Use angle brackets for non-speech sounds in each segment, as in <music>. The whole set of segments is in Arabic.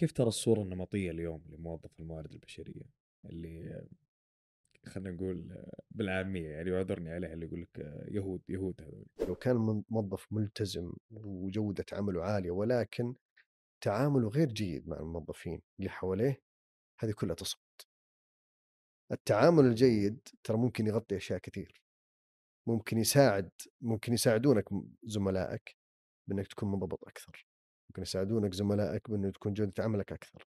كيف ترى الصورة النمطية اليوم لموظف الموارد البشرية؟ اللي خلينا نقول بالعامية يعني واعذرني عليها اللي يقول لك يهود يهود هذول. لو كان موظف ملتزم وجودة عمله عالية ولكن تعامله غير جيد مع الموظفين اللي حواليه هذه كلها تصمت التعامل الجيد ترى ممكن يغطي أشياء كثير. ممكن يساعد ممكن يساعدونك زملائك بأنك تكون منضبط أكثر. ممكن يساعدونك زملائك بأنه تكون جودة عملك أكثر.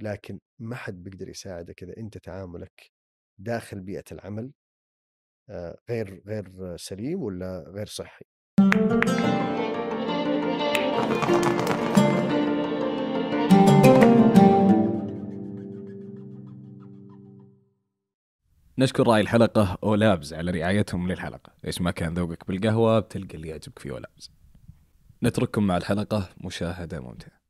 لكن ما حد بيقدر يساعدك إذا أنت تعاملك داخل بيئة العمل آه، غير غير سليم ولا غير صحي. نشكر راعي الحلقة أولابز على رعايتهم للحلقة. إيش ما كان ذوقك بالقهوة بتلقى اللي يعجبك في أولابز. نترككم مع الحلقة مشاهدة ممتعة.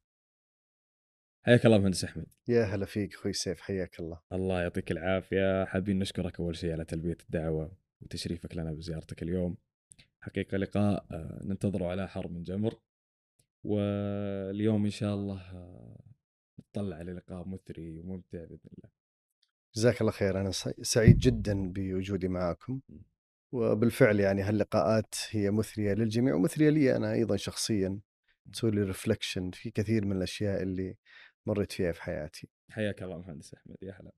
حياك الله مهندس أحمد. يا هلا فيك أخوي سيف حياك الله. الله يعطيك العافية. حابين نشكرك أول شيء على تلبية الدعوة وتشريفك لنا بزيارتك اليوم. حقيقة لقاء آه، ننتظره على حر من جمر. واليوم إن شاء الله آه، نطلع للقاء مثري وممتع بإذن الله. جزاك الله خير. أنا سعيد جدا بوجودي معكم. وبالفعل يعني هاللقاءات هي مثرية للجميع ومثرية لي أنا أيضا شخصيا تسوي لي reflection في كثير من الأشياء اللي مريت فيها في حياتي. حياك الله مهندس أحمد يا هلا.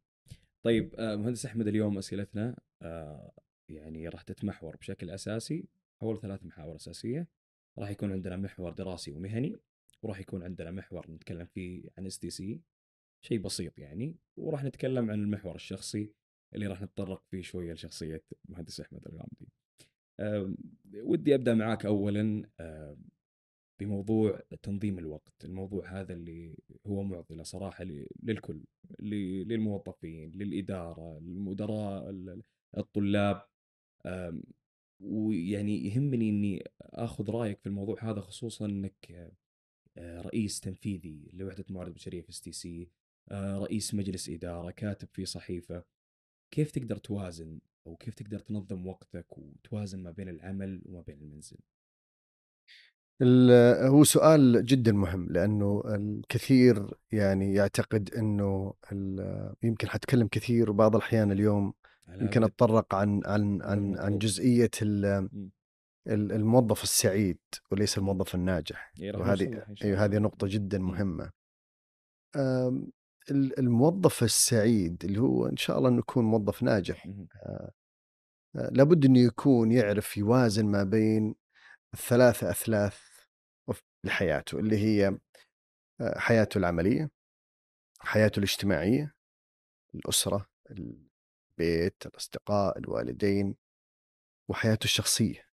طيب آه، مهندس أحمد اليوم أسئلتنا آه، يعني راح تتمحور بشكل أساسي حول ثلاث محاور أساسية راح يكون عندنا محور دراسي ومهني وراح يكون عندنا محور نتكلم فيه عن STC شيء بسيط يعني وراح نتكلم عن المحور الشخصي اللي راح نتطرق فيه شوية لشخصية المهندس أحمد الغامدي. ودي أبدأ معاك اولا بموضوع تنظيم الوقت، الموضوع هذا اللي هو معضلة صراحة للكل للموظفين، للإدارة، للمدراء، الطلاب. ويعني يهمني إني آخذ رأيك في الموضوع هذا خصوصا إنك آه، رئيس تنفيذي لوحدة الموارد البشريه في STC آه، رئيس مجلس إدارة كاتب في صحيفة. كيف تقدر توازن أو كيف تقدر تنظم وقتك وتوازن ما بين العمل وما بين المنزل؟ هو سؤال جدا مهم لأنه الكثير يعني يعتقد إنه يمكن حتكلم كثير وبعض الأحيان اليوم يمكن أتطرق عن عن عن عن جزئية الموظف السعيد وليس الموظف الناجح وهذه هذه نقطة جدا مهمة. الموظف السعيد اللي هو إن شاء الله إنه يكون موظف ناجح. آه، آه، لابد إنه يكون يعرف يوازن ما بين الثلاثة أثلاث لحياته اللي هي آه، حياته العملية حياته الاجتماعية الأسرة البيت الأصدقاء الوالدين وحياته الشخصية.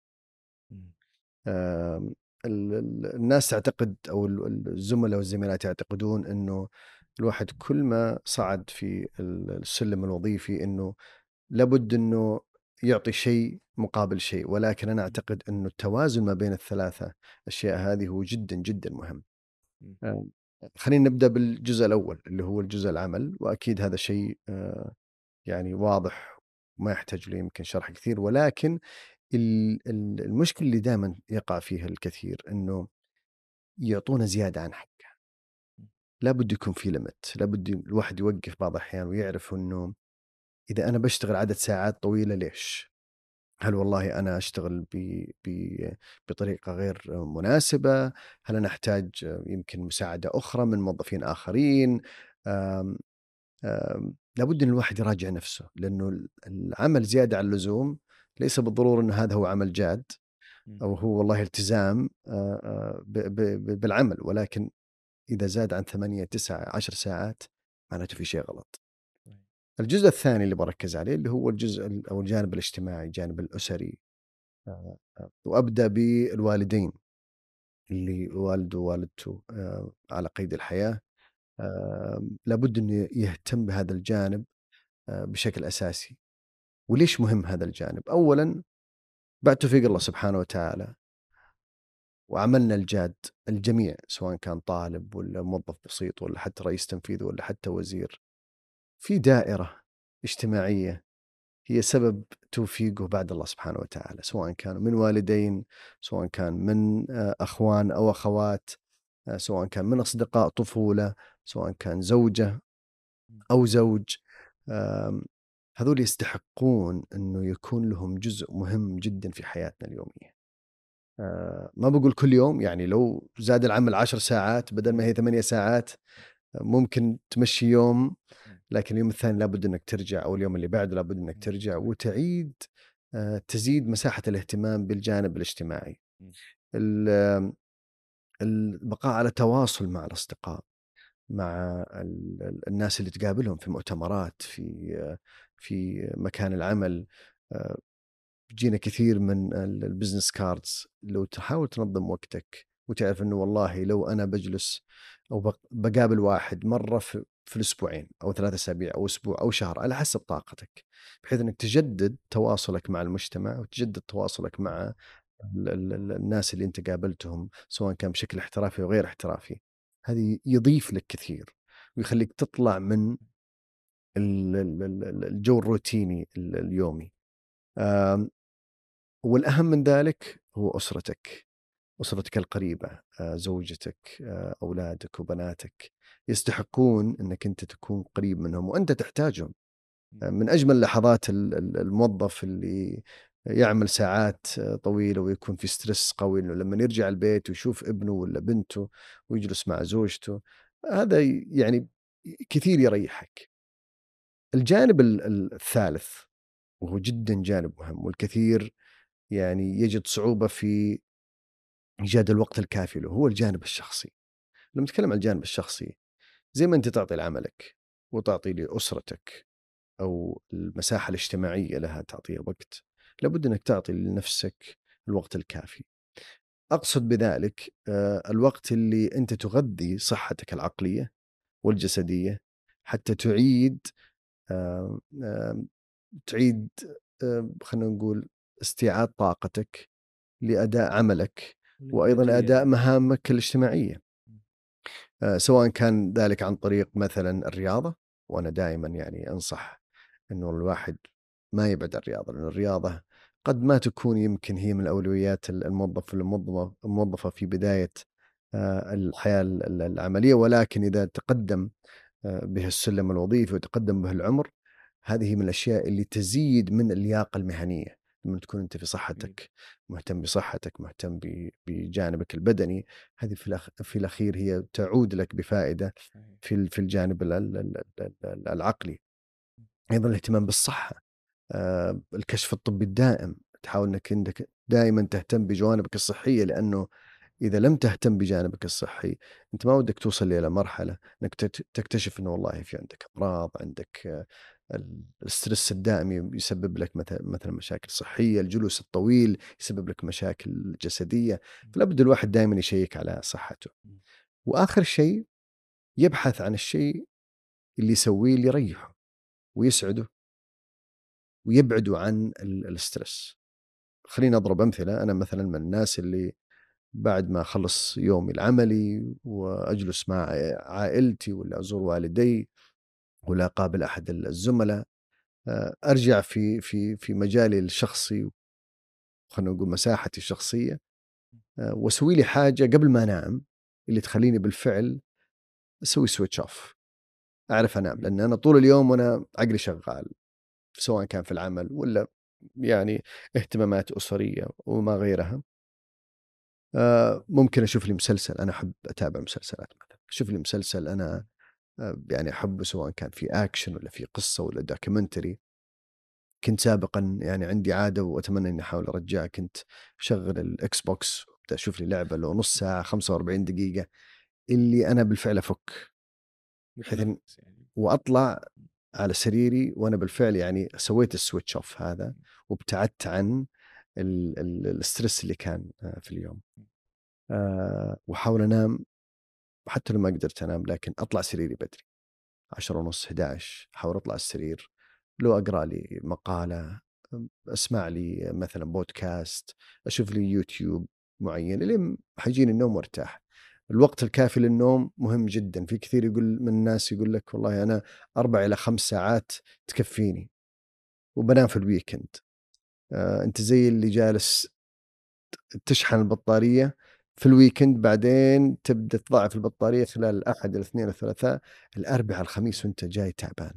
الناس تعتقد أو الزملاء والزميلات يعتقدون إنه الواحد كل ما صعد في السلم الوظيفي إنه لابد إنه يعطي شيء مقابل شيء ولكن أنا أعتقد إنه التوازن ما بين الثلاثة أشياء هذه هو جدا جدا مهم. آه، خلينا نبدأ بالجزء الأول اللي هو الجزء العمل وأكيد هذا شيء آه، يعني واضح وما يحتاج له يمكن شرح كثير ولكن المشكلة اللي دائما يقع فيها الكثير إنه يعطونا زيادة عن حق. لابد يكون في ليمت لابد الواحد يوقف بعض الأحيان ويعرف أنه إذا أنا بشتغل عدد ساعات طويلة ليش؟ هل والله أنا أشتغل ب... ب... بطريقة غير مناسبة؟ هل أنا أحتاج يمكن مساعدة أخرى من موظفين آخرين؟ آم... آم... لابد أن الواحد يراجع نفسه لأنه العمل زيادة عن اللزوم ليس بالضرورة أن هذا هو عمل جاد أو هو والله التزام ب... ب... بالعمل ولكن إذا زاد عن ثمانية تسعة عشر ساعات معناته في شيء غلط. الجزء الثاني اللي بركز عليه اللي هو الجزء أو الجانب الاجتماعي الجانب الأسري. آه، آه، وأبدأ بالوالدين. اللي والده ووالدته آه، على قيد الحياة. لابد إنه يهتم بهذا الجانب بشكل أساسي. وليش مهم هذا الجانب؟ اولا بعد توفيق الله سبحانه وتعالى وعملنا الجاد الجميع سواء كان طالب ولا موظف بسيط ولا حتى رئيس تنفيذي ولا حتى وزير. في دائرة اجتماعية هي سبب توفيقه بعد الله سبحانه وتعالى سواء كانوا من والدين سواء كان من آه، أخوان أو أخوات آه، سواء كان من أصدقاء طفولة سواء كان زوجة أو زوج. هذول يستحقون أنه يكون لهم جزء مهم جدا في حياتنا اليومية. ما بقول كل يوم يعني لو زاد العمل عشر ساعات بدل ما هي ثمانية ساعات ممكن تمشي يوم لكن اليوم الثاني لابد إنك ترجع أو اليوم اللي بعده لابد إنك ترجع وتعيد آه، تزيد مساحة الاهتمام بالجانب الاجتماعي. ال- البقاء على تواصل مع الأصدقاء مع ال- ال- الناس اللي تقابلهم في مؤتمرات في آه، في مكان العمل جينا كثير من ال- ال business cards لو تحاول تنظم وقتك وتعرف إنه والله لو أنا بجلس أو بق- بقابل واحد مرة في, في الأسبوعين أو ثلاثة أسابيع أو أسبوع أو شهر على حسب طاقتك بحيث إنك تجدد تواصلك مع المجتمع وتجدد تواصلك مع ال- ال- ال- الناس اللي أنت قابلتهم سواء كان بشكل احترافي أو غير احترافي. هذه يضيف لك كثير ويخليك تطلع من ال- ال- ال- الجو الروتيني ال- اليومي. آم، والأهم من ذلك هو أسرتك أسرتك القريبة آه، زوجتك آه، أولادك وبناتك يستحقون أنك أنت تكون قريب منهم وأنت تحتاجهم. آه، من أجمل لحظات ال- ال- الموظف اللي يعمل ساعات طويلة ويكون في ستريس قوي لما يرجع البيت ويشوف ابنه ولا بنته ويجلس مع زوجته هذا يعني كثير يريحك. الجانب ال- ال- الثالث وهو جدا جانب مهم والكثير يعني يجد صعوبة في إيجاد الوقت الكافي له هو الجانب الشخصي. لما نتكلم عن الجانب الشخصي زي ما أنت تعطي لعملك وتعطي لأسرتك أو المساحة الاجتماعية لها تعطيها وقت لابد أنك تعطي لنفسك الوقت الكافي. أقصد بذلك آه، الوقت اللي أنت تغذي صحتك العقلية والجسدية حتى تعيد تعيد خلينا نقول استيعاب طاقتك لأداء عملك وأيضا أداء مهامك الاجتماعية. آه، سواء كان ذلك عن طريق مثلا الرياضة وأنا دائما يعني أنصح إنه الواحد ما يبعد عن الرياضة لأن الرياضة قد ما تكون يمكن هي من اولويات الموظف الموظفه الموظفة في بداية آه، الحياة العملية. ولكن إذا تقدم آه، به السلم الوظيفي وتقدم به العمر هذه من الأشياء اللي تزيد من اللياقة المهنية. لما تكون أنت في صحتك مهتم بصحتك مهتم بجانبك البدني هذه في في الأخير هي تعود لك بفائدة في في الجانب ال- ال- ال- ال- العقلي. أيضا الاهتمام بالصحة. آه، الكشف الطبي الدائم تحاول إنك انك دائما تهتم بجوانبك الصحية لأنه إذا لم تهتم بجانبك الصحي أنت ما ودك توصل إلى مرحلة إنك تكتشف إنه والله في عندك أمراض عندك الستريس الدائم يسبب لك مثلا مشاكل صحية، الجلوس الطويل يسبب لك مشاكل جسدية، فلا بد الواحد دائما يشيك على صحته. وآخر شيء يبحث عن الشيء اللي يسويه اللي يريحه ويسعده ويبعده عن ال- الستريس. خليني أضرب أمثلة، أنا مثلا من الناس اللي بعد ما أخلص يومي العملي وأجلس مع عائلتي ولا أزور والدي ولا أقابل أحد الزملاء. آه، أرجع في في في مجالي الشخصي خلينا نقول مساحتي الشخصية. آه، وأسوي لي حاجة قبل ما أنام اللي تخليني بالفعل أسوي switch off أعرف أنام لأن أنا طول اليوم وأنا عقلي شغال سواء كان في العمل ولا يعني اهتمامات أسرية وما غيرها. آه، ممكن أشوف لي مسلسل أنا أحب أتابع مسلسلات مثلا. أشوف لي مسلسل أنا يعني احبه سواء كان في اكشن ولا في قصة ولا documentary كنت سابقا يعني عندي عادة وأتمنى إني أحاول ارجعها كنت أشغل ال Xbox أشوف لي لعبة لو نص ساعة 45 دقيقة. اللي أنا بالفعل أفك. بحيث إن- وأطلع على سريري وأنا بالفعل يعني سويت ال switch off هذا وابتعدت عن ال- ال- ال stress اللي كان آه، في اليوم. آه، وأحاول أنام حتى لو ما قدرت أنام لكن أطلع سريري بدري. 10 ونص 11 أحاول أطلع السرير. لو أقرأ لي مقالة أسمع لي مثلا بودكاست أشوف لي يوتيوب معين لين حيجيني النوم وأرتاح. الوقت الكافي للنوم مهم جدا. في كثير يقول من الناس يقول لك والله أنا أربع إلى خمس ساعات تكفيني. وبنام في ال weekend آه أنت زي اللي جالس تشحن البطارية في ال weekend بعدين تبدأ تضاعف البطارية خلال الاحد الاثنين الثلاثاء الأربعاء الخميس وأنت جاي تعبان.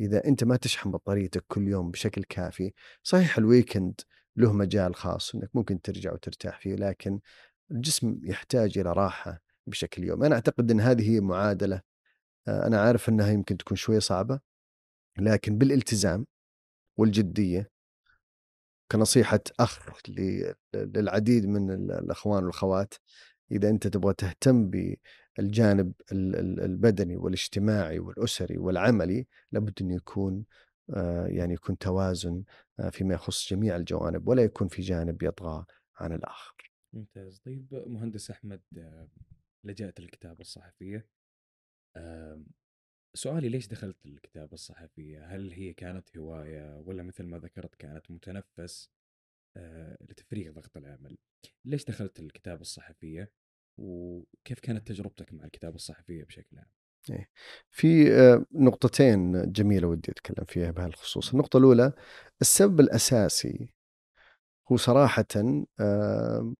إذا أنت ما تشحن بطاريتك كل يوم بشكل كافي صحيح ال weekend له مجال خاص إنك ممكن ترجع وترتاح فيه لكن الجسم يحتاج إلى راحة بشكل يومي أنا أعتقد إن هذه هي معادلة آه، أنا عارف إنها يمكن تكون شوية صعبة لكن بالالتزام والجدية كنصيحة أخ للعديد من ال- الأخوان والأخوات إذا أنت تبغى تهتم بالجانب ال- ال- البدني والاجتماعي والأسري والعملي لابد انه يكون آه، يعني يكون توازن آه، فيما يخص جميع الجوانب ولا يكون في جانب يطغى عن الآخر. ممتاز طيب مهندس أحمد آه، لجأت للكتابة الصحفية سؤالي ليش دخلت الكتابة الصحفية؟ هل هي كانت هواية ولا مثل ما ذكرت كانت متنفس آه، لتفريغ ضغط العمل؟ ليش دخلت الكتابة الصحفية؟ وكيف كانت تجربتك مع الكتابة الصحفية بشكل عام؟ في آه، نقطتين جميلة ودي أتكلم فيها بهالخصوص، النقطة الأولى السبب الأساسي هو صراحة آه،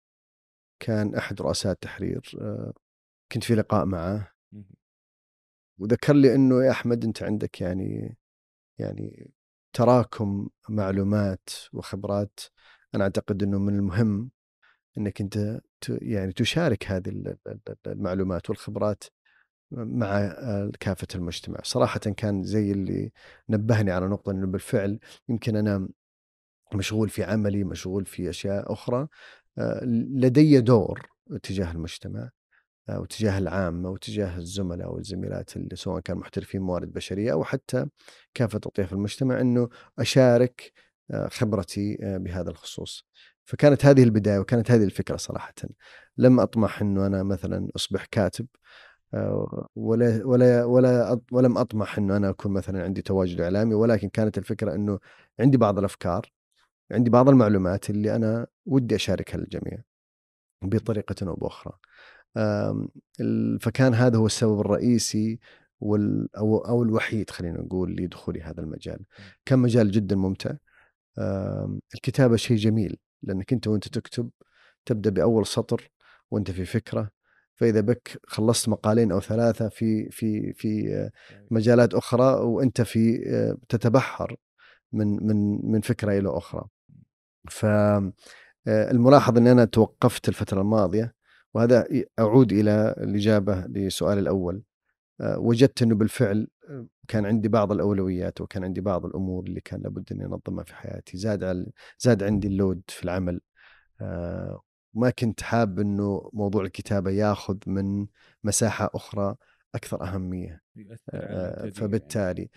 كان أحد رؤساء التحرير آه، كنت في لقاء معه. وذكر لي إنه يا أحمد أنت عندك يعني يعني تراكم معلومات وخبرات أنا أعتقد إنه من المهم إنك أنت يعني تشارك هذه ال- ال- ال- المعلومات والخبرات مع كافة المجتمع. صراحة كان زي اللي نبهني على نقطة أنه بالفعل يمكن أنا مشغول في عملي مشغول في أشياء أخرى آه، لدي دور تجاه المجتمع. وتجاه العامة وتجاه الزملاء والزميلات اللي سواء كان محترفين موارد بشرية أو حتى كافة أطياف المجتمع أنه أشارك آه، خبرتي آه، بهذا الخصوص. فكانت هذه البداية وكانت هذه الفكرة صراحة. لم أطمح أنه أنا مثلا أصبح كاتب آه، ولا ولا ولا ولم أطمح إنه أنا أكون مثلا عندي تواجد إعلامي ولكن كانت الفكرة إنه عندي بعض الأفكار عندي بعض المعلومات اللي أنا ودي أشاركها للجميع بطريقة أو بأخرى. فكان هذا هو السبب الرئيسي وال أو أو الوحيد خلينا نقول لدخولي هذا المجال. كان مجال جدا ممتع. الكتابة شيء جميل لأنك أنت وأنت تكتب تبدأ بأول سطر وأنت في فكرة فإذا بك خلصت مقالين أو ثلاثة في في في آه، مجالات أخرى وأنت في آه، تتبحر من من من فكرة إلى أخرى. ف آه، الملاحظ إني أنا توقفت الفترة الماضية وهذا أعود إلى الإجابة لسؤال الأول. آه، وجدت أنه بالفعل آه، كان عندي بعض الأولويات وكان عندي بعض الأمور اللي كان لابد اني انظمها في حياتي، زاد على زاد عندي اللود في العمل. آه، ما كنت حاب أنه موضوع الكتابة ياخذ من مساحة أخرى أكثر أهمية يؤثر على آه، الإنتاجية يعني. فبالتالي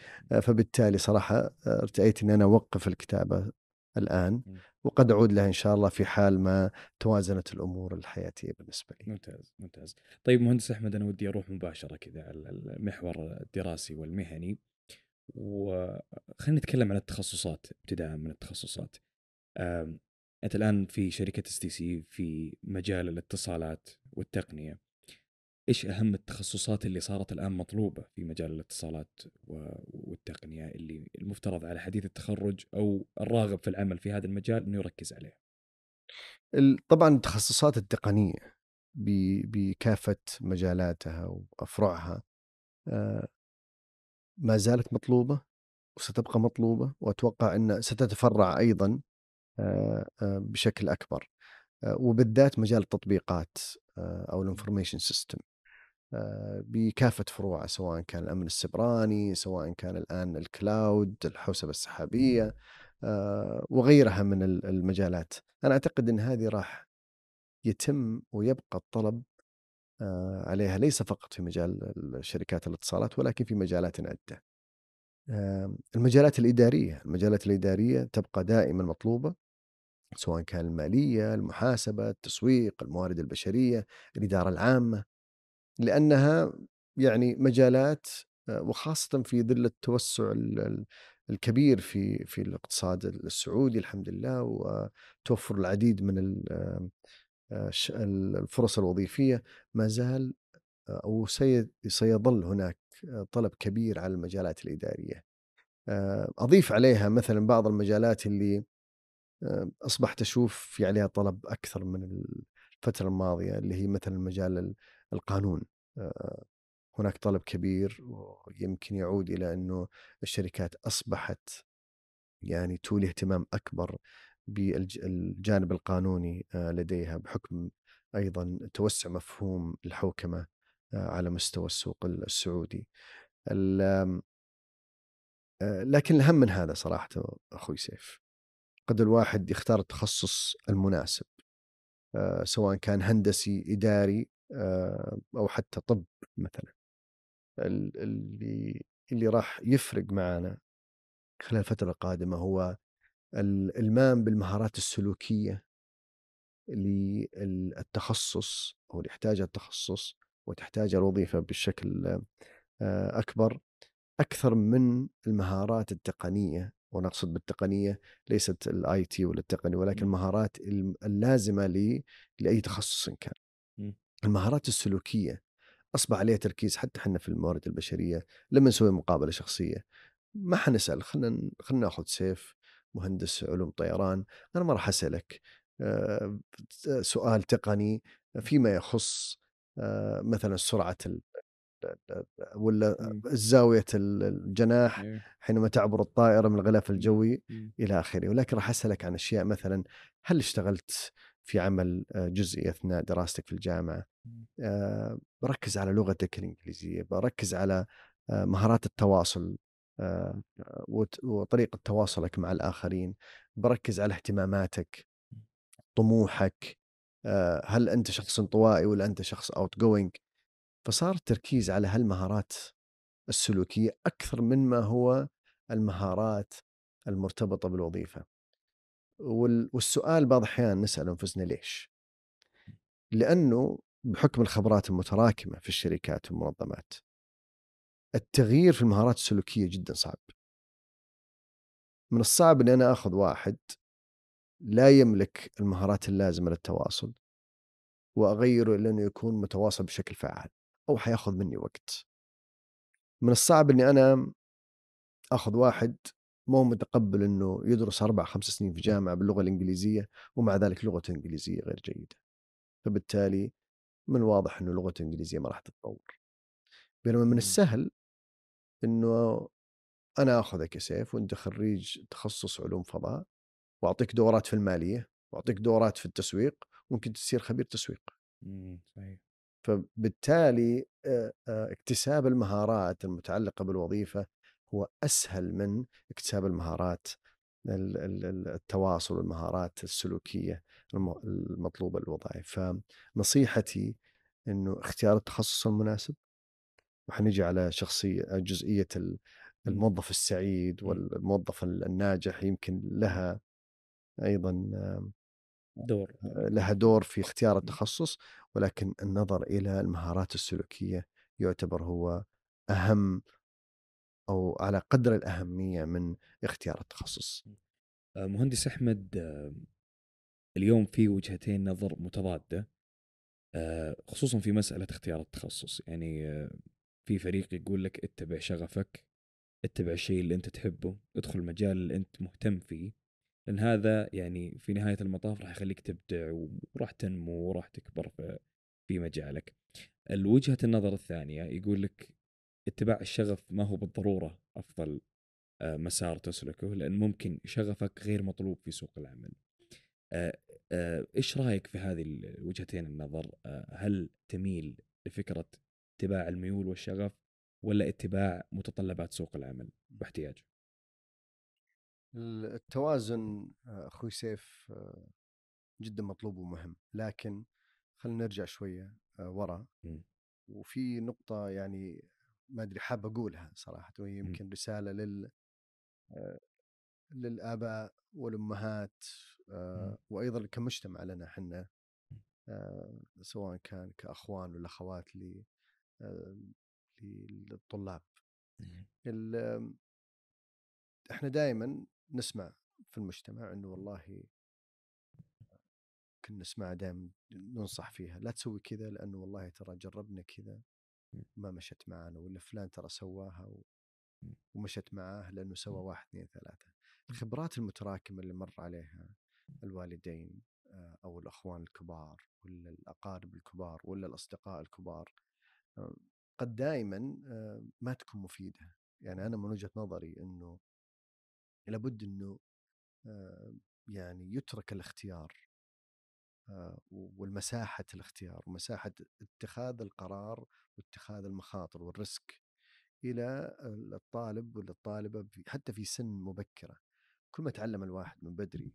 فبالتالي صراحة آه، ارتأيت اني أنا أوقف الكتابة الآن مم. وقد أعود لها إن شاء الله في حال ما توازنت الأمور الحياتية بالنسبة لي. ممتاز ممتاز. طيب مهندس أحمد أنا ودي أروح مباشرة كذا على المحور الدراسي والمهني. وخلينا نتكلم عن التخصصات ابتداء من التخصصات. أنت الآن في شركة STC في مجال الاتصالات والتقنية. إيش أهم التخصصات اللي صارت الآن مطلوبة في مجال الاتصالات والتقنية اللي المفترض على حديث التخرج أو الراغب في العمل في هذا المجال إنه يركز عليه؟ ال- طبعا التخصصات التقنية بكافة مجالاتها وأفرعها آه، ما زالت مطلوبة وستبقى مطلوبة وأتوقع أن ستتفرع أيضا آه، آه، بشكل أكبر وبالذات مجال التطبيقات أو ال information system بكافة فروعه سواء كان الأمن السبراني سواء كان الآن الكلاود الحوسبة السحابية آه، وغيرها من ال- المجالات. أنا أعتقد إن هذه راح يتم ويبقى الطلب آه، عليها ليس فقط في مجال شركات الاتصالات ولكن في مجالات عدة. آه، المجالات الإدارية المجالات الإدارية تبقى دائما مطلوبة سواء كان المالية المحاسبة التسويق الموارد البشرية الإدارة العامة. لأنها يعني مجالات آه، وخاصه في ظل التوسع ال- ال- الكبير في في الاقتصاد السعودي الحمد لله وتوفر العديد من آه، الفرص الوظيفية ما زال آه، أو سي- سيظل هناك طلب كبير على المجالات الإدارية. أضيف عليها مثلا بعض المجالات اللي أصبحت أشوف في عليها طلب أكثر من الفترة الماضية اللي هي مثلا مجال ال- القانون. هناك طلب كبير ويمكن يعود إلى أنه الشركات أصبحت يعني تولي اهتمام أكبر بالجانب القانوني لديها بحكم أيضا توسع مفهوم الحوكمة آه، على مستوى السوق السعودي. لكن الأهم من هذا صراحة أخوي سيف قد الواحد يختار التخصص المناسب سواء كان هندسي إداري آه، أو حتى طب مثلا ال- اللي اللي راح يفرق معنا خلال الفترة القادمة هو الإلمام بالمهارات السلوكية للتخصص أو اللي يحتاجها التخصص وتحتاجها الوظيفة بشكل آه، أكبر أكثر من المهارات التقنية ونقصد بالتقنية ليست ال IT ولا التقني ولكن. المهارات اللازمة لي لأي تخصص كان. المهارات السلوكية أصبح عليها تركيز حتى إحنا في الموارد البشرية لما نسوي مقابلة شخصية ما حنسأل خلينا خلينا ناخذ سيف مهندس علوم طيران أنا ما راح أسألك آه، سؤال تقني فيما يخص آه، مثلا سرعة ال- ولا مم. زاوية الجناح إيه. حينما تعبر الطائرة من الغلاف الجوي مم. إلى آخره ولكن راح أسألك عن أشياء مثلا هل اشتغلت في عمل آه، جزئي أثناء دراستك في الجامعة آه، بركز على لغتك الإنجليزية بركز على آه، مهارات التواصل آه، وطريقة تواصلك مع الآخرين بركز على اهتماماتك طموحك هل أنت شخص انطوائي ولا أنت شخص outgoing فصار التركيز على هالمهارات السلوكية أكثر من ما هو المهارات المرتبطة بالوظيفة. وال- والسؤال بعض الأحيان نسأل أنفسنا ليش؟ لأنه بحكم الخبرات المتراكمة في الشركات والمنظمات. التغيير في المهارات السلوكية جدا صعب. من الصعب أن أنا أخذ واحد لا يملك المهارات اللازمة للتواصل وأغيره لأنه يكون متواصل بشكل فعال أو حيأخذ مني وقت. من الصعب أني أنا أخذ واحد مو متقبل أنه يدرس أربع خمس سنين في جامعة باللغة الإنجليزية ومع ذلك لغته الإنجليزية غير جيدة. فبالتالي من الواضح أنه لغته الإنجليزية ما راح تتطور بينما من مم. السهل أنه أنا أخذك يا سيف وأنت خريج تخصص علوم فضاء وأعطيك دورات في المالية وأعطيك دورات في التسويق ممكن تصير خبير تسويق مم. صحيح فبالتالي اكتساب المهارات المتعلقة بالوظيفة هو أسهل من اكتساب المهارات ال- ال- ال- التواصل والمهارات السلوكية الم- المطلوبة للوظائف فنصيحتي أنه اختيار التخصص المناسب وحنجي على شخصية جزئية ال- مم. الموظف السعيد مم. والموظف الناجح يمكن لها أيضا دور لها دور في اختيار التخصص ولكن النظر إلى المهارات السلوكية يعتبر هو أهم أو على قدر الأهمية من اختيار التخصص. آه، مهندس أحمد آه، اليوم في وجهتين نظر متضادة آه، خصوصا في مسألة اختيار التخصص. يعني آه، في فريق يقول لك اتبع شغفك اتبع الشيء اللي أنت تحبه ادخل المجال اللي أنت مهتم فيه لأن هذا يعني في نهاية المطاف راح يخليك تبدع وراح تنمو وراح تكبر في مجالك. الوجهة النظر الثانية يقول لك اتباع الشغف ما هو بالضرورة أفضل آه، مسار تسلكه لأن ممكن شغفك غير مطلوب في سوق العمل. إيش رأيك في هذه الوجهتين النظر؟ آه، هل تميل لفكرة اتباع الميول والشغف ولا اتباع متطلبات سوق العمل واحتياجه التوازن آه، أخوي سيف آه، جدا مطلوب ومهم لكن خلينا نرجع شوية آه، ورا. وفي نقطة يعني ما أدري حاب أقولها صراحة وهي يمكن رسالة لل آه، للآباء والأمهات آه، وأيضا كمجتمع لنا إحنا آه، سواء كان كأخوان ولا أخوات آه، للطلاب. ال- إحنا دائما نسمع في المجتمع إنه والله كنا نسمع دائما ننصح فيها لا تسوي كذا لأنه والله ترى جربنا كذا ما مشت معنا ولا فلان ترى سواها ومشت معاه لأنه سوى واحد اثنين ثلاثة. الخبرات المتراكمة اللي مر عليها الوالدين آه، أو الأخوان الكبار ولا الأقارب الكبار ولا الأصدقاء الكبار آه، قد دائما آه، ما تكون مفيدة. يعني أنا من وجهة نظري إنه لابد إنه يعني يترك الاختيار والمساحة الاختيار ومساحة اتخاذ القرار واتخاذ المخاطر والريسك إلى الطالب ولا الطالبه حتى في سن مبكرة. كل ما تعلم الواحد من بدري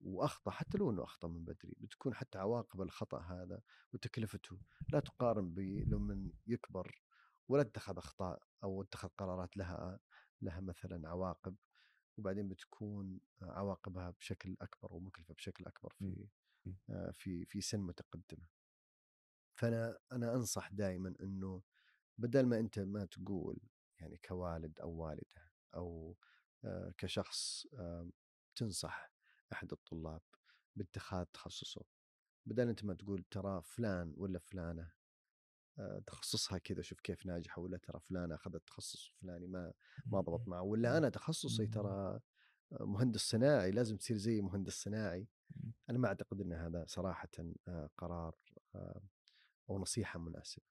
وأخطأ حتى لو إنه أخطأ من بدري بتكون حتى عواقب الخطأ هذا وتكلفته لا تقارن بلما يكبر ولا اتخذ أخطاء أو اتخذ قرارات لها لها مثلا عواقب وبعدين بتكون عواقبها بشكل أكبر ومكلفة بشكل أكبر في آه، في في سن متقدمة. فأنا أنا أنصح دائما إنه بدل ما أنت ما تقول يعني كوالد أو والدة أو كشخص تنصح أحد الطلاب باتخاذ تخصصه. بدل أنت ما تقول ترى فلان ولا فلانة آه، تخصصها كذا شوف كيف ناجحة ولا ترى فلانة أخذت تخصص فلاني ما ما ضبط معه. ولا أنا تخصصي ترى آه، مهندس صناعي لازم تصير زي مهندس صناعي. أنا ما أعتقد إن هذا صراحة قرار أو نصيحة مناسبة.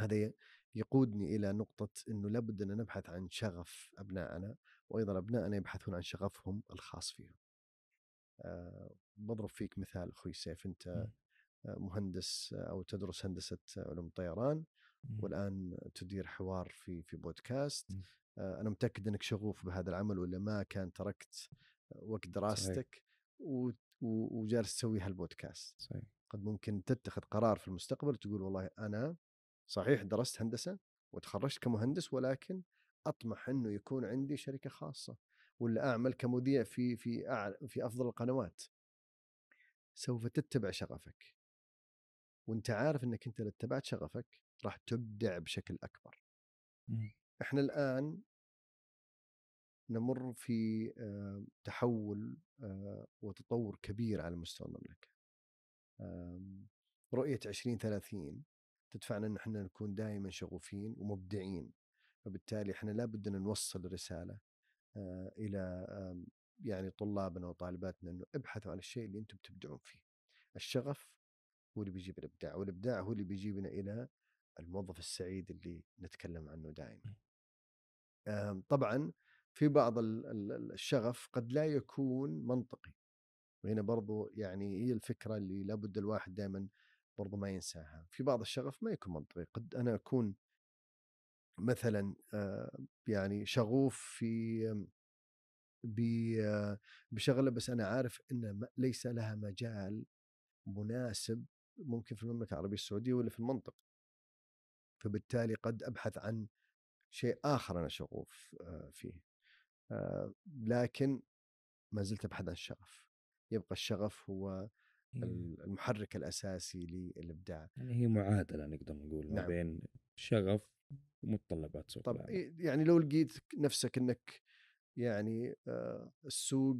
هذا يقودني إلى نقطة إنه لابد أن نبحث عن شغف أبنائنا وأيضا أبنائنا يبحثون عن شغفهم الخاص فيهم. أه بضرب فيك مثال أخوي سيف أنت مهندس أو تدرس هندسة علوم طيران والآن تدير حوار في في بودكاست. أه أنا متأكد أنك شغوف بهذا العمل ولا ما كان تركت وقت دراستك وجالس تسوي هالبودكاست. صحيح. قد ممكن تتخذ قرار في المستقبل تقول والله أنا صحيح درست هندسة وتخرجت كمهندس ولكن أطمح إنه يكون عندي شركة خاصة ولا أعمل كمذيع في في في أفضل القنوات. سوف تتبع شغفك. وأنت عارف إنك أنت لو اتبعت شغفك راح تبدع بشكل أكبر. إحنا الآن نمر في آه، تحول آه، وتطور كبير على مستوى المملكة. رؤية 2030 تدفعنا إن إحنا نكون دائما شغوفين ومبدعين فبالتالي إحنا لابد أن نوصل رسالة آه، إلى يعني طلابنا وطالباتنا إنه ابحثوا عن الشيء اللي أنتم تبدعون فيه. الشغف هو اللي بيجيب الإبداع والإبداع هو اللي بيجيبنا إلى الموظف السعيد اللي نتكلم عنه دائما. طبعا في بعض الشغف قد لا يكون منطقي وهنا برضو يعني هي الفكرة اللي لابد الواحد دائما برضو ما ينساها. في بعض الشغف ما يكون منطقي. قد أنا أكون مثلا يعني شغوف في بشغلة بس أنا عارف ان ليس لها مجال مناسب ممكن في المملكة العربية السعودية ولا في المنطقة. فبالتالي قد أبحث عن شيء آخر أنا شغوف فيه. لكن ما زلت أبحث عن الشغف. يبقى الشغف هو. المحرك الأساسي للإبداع. يعني هي معادلة نقدر نقول ما نعم. بين شغف ومتطلبات سوق طب العمل. يعني لو لقيت نفسك إنك يعني آه، السوق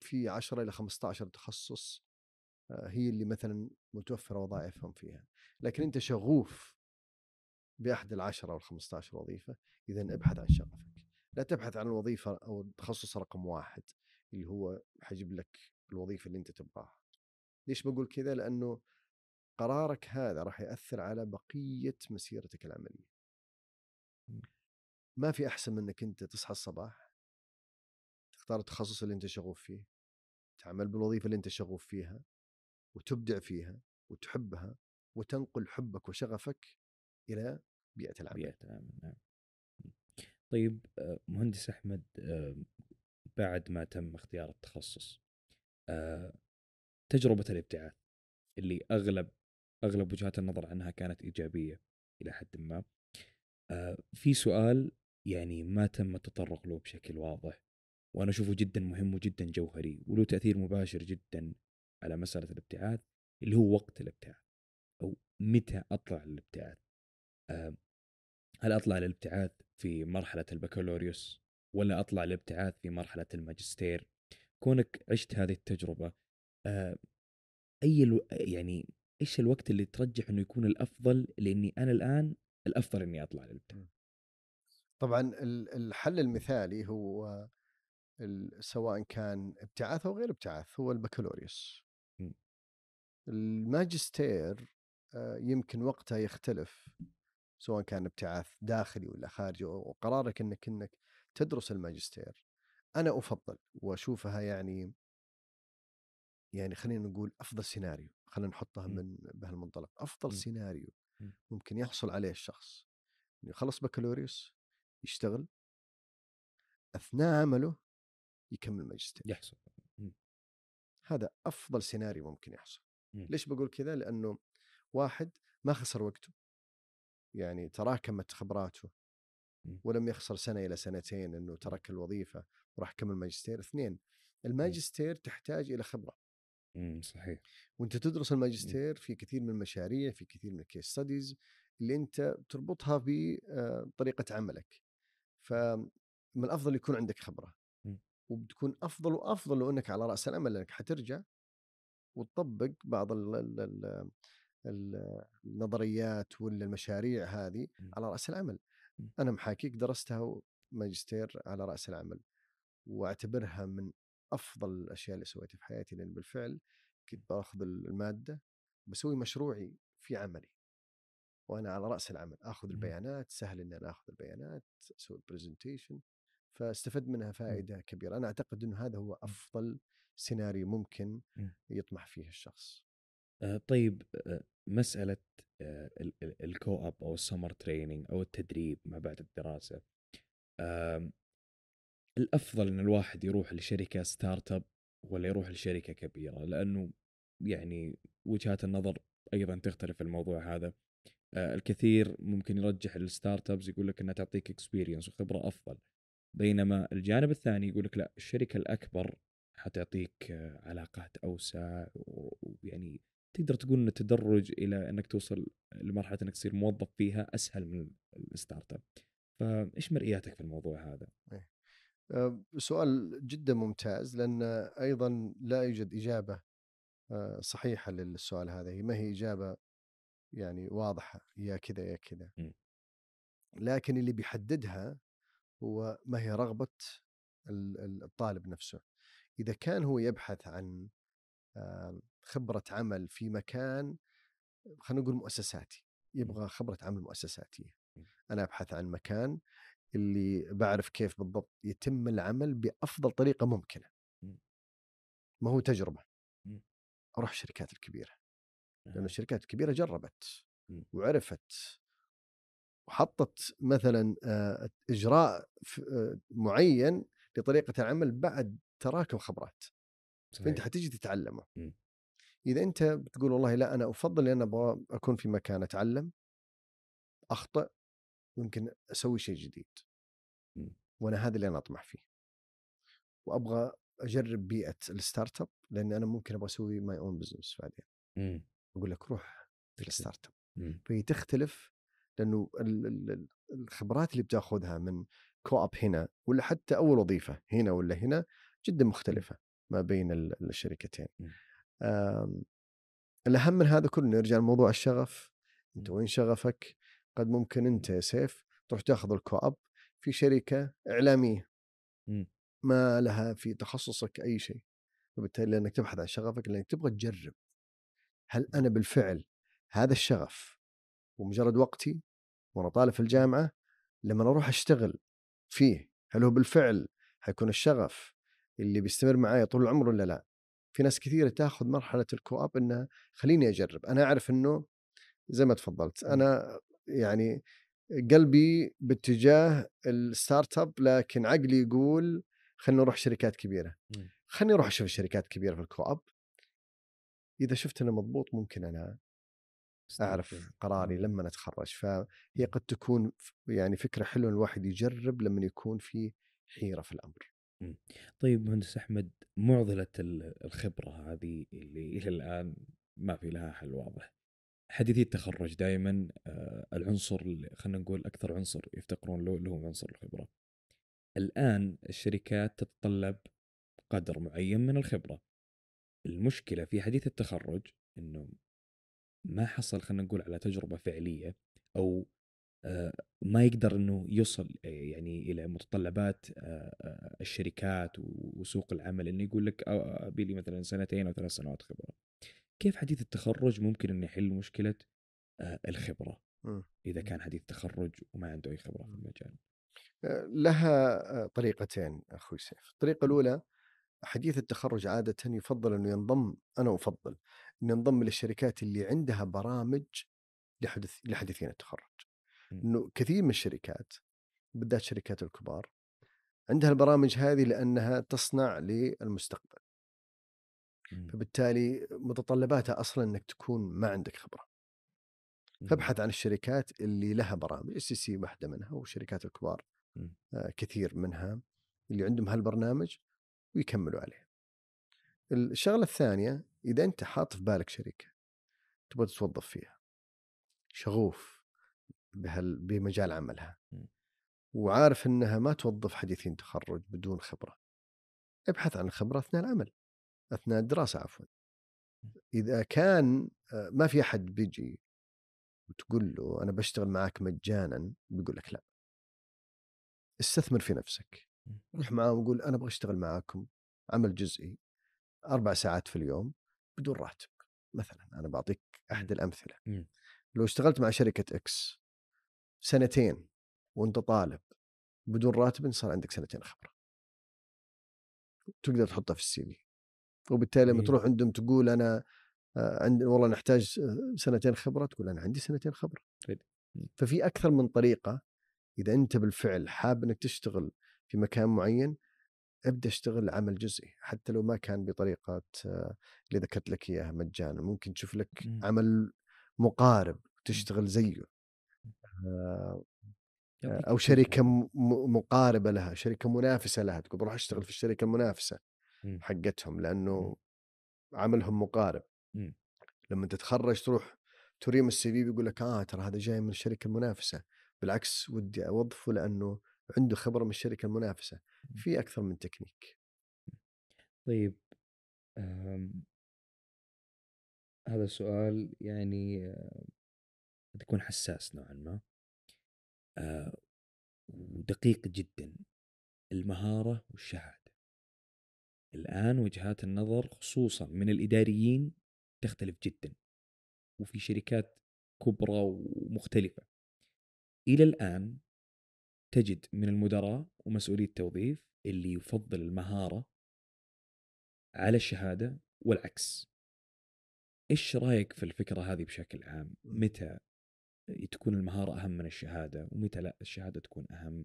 في 10 إلى 15 تخصص آه، هي اللي مثلا متوفرة وظائفهم فيها. لكن أنت شغوف بأحد العشرة أو ال 15 وظيفة اذا أبحث عن شغفك. لا تبحث عن الوظيفة أو التخصص رقم واحد اللي هو حيجيب لك الوظيفة اللي أنت تبغاها. ليش بقول كذا؟ لأنه قرارك هذا راح يأثر على بقية مسيرتك العملية. ما في أحسن من إنك أنت تصحى الصباح تختار التخصص اللي أنت شغوف فيه تعمل بالوظيفة اللي أنت شغوف فيها وتبدع فيها وتحبها وتنقل حبك وشغفك إلى بيئة العمل. بيئة العمل نعم. طيب آه، مهندس أحمد آه، بعد ما تم اختيار التخصص آه، تجربة الابتعاث اللي أغلب أغلب وجهات النظر عنها كانت إيجابية إلى حد ما. آه في سؤال يعني ما تم التطرق له بشكل واضح وأنا أشوفه جدا مهم وجدا جوهري وله تأثير مباشر جدا على مسألة الابتعاث اللي هو وقت الابتعاث أو متى أطلع للابتعاث. آه هل أطلع للابتعاث في مرحلة البكالوريوس ولا أطلع للابتعاث في مرحلة الماجستير؟ كونك عشت هذه التجربة أي ألو... يعني إيش الوقت اللي ترجح إنه يكون الأفضل؟ لإني أنا الآن الأفضل إني أطلع للابداع طبعا الحل المثالي هو سواء كان ابتعاث أو غير ابتعاث هو البكالوريوس. الماجستير آه، يمكن وقتها يختلف سواء كان ابتعاث داخلي ولا خارجي وقرارك إنك إنك تدرس الماجستير. أنا أفضل وأشوفها يعني يعني خلينا نقول أفضل سيناريو خلينا نحطها م. من بهالمنطلق أفضل م. سيناريو م. ممكن يحصل عليه الشخص إنه يخلص بكالوريوس يشتغل أثناء عمله يكمل ماجستير يحصل م. هذا أفضل سيناريو ممكن يحصل م. ليش بقول كذا لأنه واحد ما خسر وقته يعني تراكمت خبراته. ولم يخسر سنة إلى سنتين إنه ترك الوظيفة وراح كمل ماجستير اثنين الماجستير تحتاج إلى خبرة م. صحيح وأنت تدرس الماجستير في كثير من المشاريع في كثير من ال case studies اللي أنت تربطها بطريقه عملك فمن الأفضل يكون عندك خبرة م. وبتكون أفضل وأفضل لو أنك على رأس العمل لانك حترجع وتطبق بعض ال ال ال ال- النظريات ولا المشاريع هذه م. على رأس العمل. أنا محاكيك درستها ماجستير على رأس العمل وأعتبرها من أفضل الأشياء اللي سويتها في حياتي لأن بالفعل كنت بأخذ المادة بسوي مشروعي في عملي. وأنا على رأس العمل آخذ م. البيانات سهل ان أنا آخذ البيانات أسوي presentation فاستفدت منها فائدة كبيرة. أنا أعتقد إنه هذا هو أفضل سيناريو ممكن. يطمح فيه الشخص. طيب ال- ال co-op أو ال summer training أو التدريب ما بعد الدراسة. آم، الأفضل إن الواحد يروح لشركة startup ولا يروح لشركة كبيرة لأنه يعني وجهات النظر أيضا تختلف الموضوع هذا آه، الكثير ممكن يرجح ال startups يقول لك إنها تعطيك experience وخبرة أفضل بينما الجانب الثاني يقول لك لا الشركة الأكبر حتعطيك آه، علاقات أوسع ويعني تقدر تقول إن التدرج إلى إنك توصل لمرحلة إنك تصير موظف فيها أسهل من ال startup. فإيش مرئياتك في الموضوع هذا؟ آه، سؤال جدا ممتاز لأن أيضا لا يوجد إجابة آه، صحيحة للسؤال هذا هي ما هي إجابة يعني واضحة يا كذا يا كذا. لكن اللي بيحددها هو ما هي رغبة ال- ال- الطالب نفسه. إذا كان هو يبحث عن آه، خبرة عمل في مكان خلينا نقول مؤسساتي يبغى خبرة عمل مؤسساتية. أنا أبحث عن مكان اللي بعرف كيف بالضبط يتم العمل بأفضل طريقة ممكنة م. ما هو تجربة. أروح الشركات الكبيرة أها. الشركات الكبيرة جربت م. وعرفت وحطت مثلا إجراء معين لطريقة العمل بعد تراكم خبرات فانت. حتيجي تتعلمه م. إذا أنت بتقول والله لا أنا أفضل إن أبغى أكون في مكان أتعلم أخطأ يمكن أسوي شيء جديد م. وأنا هذا اللي أنا أطمح فيه وأبغى أجرب بيئة ال startup لأن أنا ممكن أبغى أسوي my own business بعدين. أقول لك روح في. ال startup م. فهي تختلف لأنه ال- ال- ال- الخبرات اللي بتأخذها من co-op هنا ولا حتى أول وظيفة هنا ولا هنا جدا مختلفة ما بين ال- الشركتين. الأهم من هذا كله نرجع لموضوع الشغف أنت. وين شغفك؟ قد ممكن أنت يا سيف تروح تاخذ ال co-op في شركة إعلامية م. ما لها في تخصصك أي شيء وبالتالي لأنك تبحث عن شغفك لأنك تبغى تجرب هل أنا بالفعل هذا الشغف ومجرد وقتي وأنا طالب في الجامعة لما أروح أشتغل فيه هل هو بالفعل حيكون الشغف اللي بيستمر معي طول العمر ولا لا؟ في ناس كثيرة تاخذ مرحلة ال co-op إنها خليني أجرب، أنا أعرف إنه زي ما تفضلت م. أنا يعني قلبي باتجاه ال startup لكن عقلي يقول خلينا نروح شركات كبيرة. م. خليني أروح أشوف الشركات الكبيرة في ال co-op. إذا شفت إنه مضبوط ممكن أنا أعرف قراري م. لما أتخرج فهي قد تكون يعني فكرة حلوة الواحد يجرب لما يكون في حيرة في الأمر طيب مهندس أحمد معضلة ال- الخبرة هذه اللي إلى الآن ما في لها حل واضح. حديثي التخرج دائما العنصر اللي خلينا نقول أكثر عنصر يفتقرون له اللي هو عنصر الخبرة. الآن الشركات تتطلب قدر معين من الخبرة. المشكلة في حديث التخرج إنه ما حصل خلينا نقول على تجربة فعلية أو آه، ما يقدر إنه يوصل آه، يعني إلى متطلبات آه، آه، الشركات وسوق العمل إنه يقول لك آه، أبي لي مثلا سنتين أو ثلاث سنوات خبرة. كيف حديث التخرج ممكن إنه يحل مشكلة آه، الخبرة مم. إذا كان حديث تخرج وما عنده أي خبرة في المجال آه، لها آه، طريقتين أخوي سيف، الطريقة الأولى حديث التخرج عاده يفضل إنه ينضم أنا أفضل إنه ينضم للشركات اللي عندها برامج لحدث لحديثين التخرج. إنه كثير من الشركات بالذات الشركات الكبار عندها البرامج هذه لأنها تصنع للمستقبل،. فبالتالي متطلباتها أصلا إنك تكون ما عندك خبرة. فابحث عن الشركات اللي لها برامج STC واحدة منها والشركات الكبار. آه، كثير منها اللي عندهم هالبرنامج ويكملوا عليه. الشغلة الثانية إذا أنت حاط في بالك شركة تبغى تتوظف فيها شغوف بهال بمجال عملها. وعارف إنها ما توظف حديثين تخرج بدون خبرة ابحث عن الخبرة أثناء العمل أثناء الدراسة عفوا. إذا كان آه، ما في أحد بيجي وتقول له أنا بشتغل معاك مجانا بيقول لك لا. استثمر في نفسك. م. روح معاهم وقول أنا أبغى أشتغل معاكم عمل جزئي أربع ساعات في اليوم بدون راتب. مثلا أنا بعطيك أحد الأمثلة. م. لو اشتغلت مع شركة إكس سنتين وأنت طالب بدون راتب صار عندك سنتين خبرة. تقدر تحطها في السي في. وبالتالي لما جميل. تروح عندهم تقول أنا عند والله نحتاج سنتين خبرة تقول أنا عندي سنتين خبرة. م. ففي أكثر من طريقة إذا أنت بالفعل حاب إنك تشتغل في مكان معين ابدأ اشتغل عمل جزئي حتى لو ما كان بطريقة اللي ذكرت لك إياها مجانا ممكن تشوف لك م. عمل مقارب تشتغل زيه أو. شركة مقاربة لها شركة منافسة لها تقول بروح أشتغل في الشركة المنافسة م. حقتهم لأنه عملهم مقارب. م. لما تتخرج تروح توريهم السي في بيقول لك آه ترى هذا جاي من الشركة المنافسة. بالعكس ودي أوظفه لأنه عنده خبرة من الشركة المنافسة. في أكثر من تكنيك. طيب أم، هذا السؤال يعني آه، قد يكون حساس نوعا ما. آه، ودقيق جدا. المهارة والشهادة الآن وجهات النظر خصوصا من الإداريين تختلف جدا وفي شركات كبرى ومختلفة. إلى الآن تجد من المدراء ومسؤولي التوظيف اللي يفضل المهارة على الشهادة والعكس. إيش رأيك في الفكرة هذه بشكل عام؟ متى تكون المهارة أهم من الشهادة ومتى لا الشهادة تكون أهم؟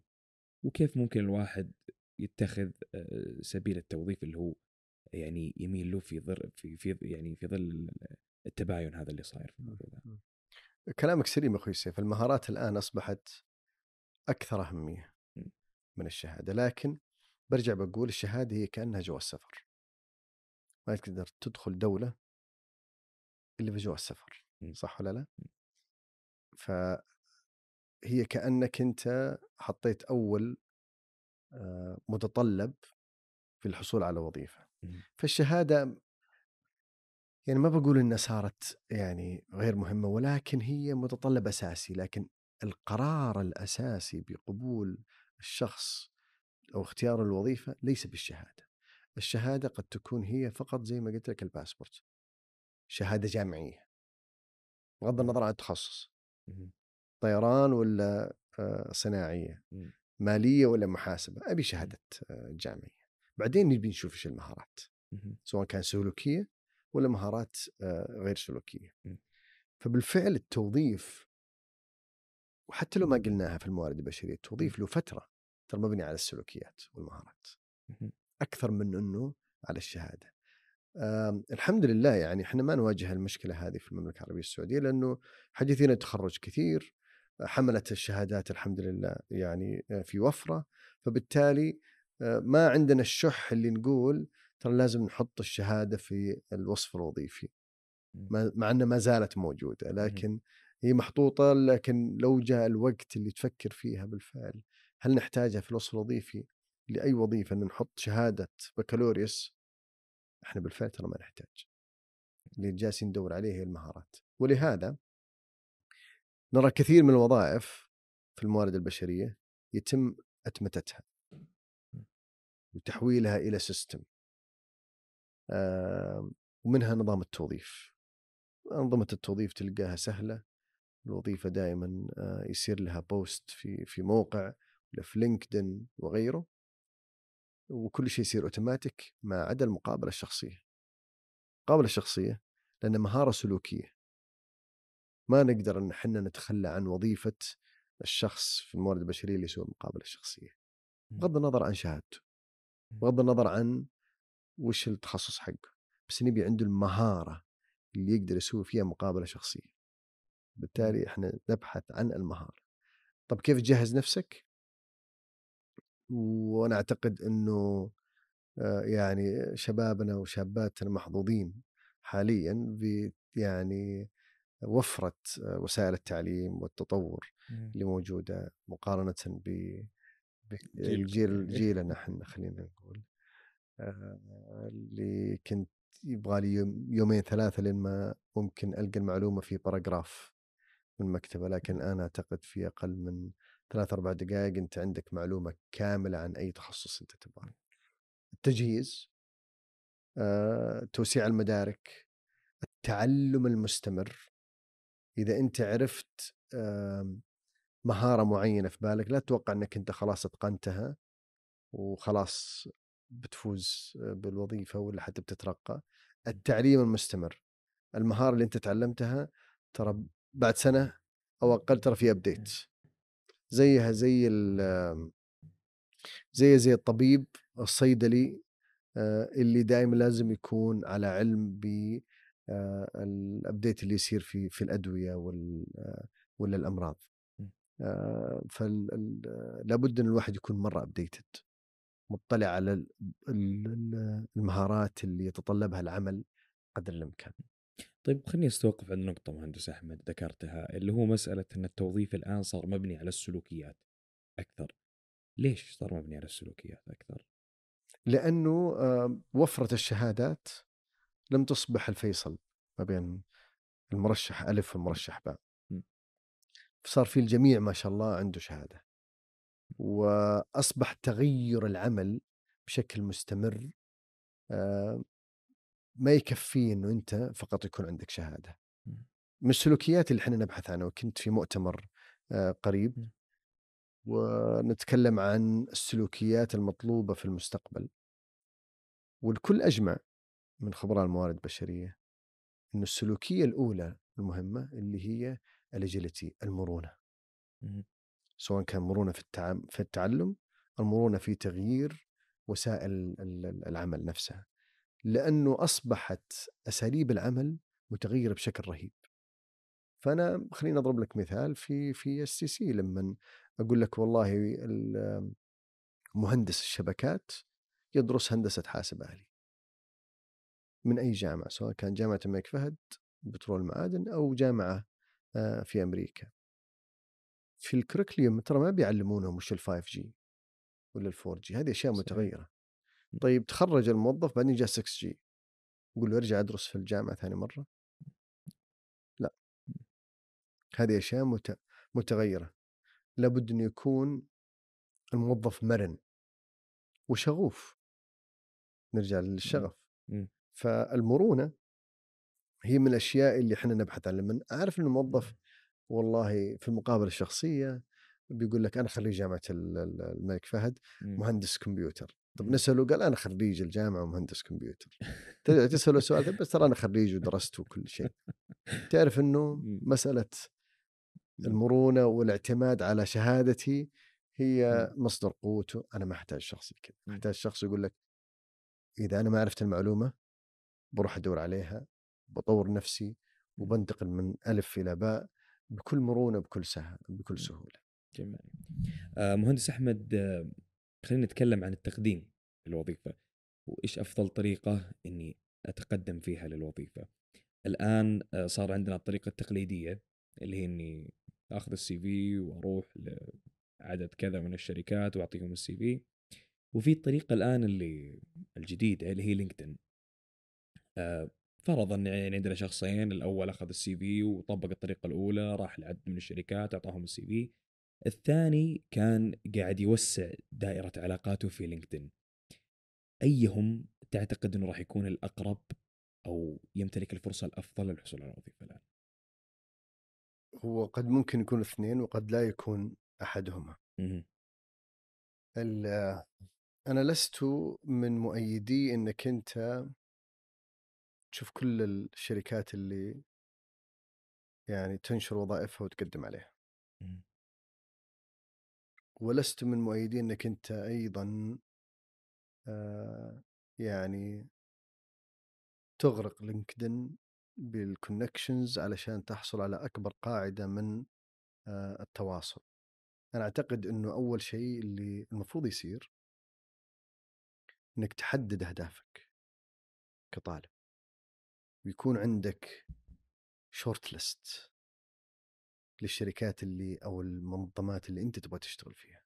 وكيف ممكن الواحد يتخذ سبيل التوظيف اللي هو يعني يميل له في ظل في في يعني في ظل التباين هذا اللي صاير في الموضوع ذا كلامك سليم أخوي سيف المهارات الآن أصبحت أكثر أهمية. من الشهادة لكن برجع بقول الشهادة هي كأنها جواز سفر ما تقدر تدخل دولة إلا بجواز سفر. صح ولا لا؟ فهي كأنك أنت حطيت أول متطلب في الحصول على وظيفة. فالشهادة يعني ما بقول إنها صارت يعني غير مهمة ولكن هي متطلب أساسي لكن القرار الأساسي بقبول الشخص أو اختيار الوظيفة ليس بالشهادة. الشهادة قد تكون هي فقط زي ما قلت لك الباسبورت. شهادة جامعية. بغض النظر عن التخصص،. طيران ولا آه، صناعية،. مالية ولا محاسبة، أبي شهادة آه، جامعية. بعدين نبي نشوف إيش المهارات. سواء كان سلوكية ولا مهارات آه، غير سلوكية. م. فبالفعل التوظيف وحتى لو ما قلناها في الموارد البشرية، التوظيف له فترة ترى مبني على السلوكيات والمهارات. أكثر من إنه على الشهادة. الحمد لله يعني إحنا ما نواجه المشكلة هذه في المملكة العربية السعودية لأنه حديثين التخرج كثير حمله الشهادات الحمد لله يعني آه، في وفرة. فبالتالي آه، ما عندنا الشح اللي نقول ترى لازم نحط الشهادة في الوصف الوظيفي. مع إنها ما زالت موجودة لكن هي محطوطة لكن لو جاء الوقت اللي تفكر فيها بالفعل هل نحتاجها في الوصف الوظيفي لأي وظيفة إن نحط شهادة بكالوريوس؟ إحنا بالفعل ترى ما نحتاج. اللي جالسين ندور عليه هي المهارات. ولهذا نرى كثير من الوظائف في الموارد البشرية يتم أتمتتها وتحويلها إلى سيستم ومنها نظام التوظيف. أنظمة التوظيف تلقاها سهلة الوظيفة دائما آه، يصير لها post في في موقع ولا في LinkedIn وغيره. وكل شيء يصير اوتوماتيك ما عدا المقابلة الشخصية المقابلة الشخصية لأنها مهارة سلوكية. ما نقدر إن إحنا نتخلى عن وظيفة الشخص في الموارد البشرية اللي يسوي المقابلة الشخصية بغض النظر عن شهادته بغض النظر عن وش التخصص حقه بس نبي عنده المهارة اللي يقدر يسوي فيها مقابلة شخصية. بالتالي إحنا نبحث عن المهارة. طب كيف تجهز نفسك؟ وأنا أعتقد إنه آه، يعني شبابنا وشاباتنا محظوظين حاليا ب يعني وفرة آه، وسائل التعليم والتطور اللي موجودة مقارنة ب بالجيل جيلنا إحنا خلينا نقول. آه، اللي كنت يبغى لي يومين ثلاثة لين ما ممكن ألقى المعلومة في باراجراف من مكتبة. لكن الآن أعتقد في أقل من ثلاث أربع دقائق أنت عندك معلومة كاملة عن أي تخصص أنت تبغاه. التجهيز آه، توسيع المدارك التعلم المستمر إذا أنت عرفت آه، مهارة معينة في بالك لا تتوقع أنك أنت خلاص أتقنتها وخلاص بتفوز بالوظيفة ولا حتى بتترقى. التعليم المستمر المهارة اللي أنت تعلمتها ترى بعد سنة أو أقل ترى في أبديت زيها زي زي زي الطبيب الصيدلي آه، اللي دائما لازم يكون على علم ب آه، ال update اللي يصير في في الأدوية ولا ولا الأمراض فلابد إن الواحد يكون مرة updated مطلع على المهارات اللي يتطلبها العمل قدر الإمكان طيب خليني أستوقف عند نقطة مهندس أحمد ذكرتها اللي هو مسألة أن التوظيف الآن صار مبني على السلوكيات أكثر. ليش صار مبني على السلوكيات أكثر؟ لأنه وفرة الشهادات لم تصبح الفيصل ما بين المرشح ألف والمرشح باء. صار في الجميع ما شاء الله عنده شهادة. وأصبح تغير العمل بشكل مستمر ما يكفي إنه أنت فقط يكون عندك شهادة. من السلوكيات اللي إحنا نبحث عنها وكنت في مؤتمر آه، قريب. ونتكلم عن السلوكيات المطلوبة في المستقبل. والكل أجمع من خبراء الموارد البشرية إنه السلوكية الأولى المهمة اللي هي الاجيلتي المرونة سواء كان مرونة في في التعلم المرونه في تغيير وسائل العمل نفسها لأنه أصبحت أساليب العمل متغيرة بشكل رهيب. فأنا خليني أضرب لك مثال في في STC لما أقول لك والله مهندس الشبكات يدرس هندسة حاسب الي. من أي جامعة سواء كان جامعة الملك فهد بترول المعادن أو جامعة آه، في أمريكا. في ال curriculum ترى ما بيعلمونهم وش ال 5G ولا ال 4G هذه أشياء متغيرة. طيب تخرج الموظف بعدين جاء 6G يقول له ارجع ادرس في الجامعة ثاني مرة. لا. هذه أشياء مت... متغيرة. لابد إنه يكون الموظف مرن وشغوف. نرجع للشغف. فالمرونة هي من الأشياء اللي إحنا نبحث عنها. لما أعرف ان الموظف والله في المقابله الشخصية بيقول لك أنا خريج جامعة الملك فهد مهندس كمبيوتر. طب نسأله قال أنا خريج الجامعة ومهندس كمبيوتر. <laughs> تسأله سؤال بس ترى أنا خريج ودرست وكل شيء. تعرف إنه مسألة المرونة والاعتماد على شهادتي هي مصدر قوته. أنا ما أحتاج شخص كذا. أحتاج شخص يقول لك إذا أنا ما عرفت المعلومة بروح أدور عليها بطور نفسي وبنتقل من ألف إلى باء بكل مرونة بكل سهل بكل سهولة. جميل. آه مهندس أحمد خلينا نتكلم عن التقديم للوظيفة وإيش أفضل طريقة إني أتقدم فيها للوظيفة الآن آه، صار عندنا الطريقة التقليدية اللي هي إني آخذ ال CV وأروح لعدد كذا من الشركات وأعطيهم ال CV وفي الطريقة الآن اللي الجديدة اللي هي LinkedIn فرضا يعني عندنا شخصين الأول أخذ ال CV وطبق الطريقة الأولى راح لعدد من الشركات أعطاهم ال CV الثاني كان قاعد يوسع دائرة علاقاته في LinkedIn أيهم تعتقد أنه راح يكون الأقرب أو يمتلك الفرصة الأفضل للحصول على وظيفه الآن؟ هو قد ممكن يكون اثنين وقد لا يكون أحدهما. ال- أنا لست من مؤيدي إنك أنت تشوف كل الشركات اللي يعني تنشر وظائفها وتقدم عليها مهم. ولست من مؤيدي إنك أنت أيضا آه، يعني تغرق LinkedIn بال connections علشان تحصل على أكبر قاعدة من آه، التواصل. أنا أعتقد إنه أول شيء اللي المفروض يصير إنك تحدد أهدافك كطالب ويكون عندك short list للشركات اللي أو المنظمات اللي أنت تبغى تشتغل فيها.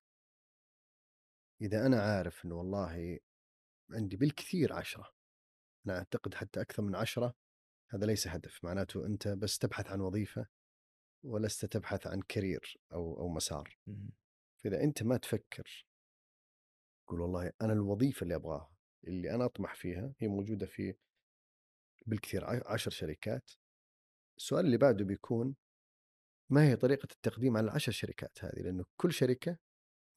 إذا أنا عارف إنه والله عندي بالكثير عشرة أنا أعتقد حتى أكثر من عشرة هذا ليس هدف معناته أنت بس تبحث عن وظيفة ولست تبحث عن كارير أو أو مسار. فإذا أنت ما تفكر تقول والله أنا الوظيفة اللي أبغاها اللي أنا أطمح فيها هي موجودة في بالكثير عشر شركات. السؤال اللي بعده بيكون ما هي طريقة التقديم على العشر شركات هذه؟ لأنه كل شركة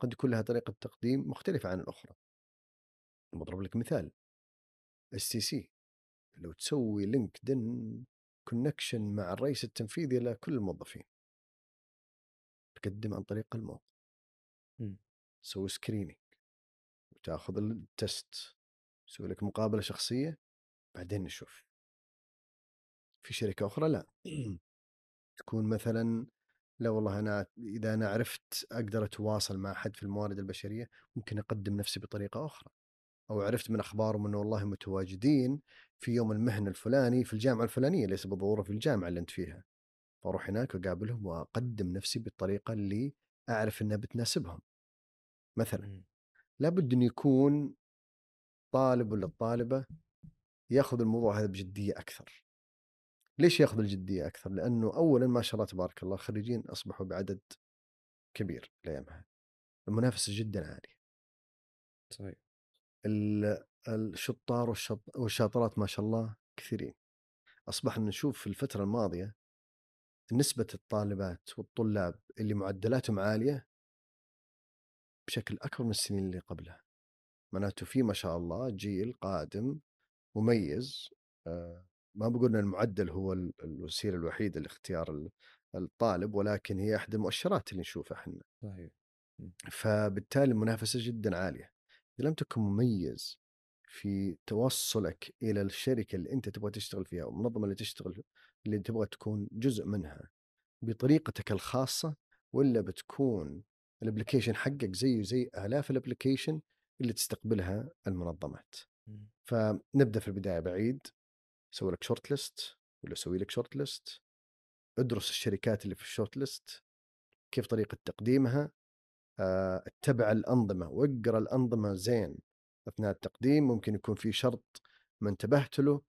قد يكون لها طريقة تقديم مختلفة عن الأخرى. بضرب لك مثال. STC لو تسوي LinkedIn connection مع الرئيس التنفيذي لكل الموظفين. تقدم عن طريق الموقع. مم. تسوي screening وتاخذ التست تسوي لك مقابلة شخصية. بعدين نشوف. في شركة أخرى؟ لا. تكون مثلا لا والله أنا إذا أنا عرفت أقدر أتواصل مع أحد في الموارد البشرية ممكن أقدم نفسي بطريقة أخرى. أو عرفت من أخبارهم إنه والله متواجدين في يوم المهنه الفلاني في الجامعة الفلانية ليس بالضرورة في الجامعة اللي أنت فيها. فأروح هناك واقابلهم وأقدم نفسي بالطريقة اللي أعرف إنها بتناسبهم. مثلا مم. لابد انه يكون طالب ولا الطالبة ياخذ الموضوع هذا بجدية أكثر. ليش ياخذ الجدية أكثر؟ لأنه اولا ما شاء الله تبارك الله خريجين أصبحوا بعدد كبير الأيام هذه. المنافسه جدا عاليه. صحيح ال- الشطار والشاطرات ما شاء الله كثيرين. أصبحنا نشوف في الفترة الماضية نسبة الطالبات والطلاب اللي معدلاتهم عالية بشكل أكبر من السنين اللي قبلها. معناته في ما شاء الله جيل قادم مميز آه، ما بقول ان المعدل هو ال- الوسيلة الوحيدة لاختيار ال- الطالب ولكن هي أحد المؤشرات اللي نشوفها إحنا. صحيح. فبالتالي المنافسة جدا عالية. إذا لم تكن مميز في توصلك إلى الشركة اللي أنت تبغى تشتغل فيها أو المنظمة اللي تشتغل اللي تبغى تكون جزء منها بطريقتك الخاصة ولا بتكون ال application حقك زيه زي آلاف ال application اللي تستقبلها المنظمات؟ مم. فنبدأ في البداية بعيد. سوي لك short list ولا سوي لك short list ادرس الشركات اللي في ال short list كيف طريقة تقديمها؟ آه، اتبع الأنظمة واقرأ الأنظمة زين. أثناء التقديم ممكن يكون في شرط ما انتبهت له.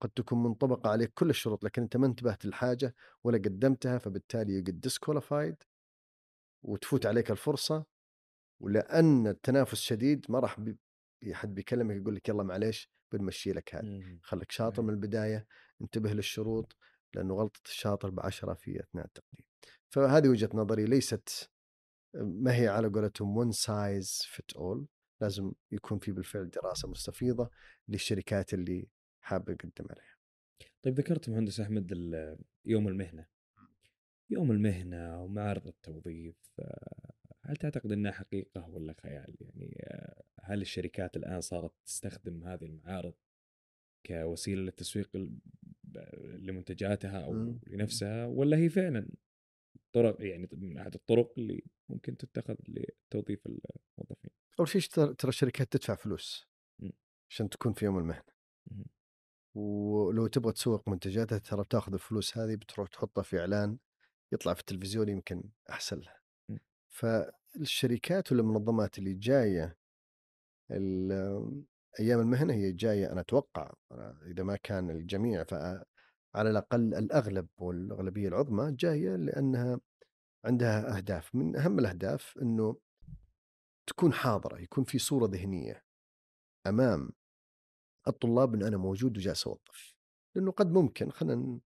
قد تكون منطبقة عليك كل الشروط لكن أنت ما انتبهت للحاجه ولا قدمتها فبالتالي قد disqualified وتفوت عليك الفرصة. ولأن التنافس شديد ما راح بي- حد بيكلمك يقول لك يلا معليش بنمشي لك هذه مم. خليك شاطر صحيح. من البداية انتبه للشروط لأنه غلطة الشاطر بعشرة في اثناء التقديم فهذه وجهة نظري ليست ما هي على قولتهم one size fit all لازم يكون في بالفعل دراسة مستفيضة للشركات اللي حابب يقدم عليها طيب ذكرت مهندس أحمد يوم المهنة يوم المهنة ومعرض التوظيف آه، هل تعتقد إنها حقيقة ولا خيال؟ يعني آه، هل الشركات الآن صارت تستخدم هذه المعارض كوسيلة للتسويق لمنتجاتها أو. لنفسها ولا هي فعلا طرق يعني من احد الطرق اللي ممكن تتخذ لتوظيف الموظفين؟ أول شيء ترى الشركات تدفع فلوس. عشان تكون في يوم المهنة. ولو تبغى تسوق منتجاتها ترى بتاخذ الفلوس هذه بتروح تحطها في إعلان يطلع في التلفزيون يمكن أحسن لها. فالشركات والمنظمات اللي جاية ال- أيام المهنة هي جاية أنا أتوقع إذا ما كان الجميع فعلى الأقل الأغلب والأغلبية العظمى جاية لأنها عندها أهداف من أهم الأهداف إنه تكون حاضرة يكون في صورة ذهنية أمام الطلاب انه أنا موجود وجالس أوظف لأنه قد ممكن خلينا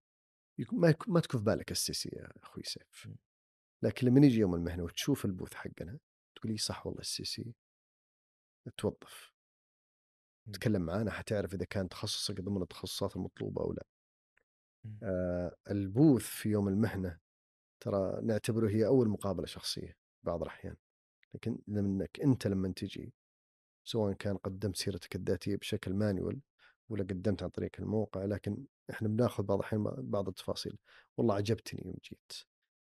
ما ما تكون في بالك السيسي يا أخوي سيف. لكن لما يجي يوم المهنة وتشوف البوث حقنا تقول لي صح والله السيسي توظف. م. تكلم معانا حتعرف إذا كان تخصصك ضمن التخصصات المطلوبة أو لا. آه ال booth في يوم المهنة ترى نعتبره هي أول مقابلة شخصية بعض الأحيان. لكن لانك أنت لما تجي سواء كان قدمت سيرتك الذاتية بشكل manual ولا قدمت عن طريق الموقع لكن إحنا بناخذ بعض الأحيان بعض التفاصيل. والله عجبتني يوم جيت.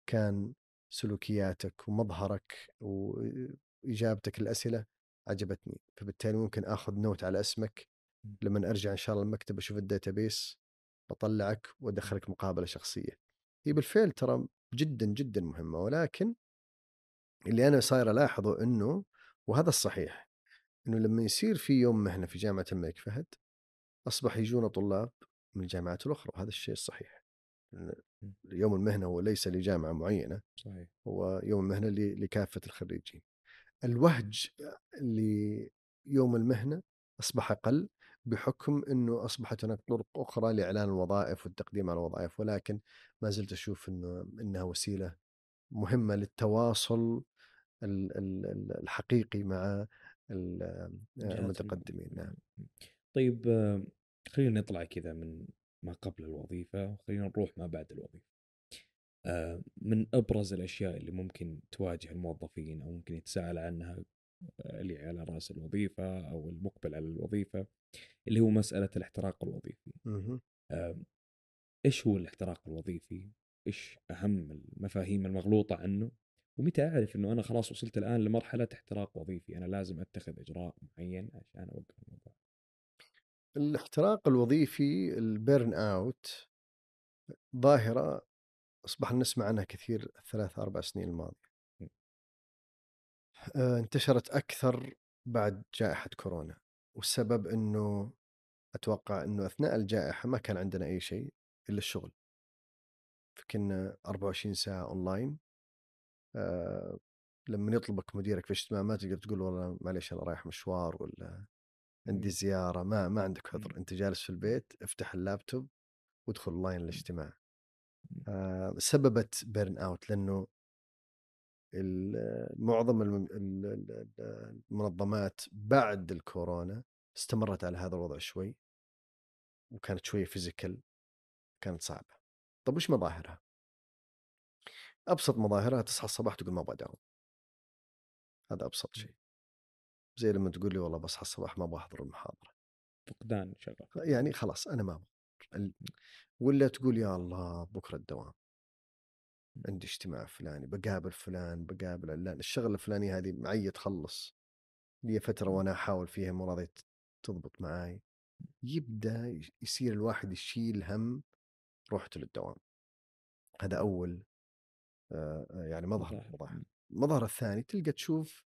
كان سلوكياتك ومظهرك وإجابتك للأسئلة عجبتني. فبالتالي ممكن آخذ note على اسمك. لما أرجع إن شاء الله المكتب أشوف الداتابيس بطلعك وأدخلك مقابلة شخصية. هي بالفعل ترى جدا جدا مهمة. ولكن اللي أنا صاير ألاحظه إنه وهذا الصحيح إنه لما يصير في يوم مهنة في جامعة الملك فهد أصبح يجونا طلاب من الجامعات الأخرى وهذا الشيء الصحيح. يوم المهنة هو ليس لجامعة معينة صحيح. هو يوم المهنة لكافة الخريجين. الوهج ليوم المهنة أصبح أقل بحكم إنه أصبحت هناك طرق أخرى لإعلان الوظائف والتقديم على الوظائف ولكن ما زلت أشوف إنه إنها وسيلة مهمة للتواصل ال- ال- ال- الحقيقي مع جهات المتقدمين. نعم. طيب آه، خلينا نطلع كذا من ما قبل الوظيفة وخلينا نروح ما بعد الوظيفة آه، من أبرز الأشياء اللي ممكن تواجه الموظفين أو ممكن يتساءل عنها آه، اللي على رأس الوظيفة أو المقبل على الوظيفة اللي هو مسألة الاحتراق الوظيفي. آه، إيش هو الاحتراق الوظيفي؟ إيش أهم المفاهيم المغلوطة عنه؟ ومتى أعرف أنه أنا خلاص وصلت الآن لمرحلة احتراق وظيفي أنا لازم أتخذ إجراء معين عشان أوقف الموضوع الاحتراق الوظيفي ال burn out ظاهرة أصبحنا نسمع عنها كثير الثلاث أربع سنين الماضية. آه، انتشرت أكثر بعد جائحة كورونا والسبب إنه أتوقع إنه أثناء الجائحة ما كان عندنا أي شيء إلا الشغل. فكنا 24 ساعة اونلاين آه، لما يطلبك مديرك في اجتماع ما تقدر تقول والله معليش أنا رايح مشوار ولا عندي م. زيارة ما ما عندك عذر م. أنت جالس في البيت افتح اللابتوب وادخل أونلاين الاجتماع م. آه، سببت burn out لأنه معظم الم- ال- ال- ال- المنظمات بعد الكورونا استمرت على هذا الوضع شوي وكانت شوية physical كانت صعبة طب وش مظاهرها؟ أبسط مظاهرها تصحى الصباح تقول ما أبغى أداوم هذا أبسط شيء زي لما تقول لي والله بصحى الصباح ما أبغى أحضر المحاضرة. فقدان شغف. يعني خلاص أنا ما أبغى. ولا تقول يا الله بكرة الدوام. عندي اجتماع فلاني بقابل فلان بقابل علان الشغلة الفلانية هذه معي تخلص. لي فترة وأنا أحاول فيها مو راضيه تضبط معاي. يبدأ يصير الواحد يشيل هم روحته للدوام. هذا أول يعني مظهر. مظاهر. المظهر الثاني تلقى تشوف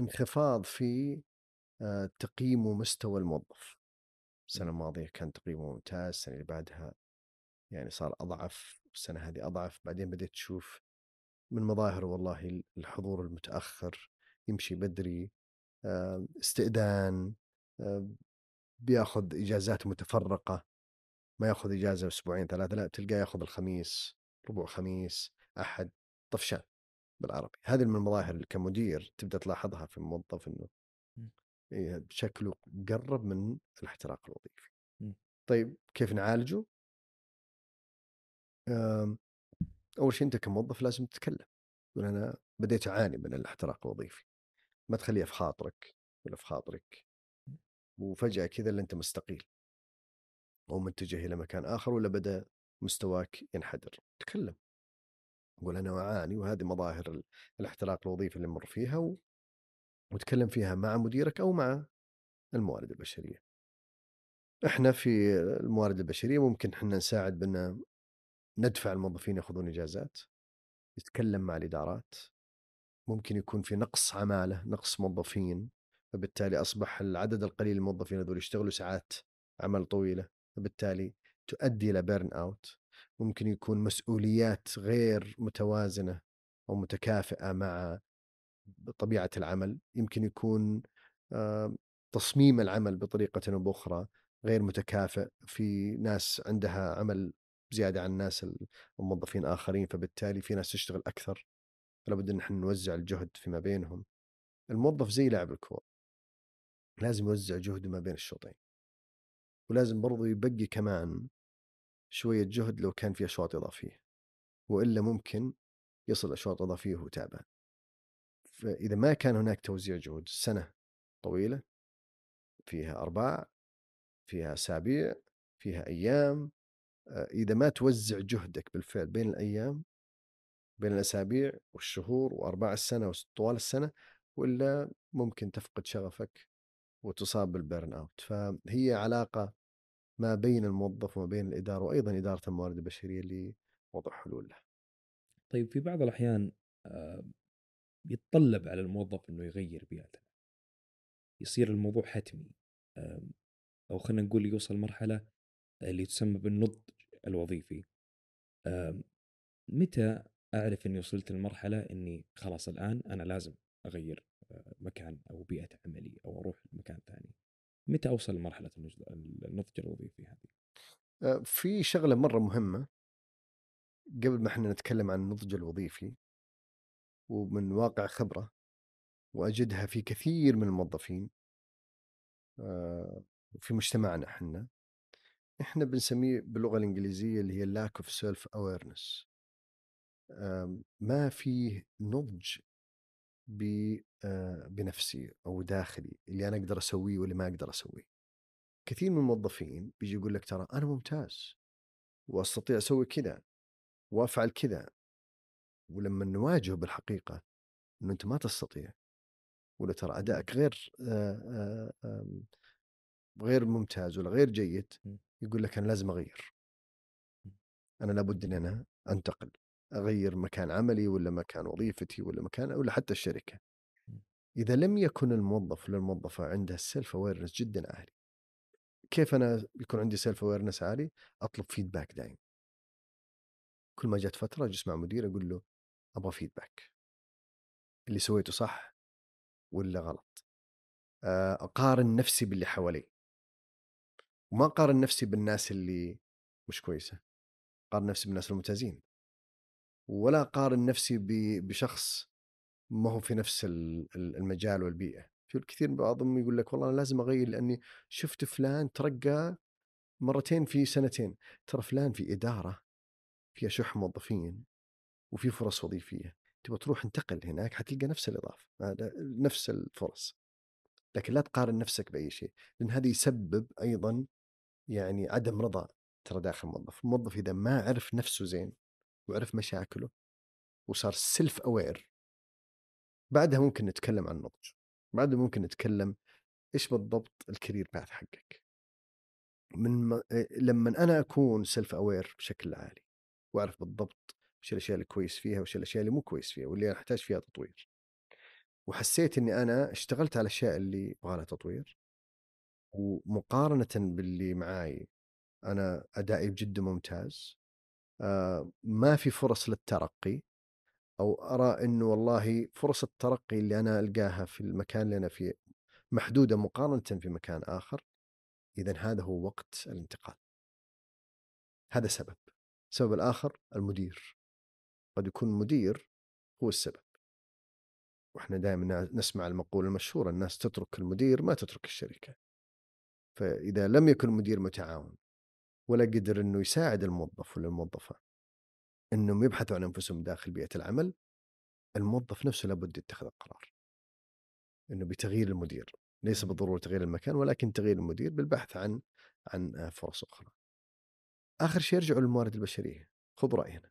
انخفاض في آه، تقييم ومستوى الموظف. السنة الماضية كان تقييمه ممتاز السنة اللي بعدها يعني صار أضعف السنة هذه أضعف بعدين بديت تشوف من مظاهر والله الحضور المتأخر يمشي بدري آه، استئذان آه، بياخذ إجازات متفرقة ما ياخذ إجازة أسبوعين ثلاثة لا تلقاه ياخذ الخميس ربع خميس أحد طفشان. بالعربي. هذه من المظاهر اللي كمدير تبدأ تلاحظها في الموظف إنه م. إيه شكله قرب من الاحتراق الوظيفي. م. طيب كيف نعالجه؟ آم، أول شيء أنت كموظف لازم تتكلم تقول أنا بديت أعاني من الاحتراق الوظيفي. ما تخليها في خاطرك ولا في خاطرك. وفجأة كذا اللي أنت مستقيل. أو متجه إلى مكان آخر ولا بدأ مستواك ينحدر. تكلم. قول أنا اعاني وهذه مظاهر ال- الاحتراق الوظيفي اللي نمر فيها و... وتكلم فيها مع مديرك أو مع الموارد البشرية. إحنا في الموارد البشرية ممكن إحنا نساعد بأن ندفع الموظفين يأخذون إجازات يتكلم مع الإدارات ممكن يكون في نقص عمالة نقص موظفين فبالتالي أصبح العدد القليل من الموظفين هذول يشتغلوا ساعات عمل طويلة فبالتالي تؤدي إلى burn out ممكن يكون مسؤوليات غير متوازنة أو متكافئة مع طبيعة العمل. يمكن يكون آه، تصميم العمل بطريقة أو بأخرى غير متكافئ. في ناس عندها عمل زيادة عن الناس الموظفين آخرين فبالتالي في ناس تشتغل أكثر. لابد إن إحنا نوزع الجهد فيما بينهم. الموظف زي لاعب الكورة. لازم يوزع جهده ما بين الشوطين. ولازم برضو يبقي كمان شوية جهد لو كان في أشواط إضافية وإلا ممكن يصل أشواط إضافية وهو تعبان. فإذا ما كان هناك توزيع جهود سنة طويلة فيها أرباع فيها أسابيع فيها أيام آه، إذا ما توزع جهدك بالفعل بين الأيام بين الأسابيع والشهور وأرباع السنة وطوال السنة ولا ممكن تفقد شغفك وتصاب بالبرن أوت فهي علاقة ما بين الموظف وما بين الإدارة وأيضا إدارة الموارد البشرية لوضع حلول له طيب في بعض الأحيان آه، يتطلب على الموظف أنه يغير بيئته. يصير الموضوع حتمي أو خلينا نقول يوصل مرحلة اللي تسمى بالنضج الوظيفي. متى أعرف أني وصلت لمرحلة أني خلاص الآن أنا لازم أغير آه، مكان أو بيئة عملي أو أروح لمكان ثاني؟ متى أوصل لمرحلة النضج الوظيفي هذه؟ آه، في شغلة مرة مهمة قبل ما إحنا نتكلم عن النضج الوظيفي ومن واقع خبرة وأجدها في كثير من الموظفين آه، في مجتمعنا إحنا إحنا بنسميه باللغة الإنجليزية اللي هي lack of self awareness ما فيه نضج آه، بنفسي أو داخلي اللي أنا أقدر أسويه واللي ما أقدر أسويه. كثير من الموظفين بيجي يقول لك ترى أنا ممتاز وأستطيع أسوي كذا وأفعل كذا. ولما نواجهه بالحقيقة إنه أنت ما تستطيع ولا ترى أدائك غير آه، آه، غير ممتاز ولا غير جيد يقول لك أنا لازم أغير. أنا لابد إن أنا أنتقل. أغير مكان عملي ولا مكان وظيفتي ولا مكان ولا حتى الشركة. إذا لم يكن الموظف ولا الموظفه عندها ال self awareness جدا عالي. كيف أنا يكون عندي self awareness عالي؟ أطلب فيدباك دائم. كل ما جت فترة أجلس مع مدير أقول له أبغى فيدباك. اللي سويته صح ولا غلط؟ آه، أقارن نفسي باللي حوالي. وما أقارن نفسي بالناس اللي مش كويسة. أقارن نفسي بالناس الممتازين. ولا أقارن نفسي بشخص ما هو في نفس المجال والبيئة. في الكثير من بعضهم يقول لك والله أنا لازم أغير لأني شفت فلان ترقى مرتين في سنتين. ترى فلان في إدارة فيها شح موظفين وفي فرص وظيفية. تبغى تروح انتقل هناك حتلقى نفس الإضافة نفس الفرص. لكن لا تقارن نفسك بأي شيء لأن هذا يسبب أيضا يعني عدم رضا ترى داخل الموظف. الموظف إذا ما عرف نفسه زين وعرف مشاكله وصار self-aware بعدها ممكن نتكلم عن النضج بعدها ممكن نتكلم إيش بالضبط ال career path حقك. من م... لما أنا أكون self-aware بشكل عالي وأعرف بالضبط وش الأشياء اللي كويس فيها وش الأشياء اللي مو كويس فيها واللي أنا أحتاج فيها تطوير. وحسيت إني أنا اشتغلت على الأشياء اللي أبغى لها تطوير ومقارنة باللي معاي أنا أدائي جدا ممتاز. آه ما في فرص للترقي أو أرى انه والله فرص الترقي اللي أنا ألقاها في المكان اللي أنا فيه محدودة مقارنة في مكان آخر إذا هذا هو وقت الانتقال. هذا سبب. السبب الآخر المدير. قد يكون المدير هو السبب. وإحنا دائما نسمع المقولة المشهورة الناس تترك المدير ما تترك الشركة. فإذا لم يكن المدير متعاون ولا قدر إنه يساعد الموظف ولا الموظفة إنهم يبحثوا عن أنفسهم داخل بيئة العمل الموظف نفسه لابد يتخذ القرار إنه بتغيير المدير ليس بالضرورة تغيير المكان ولكن تغيير المدير بالبحث عن عن فرص أخرى. آخر شيء يرجعوا للموارد البشرية، خذ راينا.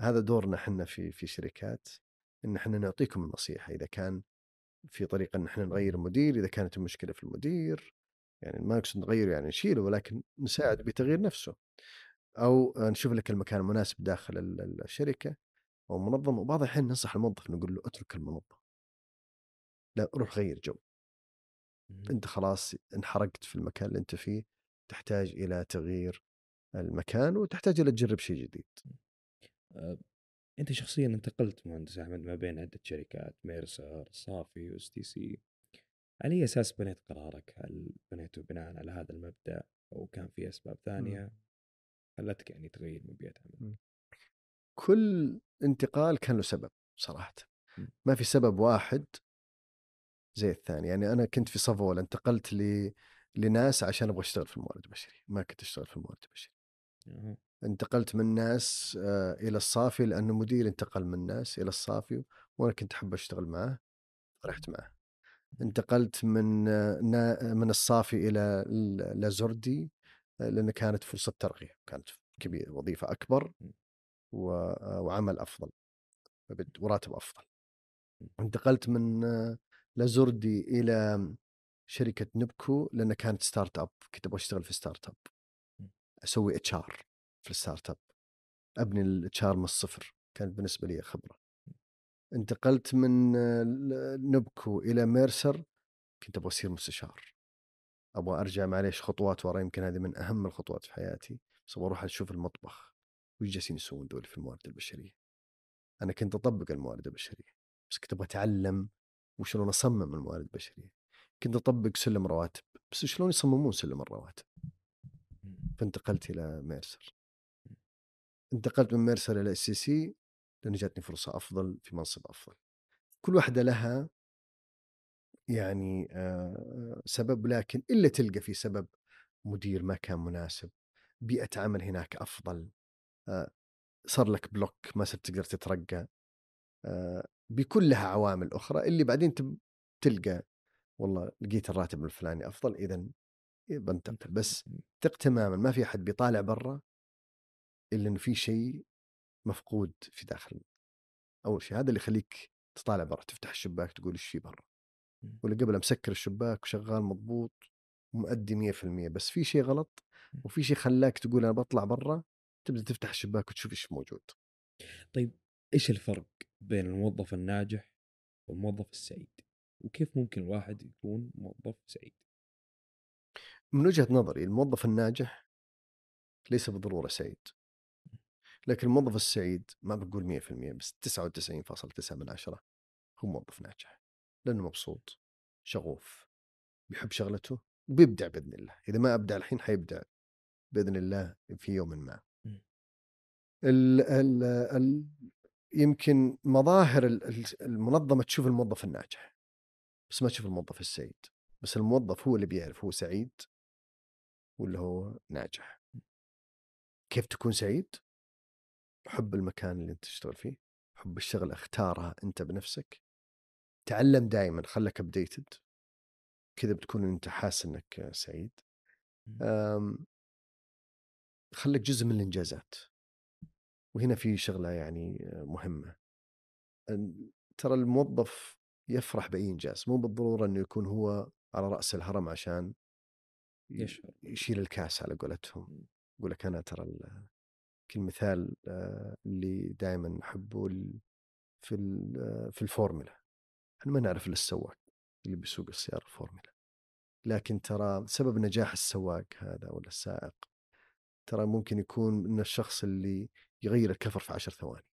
هذا دورنا إحنا في في شركات إن إحنا نعطيكم النصيحة إذا كان في طريقة إن إحنا نغير المدير، إذا كانت المشكلة في المدير يعني ما نقصد نغيره يعني نشيله ولكن نساعد بتغيير نفسه. أو نشوف لك المكان المناسب داخل الشركة أو المنظمه وبعض الاحيان ننصح الموظف نقول له اترك المنظمة. لا روح غير جو. أنت خلاص انحرقت في المكان اللي أنت فيه تحتاج إلى تغيير المكان وتحتاج إلى تجرب شيء جديد. أه أنت شخصيا انتقلت مهندس أحمد ما بين عدة شركات ميرسر صافي و STC على اي أساس بنيت قرارك؟ هل بنيته بناء على هذا المبدأ أو كان في أسباب ثانية؟ خلتك يعني تغير من بيئة عمل؟ كل انتقال كان له سبب صراحة. م. ما في سبب واحد زي الثاني. يعني أنا كنت في صفوه انتقلت ل لناس عشان أبغى أشتغل في الموارد البشري ما كنت أشتغل في الموارد البشري أها. انتقلت من ناس آه، إلى الصافي لأنه مدير انتقل من ناس إلى الصافي وأنا كنت أحب أشتغل معه رحت معه انتقلت من نا- من الصافي إلى ال- لزردي آه، لأن كانت فرصة ترقية كانت كبيره وظيفة أكبر آه، وعمل أفضل وراتب أفضل. انتقلت من لزردي إلى شركة نبكو لأن كانت startup كنت أبغى أشتغل في startup أسوي HR في ال startup أبني ال HR من الصفر كانت بالنسبة لي خبرة. انتقلت من نبكو إلى ميرسر كنت أبغى أصير مستشار. أبغى أرجع معليش خطوات ورا يمكن هذه من أهم الخطوات في حياتي. بس أبغى أروح أشوف المطبخ. وش جالسين يسوون دول في الموارد البشرية؟ أنا كنت أطبق الموارد البشرية. بس كنت أبغى أتعلم وشلون أصمم الموارد البشرية. كنت أطبق سلم رواتب. بس شلون يصممون سلم الرواتب؟ فانتقلت إلى ميرسر. انتقلت من ميرسر إلى STC لأن جاتني فرصة أفضل في منصب أفضل. كل واحدة لها يعني سبب لكن إلا تلقى في سبب مدير ما كان مناسب بيئة عمل هناك أفضل آه، صار لك block ما صرت تقدر تترقى آه، بكل لها عوامل أخرى اللي بعدين تلقى والله لقيت الراتب الفلاني أفضل اذا بنتقل. بس ثق تماما ما في أحد بيطالع برا إلا إنه في شيء مفقود في داخل أول شيء هذا اللي يخليك تطالع برا تفتح الشباك تقول إيش في برا مم. ولا قبل مسكر الشباك وشغال مضبوط ومؤدي 100% بس في شيء غلط وفي شيء خلاك تقول أنا بطلع برا تبدأ تفتح الشباك وتشوف إيش موجود طيب إيش الفرق بين الموظف الناجح والموظف السعيد؟ وكيف ممكن الواحد يكون موظف سعيد؟ من وجهة نظري الموظف الناجح ليس بالضروره سعيد لكن الموظف السعيد ما بقول 100% بس 99.9 من عشرة هو موظف ناجح لأنه مبسوط شغوف بيحب شغلته وبيبدع بإذن الله إذا ما أبدع الحين حيبدع بإذن الله في يوم ما. مم. ال ال ال يمكن مظاهر ال- ال- المنظمة تشوف الموظف الناجح بس ما تشوف الموظف السعيد بس الموظف هو اللي بيعرف هو سعيد ولا هو ناجح. كيف تكون سعيد؟ حب المكان اللي أنت تشتغل فيه حب الشغل اختارها أنت بنفسك. تعلم دائما خلك ابديتد كذا بتكون أنت حاسس إنك سعيد. أم، خلك جزء من الإنجازات. وهنا في شغلة يعني مهمة. ترى الموظف يفرح بأي إنجاز مو بالضرورة إنه يكون هو على رأس الهرم عشان يشيل الكاس على قولتهم. مم. يقول لك أنا ترى كالمثال آه، اللي دائما أحبه ال- في آه، في الفورمولا إحنا ما نعرف إلا السواق اللي بيسوق السيارة الفورمولا لكن ترى سبب نجاح السواق هذا ولا السائق ترى ممكن يكون من الشخص اللي يغير الكفر في عشر ثواني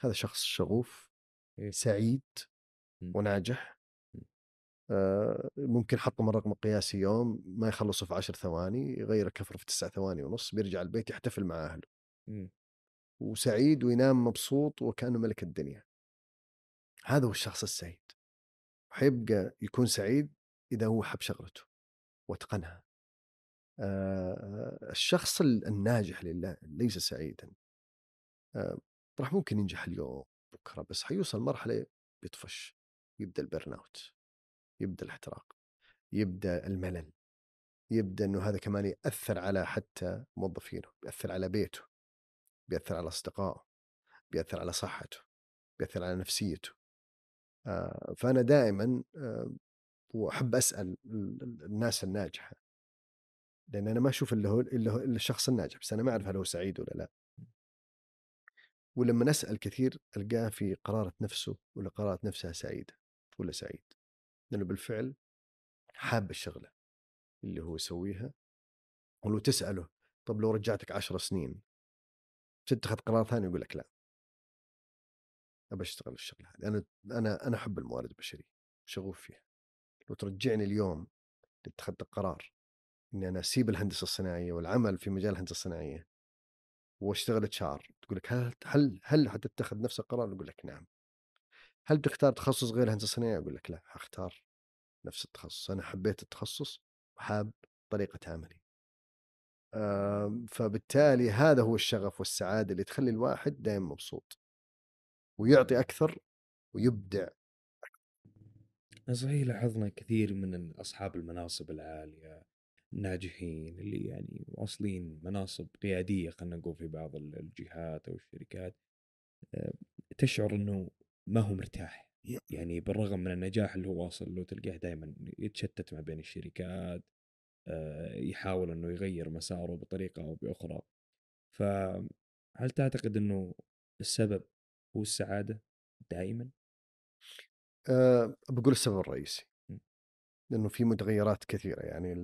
هذا شخص شغوف إيه. سعيد مم. وناجح ممكن حطم الرقم القياسي يوم ما يخلصه في عشر ثواني يغير الكفر في تسع ثواني ونص بيرجع البيت يحتفل مع أهله. مم. وسعيد وينام مبسوط وكأنه ملك الدنيا. هذا هو الشخص السعيد. وحيبقى يكون سعيد إذا هو حب شغلته واتقنها. آه، الشخص ال- الناجح لله ليس سعيدا. آه، راح ممكن ينجح اليوم بكرة بس حيوصل مرحلة بيطفش يبدأ ال burnout يبدأ الاحتراق يبدأ الملل يبدأ أنه هذا كمان يأثر على حتى موظفينه بيأثر على بيته بيأثر على أصدقائه بيأثر على صحته بيأثر على نفسيته. آه، فأنا دائما آه، وأحب أسأل ال- ال- الناس الناجحة. لأن أنا ما إلا هو إلا الشخص الناجح بس أنا ما أعرف هل هو سعيد ولا لا. ولما نسأل كثير ألقاه في قرارة نفسه ولا قرارة نفسها سعيدة ولا سعيد. لأنه بالفعل حاب الشغلة اللي هو يسويها ولو تسأله طب لو رجعتك عشر سنين تتخذ قرار ثاني يقول لك لا أبى أشتغل الشغلة هذه أنا أنا أنا أحب الموارد البشرية شغوف فيها لو ترجعني اليوم لاتخذت القرار إني أنا أسيب الهندسة الصناعية والعمل في مجال الهندسة الصناعية وأشتغل HR تقول لك هل هل هل حتتخذ نفس القرار؟ أقول لك نعم. هل بتختار تخصص غير الهندسة الصناعيه؟ أقول لك لا حختار نفس التخصص، أنا حبيت التخصص وحاب طريقة عملي. فبالتالي هذا هو الشغف والسعادة اللي تخلي الواحد دائما مبسوط ويعطي أكثر ويبدع صحيح لاحظنا كثير من أصحاب المناصب العالية الناجحين اللي يعني واصلين مناصب قيادية خلينا نقول في بعض الجهات أو الشركات تشعر أنه ما هو مرتاح. يعني بالرغم من النجاح اللي هو واصل له تلقاه دائما يتشتت ما بين الشركات آه، يحاول أنه يغير مساره بطريقة أو بأخرى. فهل تعتقد أنه السبب هو السعادة دائما؟ أه بقول السبب الرئيسي. لأنه في متغيرات كثيرة. يعني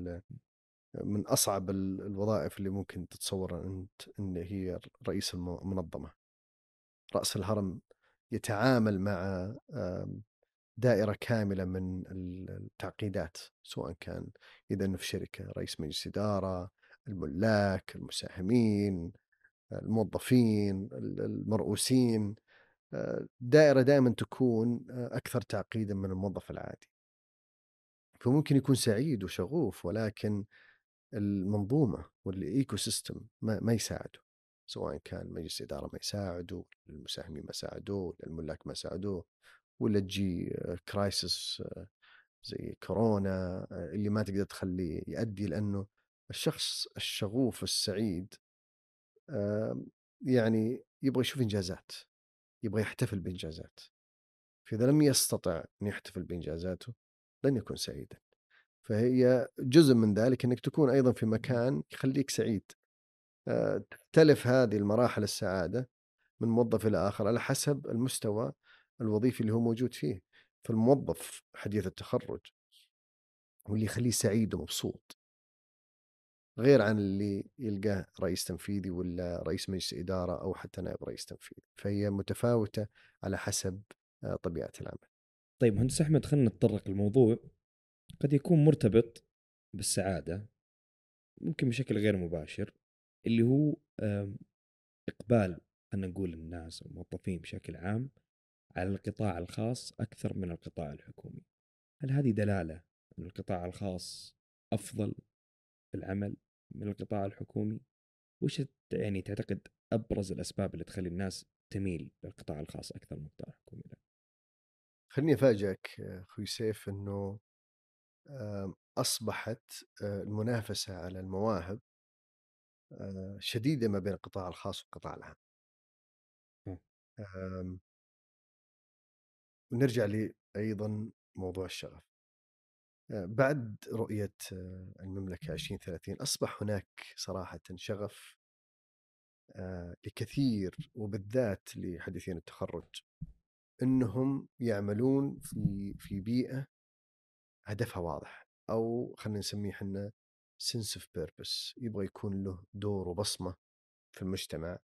من أصعب الوظائف اللي ممكن تتصورها أنت إن هي رئيس المنظمة. رأس الهرم يتعامل مع دائرة كاملة من التعقيدات سواء كان إذا في شركة رئيس مجلس إدارة الملاك المساهمين الموظفين المرؤوسين دائرة دائما تكون أكثر تعقيدا من الموظف العادي. فممكن يكون سعيد وشغوف ولكن المنظومة وال ecosystem ما, ما يساعده. سواء كان مجلس اداره ما يساعده المساهمين ما ساعدوه الملاك ما ساعدوه ولا تجي crisis زي كورونا اللي ما تقدر تخليه يؤدي لأنه الشخص الشغوف السعيد يعني يبغى يشوف إنجازات يبغى يحتفل بإنجازات. فإذا لم يستطع أن يحتفل بإنجازاته لن يكون سعيدا. فهي جزء من ذلك إنك تكون أيضا في مكان يخليك سعيد. آه، تختلف هذه المراحل السعادة من موظف إلى آخر على حسب المستوى الوظيفي اللي هو موجود فيه. فالموظف حديث التخرج واللي يخليه سعيد ومبسوط. غير عن اللي يلقاه رئيس تنفيذي ولا رئيس مجلس إدارة أو حتى نائب رئيس تنفيذي. فهي متفاوتة على حسب آه، طبيعة العمل. طيب مهندس أحمد خلينا نتطرق الموضوع قد يكون مرتبط بالسعادة ممكن بشكل غير مباشر. اللي هو إقبال خلينا نقول الناس أو الموظفين بشكل عام على القطاع الخاص أكثر من القطاع الحكومي هل هذه دلالة أن القطاع الخاص أفضل في العمل من القطاع الحكومي وش يعني تعتقد أبرز الأسباب اللي تخلي الناس تميل للقطاع الخاص أكثر من القطاع الحكومي؟ خليني أفاجئك أخوي سيف أنه أصبحت آه، المنافسة على المواهب آه، شديدة ما بين القطاع الخاص والقطاع العام. ونرجع لي أيضا موضوع الشغف. آه، بعد رؤية المملكة 2030 أصبح هناك صراحة شغف لكثير وبالذات لحديثين التخرج إنهم يعملون في في بيئة هدفها واضح أو خلينا نسميه إحنا sense of purpose يبغى يكون له دور وبصمة في المجتمع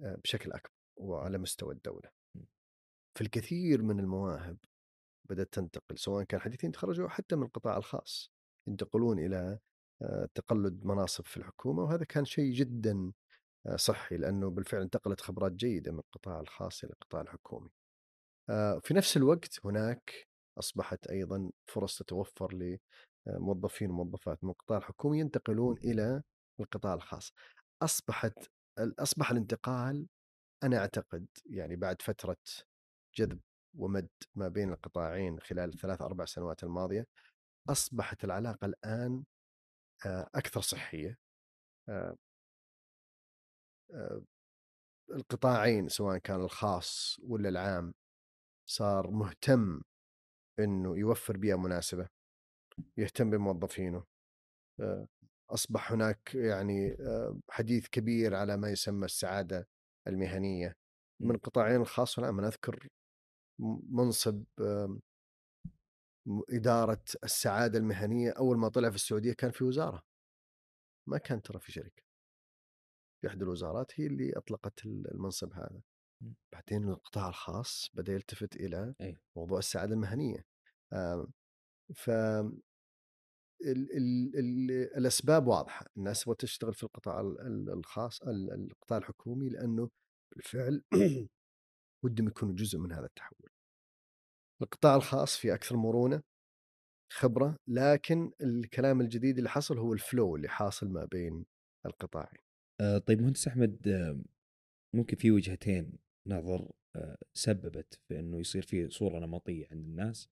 آه، بشكل أكبر وعلى مستوى الدولة. في الكثير من المواهب بدأت تنتقل سواء كان حديثين تخرجوا حتى من القطاع الخاص ينتقلون إلى آه، تقلد مناصب في الحكومة وهذا كان شيء جدا آه، صحي لأنه بالفعل انتقلت خبرات جيدة من القطاع الخاص إلى القطاع الحكومي. في نفس الوقت هناك أصبحت أيضا فرص تتوفر لموظفين وموظفات من القطاع الحكومي ينتقلون إلى القطاع الخاص. أصبحت أصبح الانتقال أنا أعتقد يعني بعد فترة جذب ومد ما بين القطاعين خلال الثلاث أربع سنوات الماضية أصبحت العلاقة الآن أكثر صحية. القطاعين سواء كان الخاص ولا العام صار مهتم إنه يوفر بيئة مناسبة يهتم بموظفينه. أصبح هناك يعني حديث كبير على ما يسمى السعادة المهنية. من القطاعين الخاص والعام أنا أذكر منصب إدارة السعادة المهنية أول ما طلع في السعودية كان في وزارة. ما كان ترى في شركة. في احدى الوزارات هي اللي أطلقت المنصب هذا. بعدين القطاع الخاص بدأ يلتفت إلى أي. موضوع السعادة المهنية. ف ال ال ال الأسباب واضحة. الناس تبغى تشتغل في القطاع ال- ال- الخاص ال- القطاع الحكومي لأنه بالفعل <clears throat> ودهم يكونوا جزء من هذا التحول. القطاع الخاص في أكثر مرونة خبرة لكن الكلام الجديد اللي حصل هو الفلو اللي حاصل ما بين القطاعين. آه، طيب مهندس أحمد آه، ممكن في وجهتين نظر آه، سببت في إنه يصير في صورة نمطية عند الناس؟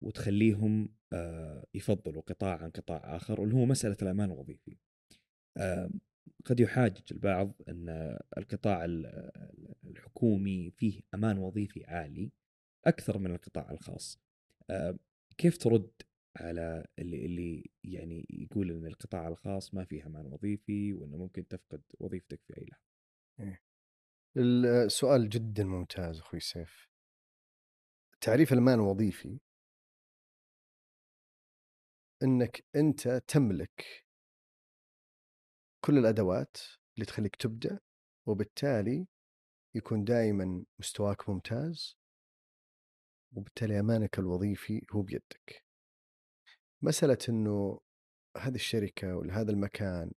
وتخليهم آه، يفضلوا قطاع عن قطاع آخر واللي هو مسألة الأمان الوظيفي. قد يحاجج البعض أن القطاع ال- الحكومي فيه أمان وظيفي عالي أكثر من القطاع الخاص. كيف ترد على اللي اللي يعني يقول أن القطاع الخاص ما فيه أمان وظيفي وأنه ممكن تفقد وظيفتك في أي لحظة. السؤال جدا ممتاز أخوي سيف تعريف الأمان الوظيفي إنك أنت تملك كل الأدوات اللي تخليك تبدع وبالتالي يكون دائما مستواك ممتاز وبالتالي أمانك الوظيفي هو بيدك. مسألة إنه هذه الشركة ولا هذا المكان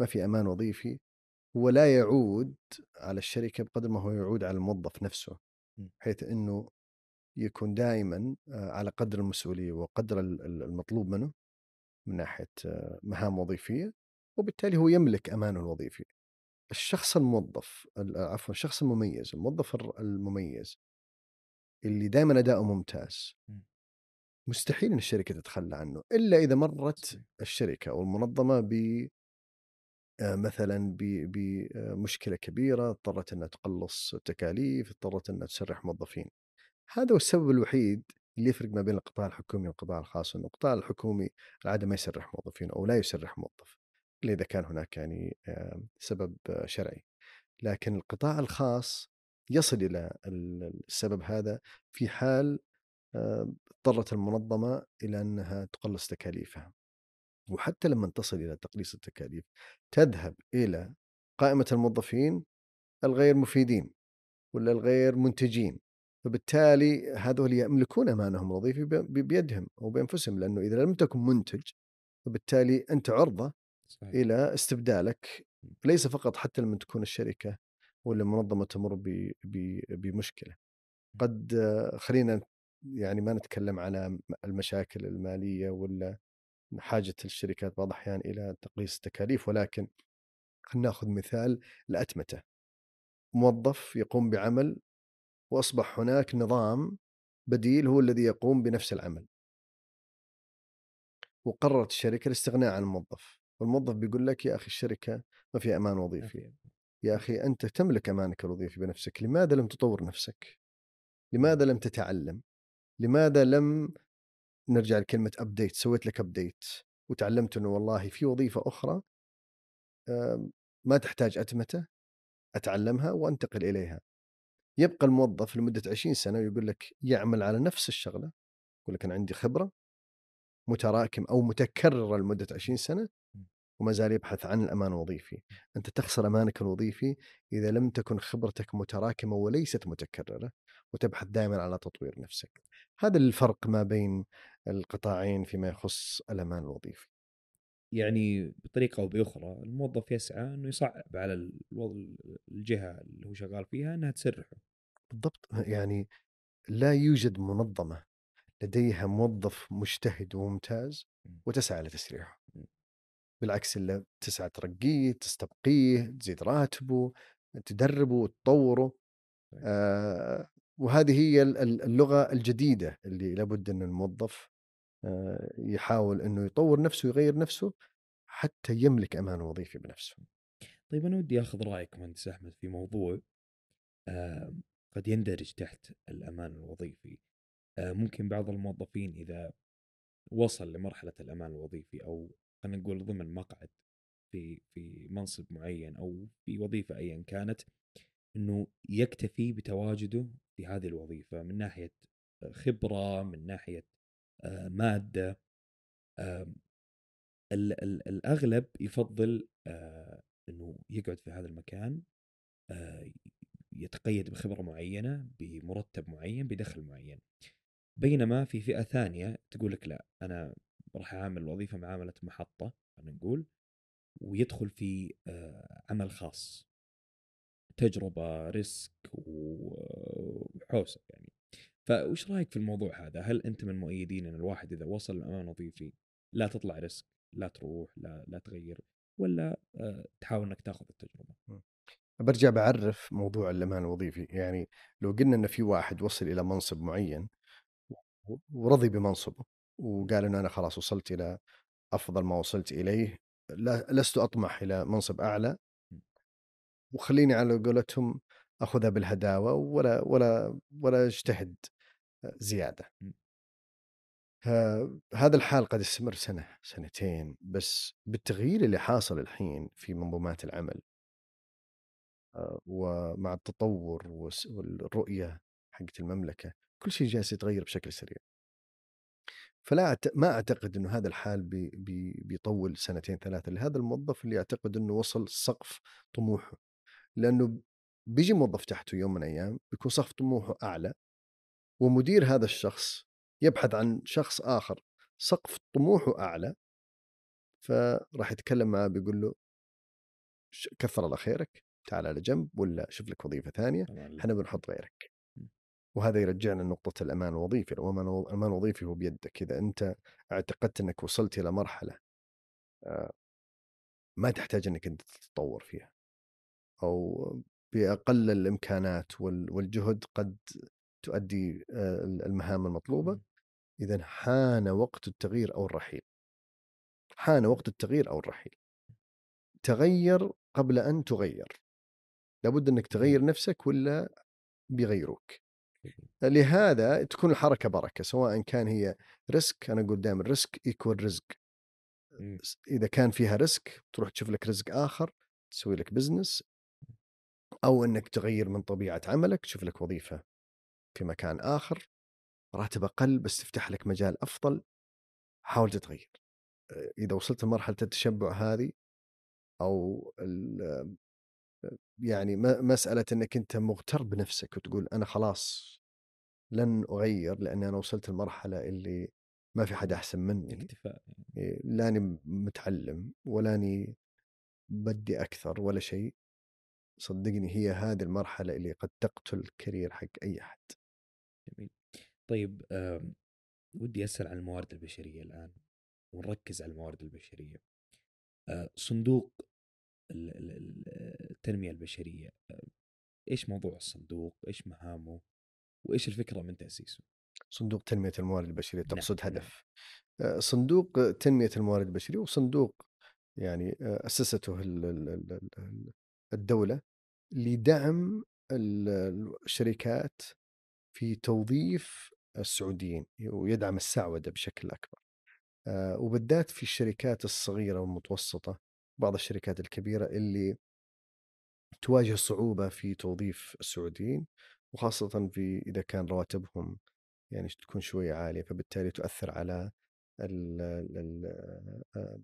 ما في أمان وظيفي هو لا يعود على الشركة بقدر ما هو يعود على الموظف نفسه م. حيث إنه يكون دائما آه، على قدر المسؤولية وقدر ال- ال- المطلوب منه من ناحية آه، مهام وظيفية وبالتالي هو يملك امانه الوظيفي. الشخص الموظف ال- عفوا الشخص المميز الموظف المميز اللي دائما أداؤه ممتاز. مستحيل إن الشركة تتخلى عنه إلا إذا مرت. الشركة أو المنظمة ب آه، مثلا بمشكله كبيرة اضطرت إنها تقلص تكاليف اضطرت إنها تسرح موظفين هذا هو السبب الوحيد اللي يفرق ما بين القطاع الحكومي والقطاع الخاص إنه القطاع الحكومي العاده ما يسرح موظفين أو لا يسرح موظف إلا إذا كان هناك يعني سبب شرعي. لكن القطاع الخاص يصل إلى ال- السبب هذا في حال اضطرت المنظمة إلى أنها تقلص تكاليفها. وحتى لما تصل إلى تقليص التكاليف تذهب إلى قائمة الموظفين الغير مفيدين ولا الغير منتجين. فبالتالي هذول يملكون أمانهم الوظيفي بيدهم وبانفسهم لأنه إذا لم تكن منتج فبالتالي أنت عرضة صحيح. إلى استبدالك ليس فقط حتى لما تكون الشركة ولا المنظمة تمر ب- ب- بمشكلة. قد خلينا يعني ما نتكلم على المشاكل المالية ولا حاجة الشركات بعض الأحيان إلى تقليص التكاليف ولكن خلينا ناخذ مثال الاتمته موظف يقوم بعمل وأصبح هناك نظام بديل هو الذي يقوم بنفس العمل. وقررت الشركة الاستغناء عن الموظف والموظف بيقول لك يا أخي الشركة ما في أمان ما وظيفي في يا أخي أنت تملك أمانك الوظيفي بنفسك لماذا لم تطور نفسك؟ لماذا لم تتعلم؟ لماذا لم نرجع لكلمة update سويت لك update وتعلمت إنه والله في وظيفة أخرى ما تحتاج أتمتة أتعلمها وأنتقل إليها. يبقى الموظف لمدة 20 سنة ويقول لك يعمل على نفس الشغلة يقول لك أنا عندي خبرة متراكم أو متكررة لمدة 20 سنة وما زال يبحث عن الأمان الوظيفي، أنت تخسر أمانك الوظيفي إذا لم تكن خبرتك متراكمة وليست متكررة وتبحث دائما على تطوير نفسك. هذا الفرق ما بين القطاعين فيما يخص الأمان الوظيفي. يعني بطريقة أو بأخرى الموظف يسعى إنه يصعب على الجهة اللي هو شغال فيها إنها تسرحه بالضبط يعني لا يوجد منظمة لديها موظف مجتهد وممتاز وتسعى لتسريحه. م. بالعكس الا تسعى ترقيه، تستبقيه، تزيد راتبه، تدربه، تطوره. صحيح. آه وهذه هي ال- ال- اللغة الجديدة اللي لابد إن الموظف يحاول إنه يطور نفسه ويغير نفسه حتى يملك أمان وظيفي بنفسه. طيب أنا ودي آخذ رأيك مهندس أحمد في موضوع آه قد يندرج تحت الأمان الوظيفي آه ممكن بعض الموظفين إذا وصل لمرحلة الأمان الوظيفي أو خلينا نقول ضمن مقعد في في منصب معين أو في وظيفة ايا كانت إنه يكتفي بتواجده في هذه الوظيفة من ناحية خبرة من ناحية آه، مادة ال- ال- الأغلب يفضل آه، إنه يقعد في هذا المكان آه، يتقيد بخبرة معينة بمرتب معين بدخل معين. بينما في فئة ثانية تقول لك لا أنا راح اعامل الوظيفه معاملة محطة خلينا نقول ويدخل في آه، عمل خاص. تجربة risk وحوسه يعني. فوش رأيك في الموضوع هذا؟ هل أنت من مؤيدين إن الواحد إذا وصل للامان الوظيفي لا تطلع risk، لا تروح، لا لا تغير، ولا آه، تحاول إنك تأخذ التجربة؟ برجع بعرف موضوع الأمان الوظيفي، يعني لو قلنا إن في واحد وصل إلى منصب معين ورضي بمنصبه وقال انه أنا خلاص وصلت إلى أفضل ما وصلت إليه لست أطمح إلى منصب أعلى وخليني على قولتهم أخذها بالهداوة ولا ولا ولا أجتهد زيادة. م. هذا الحال قد يستمر سنة سنتين بس بالتغيير اللي حاصل الحين في منظومات العمل آه، ومع التطور والرؤية حقت المملكة كل شيء جالس يتغير بشكل سريع. فلا أت... ما أعتقد إنه هذا الحال بي... بي... بيطول سنتين ثلاثة لهذا الموظف اللي يعتقد إنه وصل سقف طموحه لأنه بيجي موظف تحته يوم من الأيام بيكون سقف طموحه أعلى ومدير هذا الشخص يبحث عن شخص آخر سقف طموحه أعلى فراح يتكلم معاه بيقول له كثر الله خيرك تعال على جنب ولا شوف لك وظيفة ثانية إحنا بنحط غيرك. وهذا يرجعنا لنقطة الأمان الوظيفي، الأمان الوظيفي هو بيدك، إذا أنت اعتقدت أنك وصلت إلى مرحلة آه، ما تحتاج أنك أنت تتطور فيها أو بأقل الإمكانات والجهد قد تؤدي آه، المهام المطلوبة إذا حان وقت التغيير أو الرحيل. حان وقت التغيير أو الرحيل. تغير قبل أن تغير. لابد أنك تغير نفسك ولا بيغيروك. لهذا تكون الحركة بركة سواء كان هي risk أنا أقول دائما risk equal رزق. إذا كان فيها risk تروح تشوف لك رزق آخر تسوي لك business أو إنك تغير من طبيعة عملك تشوف لك وظيفة في مكان آخر راتب أقل بس تفتح لك مجال أفضل حاول تتغير. إذا وصلت لمرحلة التشبع هذه أو يعني مسألة إنك أنت مغتر بنفسك وتقول أنا خلاص لن أغير لأني أنا وصلت لمرحلة اللي ما في حد أحسن مني اكتفاء إيه، لاني متعلم ولاني بدي أكثر ولا شيء. صدقني هي هذه المرحلة اللي قد تقتل الكارير حق أي أحد جميل طيب ودي أسأل عن الموارد البشرية الآن ونركز على الموارد البشرية آه، صندوق التنمية البشرية آه، إيش موضوع الصندوق؟ إيش مهامه؟ وإيش الفكرة من تأسيسه؟ صندوق تنمية الموارد البشرية نعم، تقصد نعم. هدف نعم. صندوق تنمية الموارد البشرية وصندوق يعني آه، أسسته الدولة لدعم الشركات في توظيف السعوديين ويدعم السعودة بشكل أكبر. آه، وبالذات في الشركات الصغيرة والمتوسطة بعض الشركات الكبيرة اللي تواجه صعوبة في توظيف السعوديين وخاصة في إذا كان رواتبهم يعني تكون شوية عالية فبالتالي تؤثر على آه،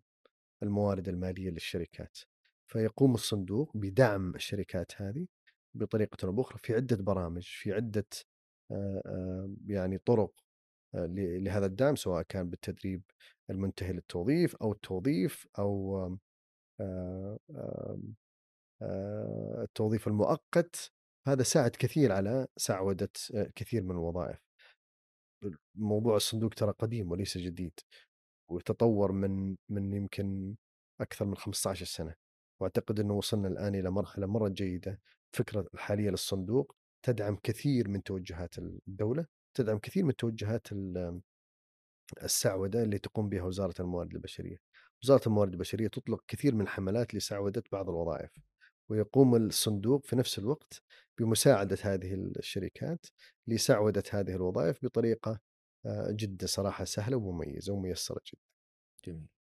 الموارد المالية للشركات فيقوم الصندوق بدعم الشركات هذه بطريقة أو بأخرى في عدة برامج في آه، يعني طرق لهذا الدعم سواء كان بالتدريب المنتهي للتوظيف أو التوظيف أو التوظيف المؤقت. هذا ساعد كثير على سعودة كثير من الوظائف. موضوع الصندوق ترى قديم وليس جديد وتطور من من يمكن أكثر من 15 سنة. وأعتقد أنه وصلنا الآن إلى مرحلة مرة جيدة. الفكرة الحالية للصندوق تدعم كثير من توجهات الدولة تدعم كثير من توجهات السعودة اللي تقوم بها وزارة الموارد البشرية. وزارة الموارد البشرية تطلق كثير من الحملات لسعودة بعض الوظائف ويقوم الصندوق في نفس الوقت بمساعدة هذه الشركات لسعودة هذه الوظائف بطريقة آه، جدا صراحة سهلة ومميزة وميسرة جدا. جميل.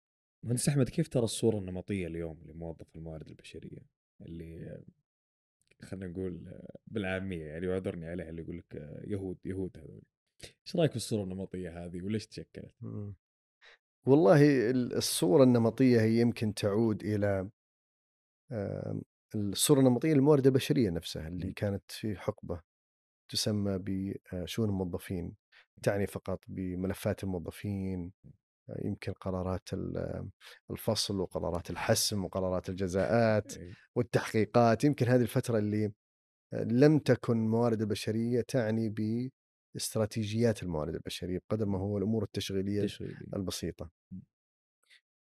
مهندس أحمد كيف ترى الصورة النمطية اليوم لموظف الموارد البشرية؟ اللي خلينا نقول بالعامية يعني وأعذرني عليها اللي يقول لك يهود يهود هذول. إيش رأيك في الصورة النمطية هذه وليش تشكلت؟ والله الصورة النمطية هي يمكن تعود إلى الصورة النمطية للموارد البشرية نفسها اللي كانت في حقبة تسمى بشؤون الموظفين تعني فقط بملفات الموظفين يمكن قرارات ال- الفصل وقرارات الحسم وقرارات الجزاءات إيه. والتحقيقات يمكن هذه الفترة اللي لم تكن موارد البشرية تعني باستراتيجيات الموارد البشرية بقدر ما هو الأمور التشغيلية تشغيلي البسيطة م.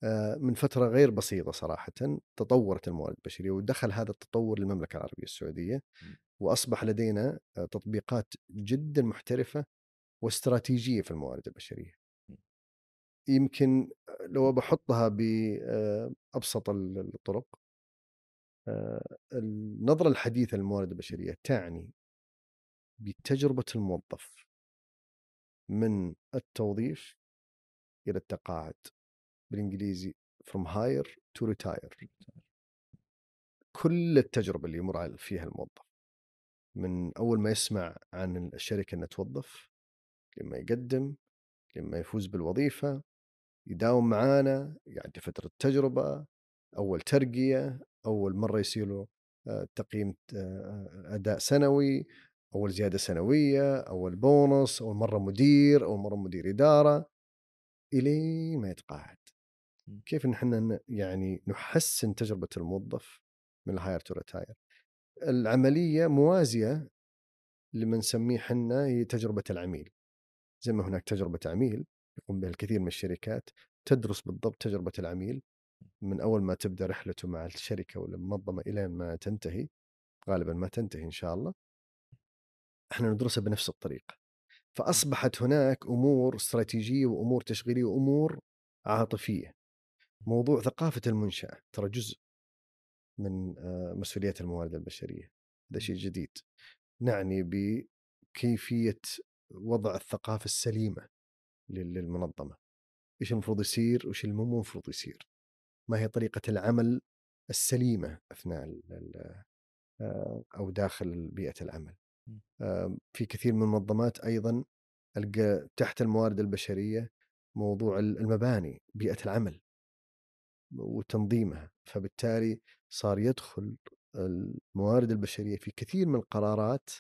آه، من فترة غير بسيطة صراحة تطورت الموارد البشرية ودخل هذا التطور للمملكة العربية السعودية م. وأصبح لدينا آه، تطبيقات جدا محترفة واستراتيجية في الموارد البشرية م. يمكن لو بحطها بأبسط الطرق آه، النظرة الحديثة للموارد البشرية تعني بتجربة الموظف من التوظيف إلى التقاعد بالإنجليزي from hire to retire. كل التجربة اللي يمر فيها الموظف من أول ما يسمع عن الشركة أنها توظف لما يقدم لما يفوز بالوظيفة يداوم معانا يعدي فترة تجربة أول ترقية أول مرة يصير له آه، تقييم آه، أداء سنوي أول زيادة سنوية أول بونص أول مرة مدير أول مرة مدير إدارة إلين ما يتقاعد. كيف نحن يعني نحسن تجربة الموظف من ال hire to retire العملية موازية لما نسميه حنا هي تجربة العميل. زي ما هناك تجربة عميل يقوم بها الكثير من الشركات تدرس بالضبط تجربة العميل من أول ما تبدأ رحلته مع الشركة ولا المنظمة إلى ما تنتهي غالبا ما تنتهي إن شاء الله. إحنا ندرسها بنفس الطريقة. فأصبحت هناك أمور استراتيجية وأمور تشغيلية وأمور عاطفية. موضوع ثقافة المنشأة ترى جزء من آه، مسؤوليات الموارد البشرية. هذا شيء جديد. نعني بكيفية وضع الثقافة السليمة. لل- للمنظمة. إيش المفروض يصير وإيش اللي مو المفروض يصير. ما هي طريقة العمل السليمة أثناء ال- ال- آه، أو داخل بيئة العمل. في كثير من المنظمات أيضا ألقى تحت الموارد البشرية موضوع المباني بيئة العمل وتنظيمها. فبالتالي صار يدخل الموارد البشرية في كثير من القرارات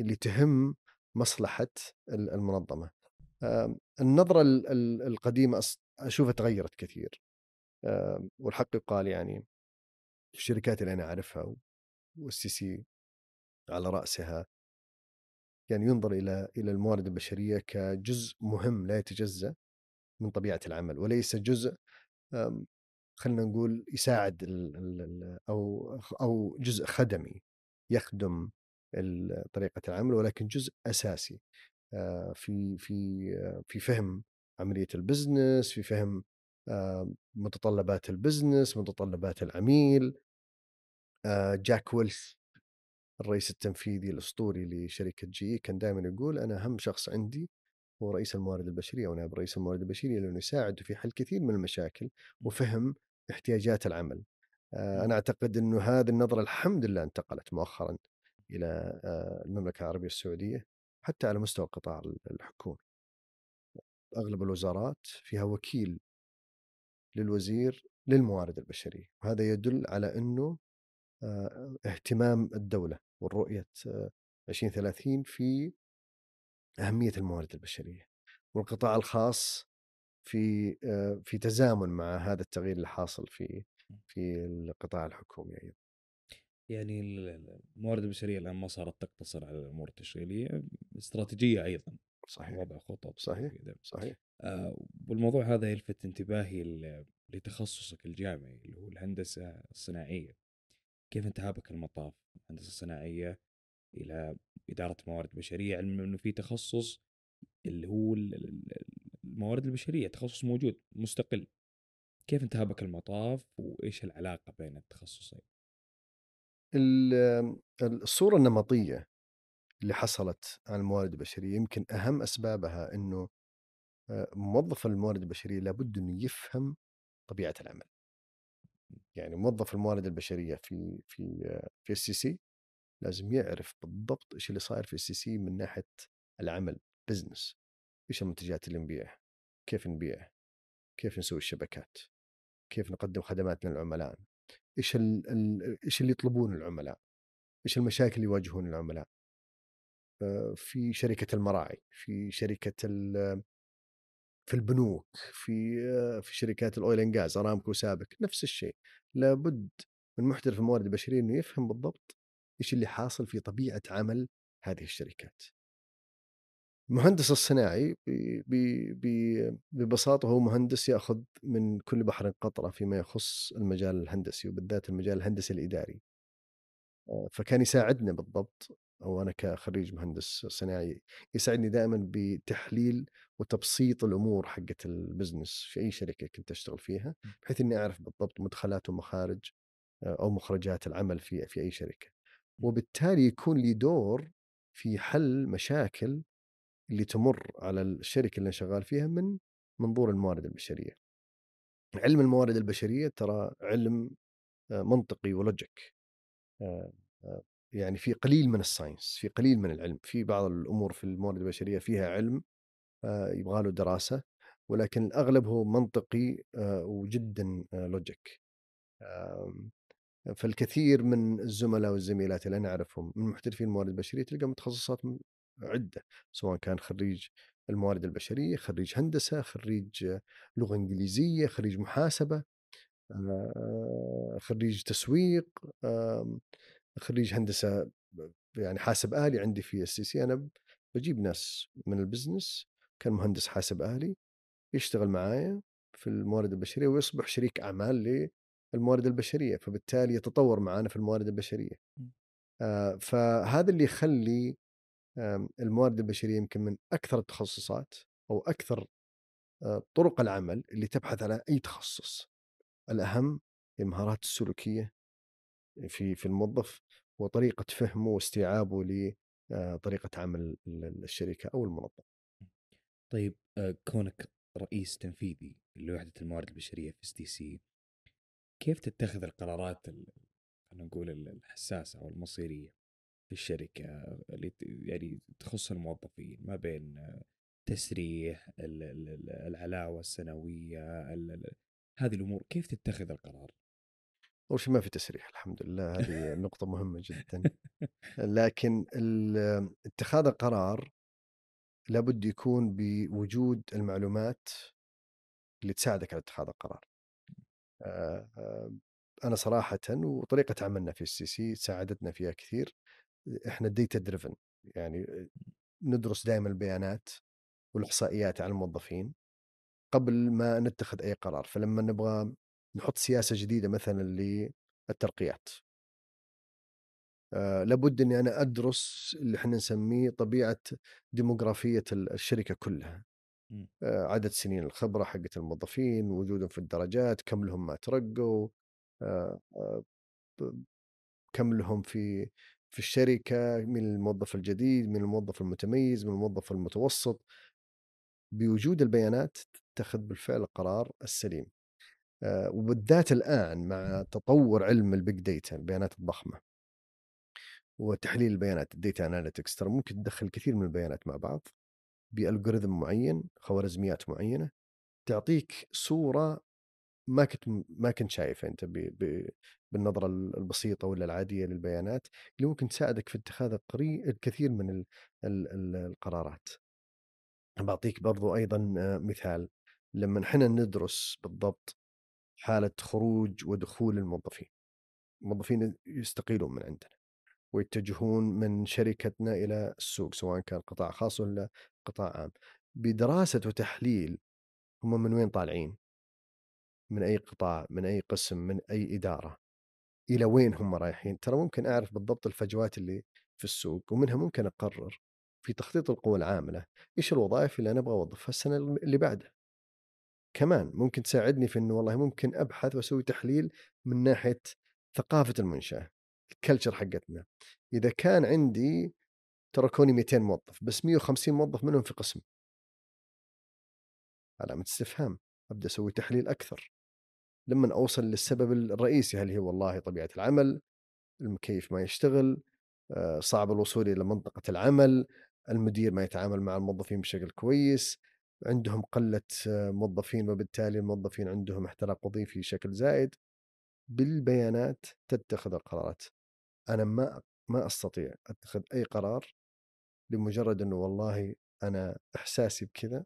اللي تهم مصلحة ال- المنظمة. آم، النظرة ال- ال- القديمة أشوفها تغيرت كثير. والحق يقال يعني الشركات اللي أنا أعرفها والسي سي على رأسها يعني ينظر إلى إلى الموارد البشرية كجزء مهم لا يتجزأ من طبيعة العمل وليس جزء خلينا نقول يساعد أو أو جزء خدمي يخدم طريقة العمل ولكن جزء أساسي. في في آه، في فهم عملية ال business في فهم آه، متطلبات البزنس متطلبات العميل. آه، جاك ويلش الرئيس التنفيذي الأسطوري لشركة GE كان دائما يقول أنا أهم شخص عندي هو رئيس الموارد البشرية أو نائب رئيس الموارد البشرية لأنه يساعده في حل كثير من المشاكل وفهم احتياجات العمل. آه، أنا أعتقد أنه هذه النظرة الحمد لله انتقلت مؤخرا إلى آه، المملكة العربية السعودية. حتى على مستوى القطاع الحكومي أغلب الوزارات فيها وكيل للوزير للموارد البشرية وهذا يدل على أنه آه، اهتمام الدولة والرؤية آه، 2030 في أهمية الموارد البشرية. والقطاع الخاص في آه، في تزامن مع هذا التغيير اللي حاصل في في القطاع الحكومي أيضا. يعني ال- ال- الموارد البشرية الآن ما صارت تقتصر على الأمور التشغيلية استراتيجية أيضا صحيح وضع خطط صحيح. وكذا. صحيح آه، والموضوع هذا يلفت انتباهي لتخصصك الجامعي اللي هو الهندسة الصناعية كيف انتهى بك المطاف الهندسة الصناعية إلى إدارة موارد بشرية علما إنه في تخصص اللي هو ال- ال- الموارد البشرية تخصص موجود مستقل كيف انتهى بك المطاف وإيش العلاقة بين التخصصين؟ ال- الصورة النمطية اللي حصلت عن الموارد البشرية يمكن أهم أسبابها أنه موظف الموارد البشرية لابد أنه يفهم طبيعة العمل. يعني موظف الموارد البشرية في في في السي سي لازم يعرف بالضبط إيش اللي صاير في ال STC من ناحية العمل business إيش المنتجات اللي نبيعها؟ كيف نبيعها؟ كيف نسوي الشبكات؟ كيف نقدم خدمات للعملاء؟ إيش. إيش اللي يطلبون العملاء إيش المشاكل اللي يواجهون العملاء في شركة المراعي في شركة ال- في البنوك في في شركات ال oil and gas أرامكو سابك نفس الشيء لابد من محترف الموارد البشريه إنه يفهم بالضبط إيش اللي حاصل في طبيعة عمل هذه الشركات. المهندس الصناعي ببساطة هو مهندس يأخذ من كل بحر قطرة فيما يخص المجال الهندسي وبالذات المجال الهندسي الإداري. آه، فكان يساعدنا بالضبط أو أنا كخريج مهندس صناعي يساعدني دائما بتحليل وتبسيط الأمور حقت البزنس في أي شركة كنت أشتغل فيها بحيث إني أعرف بالضبط مدخلات ومخارج آه، أو مخرجات العمل في في أي شركة. وبالتالي يكون لي دور في حل مشاكل اللي تمر على الشركة اللي شغال فيها من منظور الموارد البشرية. علم الموارد البشرية ترى علم آه، منطقي ولوجيك آه، آه، يعني في قليل من الساينس في قليل من العلم في بعض الأمور في الموارد البشرية فيها علم يبغى له دراسة ولكن الأغلب هو منطقي وجدا لوجيك فالكثير من الزملاء والزميلات اللي أنا أعرفهم من محترفين الموارد البشرية تلقى تخصصات م- عدة سواء كان خريج الموارد البشرية، خريج هندسة، خريج لغة إنجليزية، خريج محاسبة، آه، خريج تسويق، خريج هندسة يعني حاسب آلي عندي في ال STC أنا ب- بجيب ناس من ال business كان مهندس حاسب آلي يشتغل معايا في الموارد البشرية ويصبح شريك أعمال للموارد البشرية فبالتالي يتطور معانا في الموارد البشرية م. آه، فهذا اللي يخلي الموارد البشرية يمكن من أكثر التخصصات أو أكثر آه، طرق العمل اللي تبحث على أي تخصص. الأهم هي المهارات السلوكية في في الموظف وطريقة فهمه واستيعابه لطريقة عمل ال- الشركة أو المنظمة. طيب كونك رئيس تنفيذي لوحدة الموارد البشرية في STC كيف تتخذ القرارات ال- خلينا نقول ال- الحساسة أو المصيرية؟ في الشركة اللي يعني تخص الموظفين ما بين تسريح ال- ال- ال- العلاوة السنوية ال- ال- هذه الأمور كيف تتخذ القرار؟ أول شيء ما في تسريح الحمد لله هذه <laughs> نقطة مهمة جدا لكن اتخاذ القرار لابد يكون بوجود المعلومات اللي تساعدك على اتخاذ القرار. آه، آه، أنا صراحة وطريقة عملنا في ال STC ساعدتنا فيها كثير إحنا data driven يعني ندرس دائما البيانات والإحصائيات على الموظفين قبل ما نتخذ أي قرار. فلما نبغى نحط سياسة جديدة مثلا للترقيات. آه لابد إني أنا أدرس اللي إحنا نسميه طبيعة ديموغرافية ال- الشركة كلها. آه عدد سنين الخبرة حقت الموظفين وجودهم في الدرجات كم لهم ما ترقوا. ب- كم لهم في في الشركة من الموظف الجديد من الموظف المتميز من الموظف المتوسط. بوجود البيانات تتخذ بالفعل القرار السليم. آه، وبالذات الآن مع تطور علم ال big data البيانات الضخمة. وتحليل البيانات ال data analytics ترى ممكن تدخل كثير من البيانات مع بعض. ب algorithm معين خوارزميات معينة. تعطيك صورة ما كنت ما كنت شايفها أنت ب... ب... بالنظرة البسيطة ولا العادية للبيانات اللي ممكن تساعدك في اتخاذ. الكثير من ال... ال... ال- القرارات. بعطيك برضو أيضا آه، مثال لما إحنا ندرس بالضبط حالة خروج ودخول الموظفين. الموظفين يستقيلون من عندنا ويتجهون من شركتنا إلى السوق سواء كان قطاع خاص ولا قطاع عام. بدراسة وتحليل هم من وين طالعين؟ من أي قطاع من أي قسم من أي إدارة إلى وين هم رايحين؟ ترى ممكن أعرف بالضبط الفجوات اللي في السوق ومنها ممكن أقرر في تخطيط القوى العاملة إيش الوظائف اللي أنا أبغى أوظفها السنة اللي بعدها. كمان ممكن تساعدني في إنه والله ممكن أبحث وأسوي تحليل من ناحية ثقافة المنشأة الكلتشر حقتنا. إذا كان عندي تركوني 200 موظف بس 150 موظف منهم في قسم. علامة استفهام أبدأ أسوي تحليل أكثر. لما أوصل للسبب الرئيسي هل هي والله طبيعة العمل المكيف ما يشتغل آه، صعب الوصول إلى منطقة العمل المدير ما يتعامل مع الموظفين بشكل كويس عندهم قلة آه، موظفين وبالتالي الموظفين عندهم احتراق وظيفي بشكل زائد. بالبيانات تتخذ القرارات. أنا ما ما أستطيع أتخذ أي قرار لمجرد إنه والله أنا إحساسي بكذا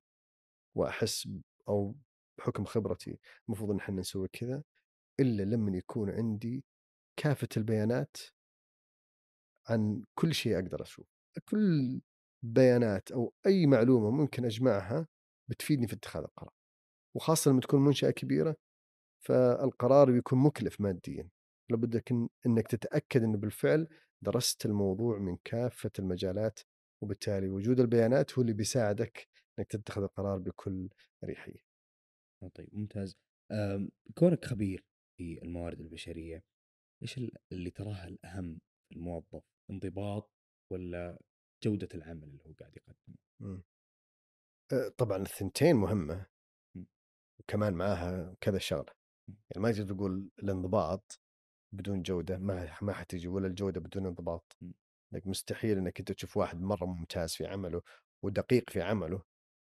وأحس أو بحكم خبرتي المفروض إن إحنا نسوي كذا إلا لما يكون عندي كافة البيانات عن كل شيء أقدر أشوف كل بيانات أو أي معلومة ممكن أجمعها بتفيدني في اتخاذ القرار. وخاصة لما تكون منشأة كبيرة فالقرار بيكون مكلف ماديا. لابد إنك تتأكد انه بالفعل درست الموضوع من كافة المجالات وبالتالي وجود البيانات هو اللي بيساعدك إنك تتخذ القرار بكل اريحيه. طيب ممتاز آم، كونك خبير في الموارد البشرية إيش ال- اللي تراه الأهم في الموظف انضباط ولا جودة العمل اللي هو قاعد يقدمه. أه، طبعا الثنتين مهمة. وكمان معاها كذا شغلة. يعني ما تقدر تقول الانضباط بدون جودة ما ما حتجي ولا الجودة بدون انضباط. لك مستحيل إنك أنت تشوف واحد مرة ممتاز في عمله ودقيق في عمله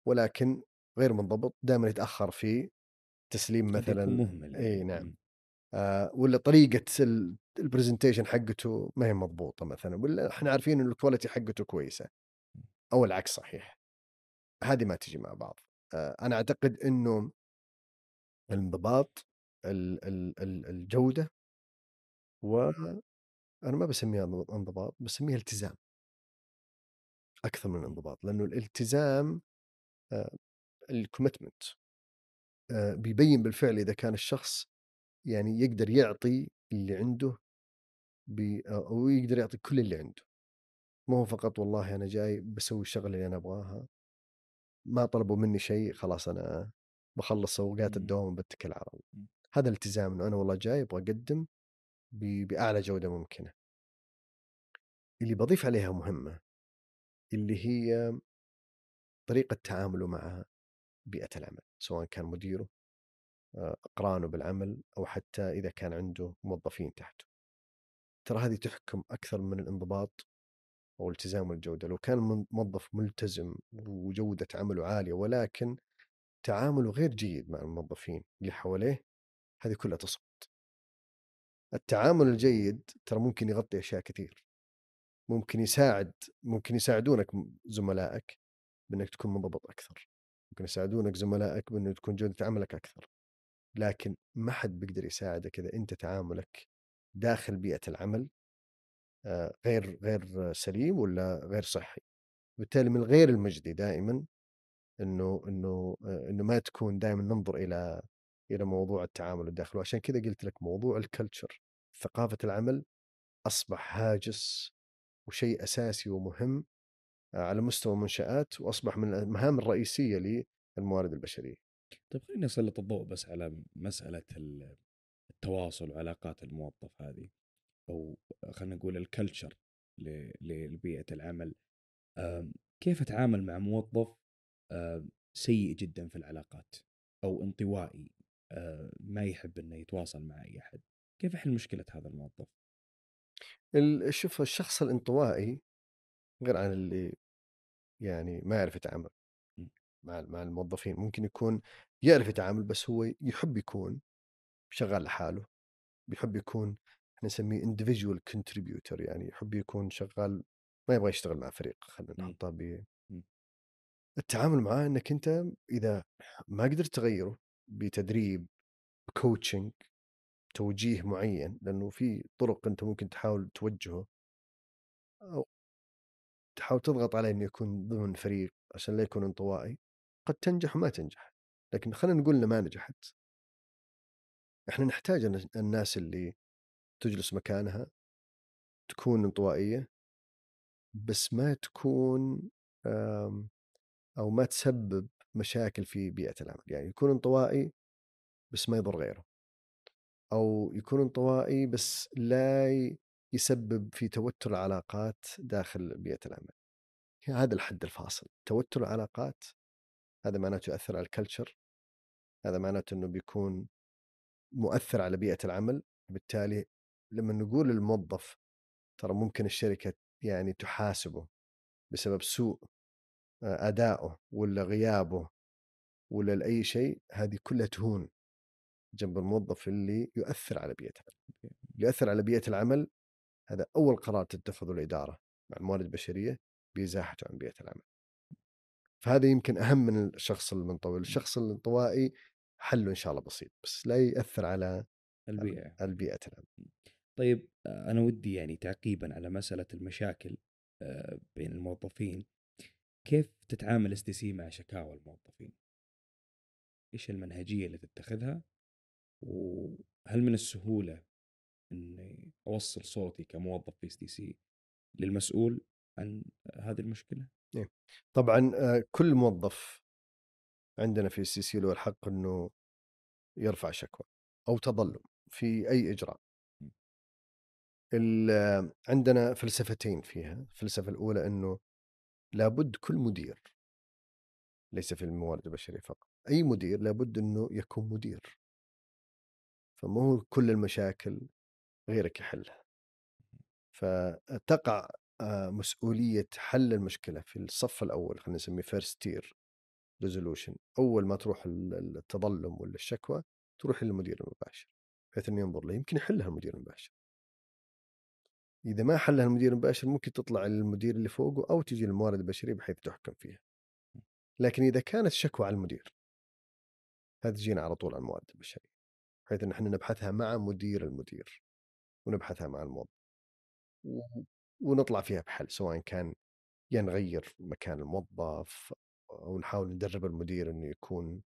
ولكن غير منضبط دائما يتأخر في تسليم مثلا مهمل إي يعني. نعم. مم. آه ولا طريقة ال- ال presentation حقته ما هي مضبوطة مثلا ولا إحنا عارفين إنه ال quality حقته كويسة. أو العكس صحيح. هذه ما تجي مع بعض. آه أنا أعتقد إنه الانضباط ال- ال- ال- الجودة و أنا ما بسميها انضباط بسميها التزام. أكثر من الانضباط لأنه الالتزام ال commitment بيبين بالفعل إذا كان الشخص يعني يقدر يعطي اللي عنده بي أو يقدر يعطي كل اللي عنده مو هو فقط والله أنا جاي بسوي الشغلة اللي أنا أبغاها ما طلبوا مني شيء خلاص أنا بخلص اوقات. الدوام وبتكل على الله. هذا الالتزام إنه أنا والله جاي أبغى أقدم بأعلى جودة ممكنة اللي بضيف عليها مهمة اللي هي طريقة تعامله مع بيئة العمل سواء كان مديره آه، اقرانه بالعمل أو حتى إذا كان عنده موظفين تحته. ترى هذه تحكم أكثر من الانضباط أو التزام الجودة. لو كان من- موظف ملتزم وجودة عمله عالية ولكن تعامله غير جيد مع الموظفين اللي حواليه هذه كلها تسقط التعامل الجيد ترى ممكن يغطي أشياء كثير. ممكن يساعد ممكن يساعدونك زملائك بإنك تكون منضبط أكثر. ممكن يساعدونك زملائك بأنه تكون جودة عملك أكثر. لكن ما حد بيقدر يساعدك إذا أنت تعاملك داخل بيئة العمل آه، غير غير سليم ولا غير صحي. بالتالي من غير المجدي دائما إنه إنه آه، إنه ما تكون دائما ننظر إلى إلى موضوع التعامل الداخلي. وعشان كذا قلت لك موضوع الكلتشر ثقافة العمل أصبح هاجس وشيء أساسي ومهم على مستوى المنشات وأصبح من المهام الرئيسية للموارد البشرية. طيب خلينا نسلط الضوء بس على مسألة ال- التواصل وعلاقات الموظف هذه أو خلينا نقول الكلتشر لبيئة العمل كيف أتعامل مع موظف سيء جدا في العلاقات أو انطوائي ما يحب أنه يتواصل مع أي أحد كيف أحل مشكلة هذا الموظف؟ ال- شوف الشخص الانطوائي غير عن اللي يعني ما يعرف يتعامل م. مع مع الموظفين ممكن يكون يعرف يتعامل بس هو يحب يكون شغال لحاله بيحب يكون إحنا نسميه individual contributor يعني يحب يكون شغال ما يبغى يشتغل مع فريق خلينا م. نحطها ب م. التعامل معاه إنك أنت إذا ما قدرت تغيره بتدريب بكوتشنج توجيه معين لأنه في طرق أنت ممكن تحاول توجهه تحاول تضغط عليه إنه يكون ضمن فريق عشان لا يكون انطوائي قد تنجح وما تنجح لكن خلينا نقول إنه ما نجحت. إحنا نحتاج الن- الناس اللي تجلس مكانها تكون انطوائية بس ما تكون أو ما تسبب مشاكل في بيئة العمل. يعني يكون انطوائي بس ما يضر غيره أو يكون انطوائي بس لا يسبب في توتر العلاقات داخل بيئة العمل. هذا الحد الفاصل. توتر العلاقات هذا معناته يؤثر على الكلتشر هذا معناته إنه بيكون مؤثر على بيئة العمل. بالتالي لما نقول للموظف ترى ممكن الشركة يعني تحاسبه بسبب سوء آه، ادائه ولا غيابه ولا لأي شيء هذه كلها تهون جنب الموظف اللي يؤثر على بيئة العمل. يؤثر على بيئة العمل هذا أول قرار تتخذه الإدارة مع الموارد البشرية بإزاحته عن بيئة العمل فهذا يمكن أهم من الشخص المنطوي الشخص الانطوائي حله إن شاء الله بسيط بس لا يأثر على البيئة. البيئة العمل طيب آه، أنا ودي يعني تعقيبا على مسألة المشاكل بين الموظفين كيف تتعامل إس سي مع شكاوى الموظفين؟ إيش المنهجية اللي تتخذها؟ وهل من السهولة إني أوصل صوتي كموظف في STC للمسؤول عن هذه المشكلة؟ طبعا آه، كل موظف عندنا في ال STC له الحق إنه يرفع شكوى أو تظلم في أي إجراء. آه، عندنا فلسفتين فيها. الفلسفة الأولى إنه لابد كل مدير ليس في الموارد البشرية فقط أي مدير لابد إنه يكون مدير. فمو كل المشاكل غيرك يحلها. فتقع آه، مسؤولية حل المشكلة في الصف الأول خلينا نسميه first tier resolution أول ما تروح ال- التظلم ولا الشكوى تروح للمدير المباشر بحيث إنه ينظر له يمكن يحلها المدير المباشر. إذا ما حلها المدير المباشر ممكن تطلع للمدير اللي فوقه أو تجي للموارد البشريه بحيث تحكم فيها. لكن إذا كانت شكوى على المدير هذه تجينا على طول على الموارد البشريه بحيث إن إحنا نبحثها مع مدير المدير. ونبحثها مع الموظف ونطلع فيها بحل سواء كان يا نغير مكان الموظف أو نحاول ندرب المدير إنه يكون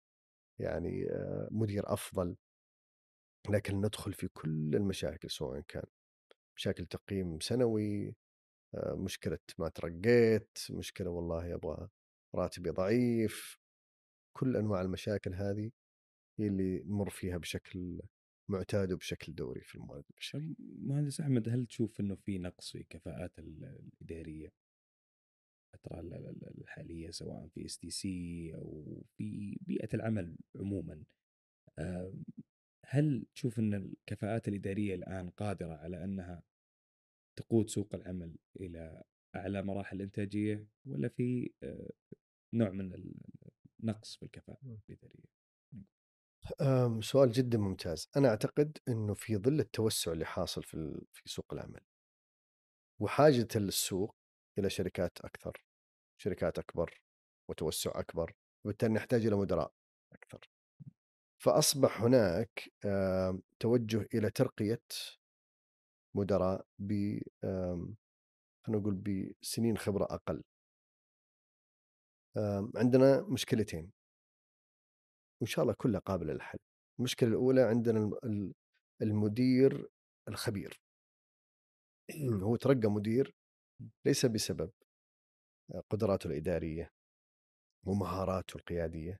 يعني آه، مدير أفضل. لكن ندخل في كل المشاكل سواء كان مشاكل تقييم سنوي آه، مشكلة ما ترقيت مشكلة والله أبغى راتبي ضعيف. كل أنواع المشاكل هذه هي اللي نمر فيها بشكل معتاد وبشكل دوري في الموارد البشرية. طب مهندس أحمد هل تشوف إنه في نقص في كفاءات ال- الإدارية؟ الفترة ال- ال- الحالية سواء في STC أو في بيئة العمل عموما. هل تشوف إن الكفاءات الإدارية الآن قادرة على أنها تقود سوق العمل إلى أعلى مراحل الانتاجيه ولا في آه، نوع من النقص في الكفاءة الإدارية؟ سؤال جدا ممتاز. أنا أعتقد أنه في ظل التوسع اللي حاصل في في سوق العمل وحاجة السوق إلى شركات أكثر شركات أكبر وتوسع أكبر وبالتالي نحتاج إلى مدراء أكثر. فأصبح هناك توجه إلى ترقية مدراء ب نقول بسنين خبرة أقل. عندنا مشكلتين. وإن شاء الله كلها قابلة للحل. المشكلة الأولى عندنا الم- ال- المدير الخبير. هو ترقى مدير ليس بسبب قدراته الإدارية ومهاراته القيادية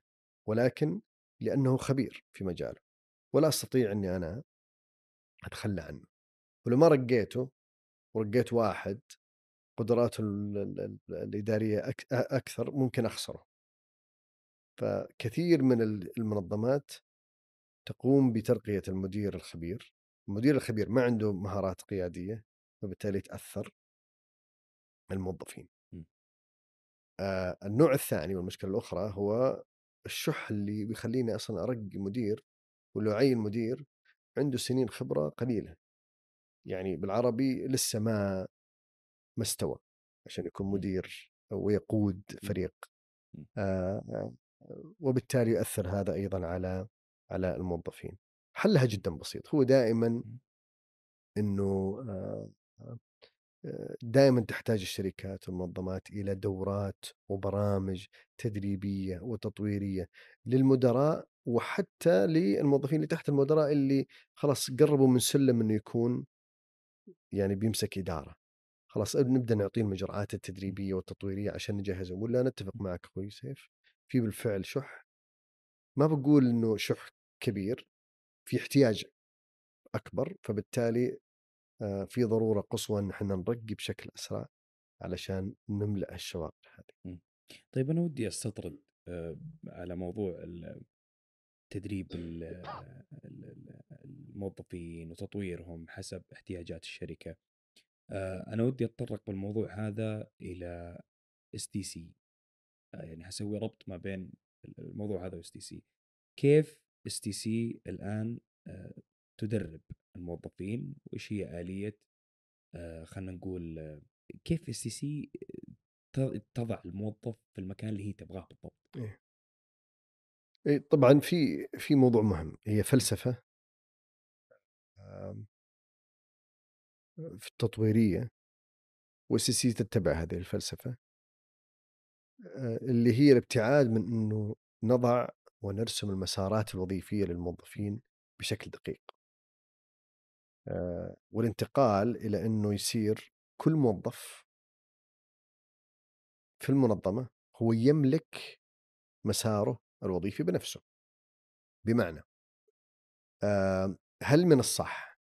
ولكن لأنه خبير في مجاله ولا أستطيع أني أنا أتخلى عنه. ولو ما رقيته ورقيت واحد قدراته ال- ال- ال- الإدارية أك- أكثر ممكن أخسره. فكثير من ال- المنظمات تقوم بترقية المدير الخبير المدير الخبير ما عنده مهارات قيادية وبالتالي تأثر الموظفين م. آه النوع الثاني والمشكلة الأخرى هو الشح اللي بيخليني أصلا أرقي مدير ولو عين مدير عنده سنين خبرة قليلة يعني بالعربي لسه ما ما استوى عشان يكون م. مدير ويقود م. فريق آه، وبالتالي يؤثر هذا أيضا على على الموظفين. حلها جدا بسيط. هو دائما. إنه دائما تحتاج الشركات والمنظمات إلى دورات وبرامج تدريبية وتطويرية للمدراء وحتى للموظفين اللي تحت المدراء اللي خلاص قربوا من سلم إنه يكون يعني بيمسك إدارة. خلاص نبدأ نعطيه المجرعات التدريبية والتطويرية عشان نجهزهم. ولا نتفق معك أخوي سيف في بالفعل شح ما بقول إنه شح كبير في احتياج أكبر فبالتالي آه، في ضرورة قصوى إن إحنا نرقي بشكل أسرع علشان نملأ الشواغل هذه. طيب أنا ودي أستطرد آه، على موضوع تدريب ال- ال- ال- الموظفين وتطويرهم حسب احتياجات الشركة. آه، أنا ودي أتطرق بالموضوع هذا إلى STC يعني حسوي ربط ما بين الموضوع هذا و STC. كيف STC الآن آه، تدرب الموظفين؟ وإيش هي آلية؟ آه، خلينا نقول آه، كيف STC تضع الموظف في المكان اللي هي تبغاه بالضبط؟ إيه، طبعا في في موضوع مهم. هي فلسفة في التطويرية و STC تتبع هذه الفلسفة. آه، اللي هي الابتعاد من إنه نضع ونرسم المسارات الوظيفية للموظفين بشكل دقيق. آه، والانتقال إلى إنه يصير كل موظف في المنظمة هو يملك مساره الوظيفي بنفسه. بمعنى آه، هل من الصح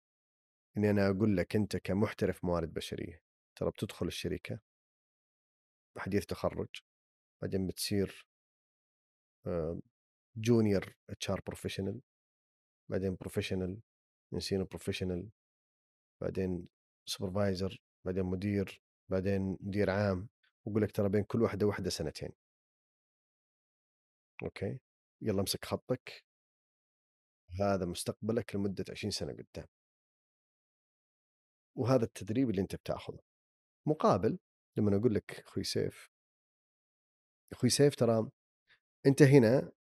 إني أنا أقول لك أنت كمحترف موارد بشرية ترى بتدخل الشركة بحديث تخرج بعدين بتصير junior HR professional بعدين professional من senior professional بعدين supervisor بعدين مدير بعدين مدير عام وأقول لك ترى بين كل واحدة واحدة سنتين. أوكي؟ يلا امسك خطك. هذا مستقبلك لمدة 20 سنة قدام. وهذا التدريب اللي أنت بتأخذه. مقابل لما أقول لك أخوي سيف أخوي سيف ترى أنت هنا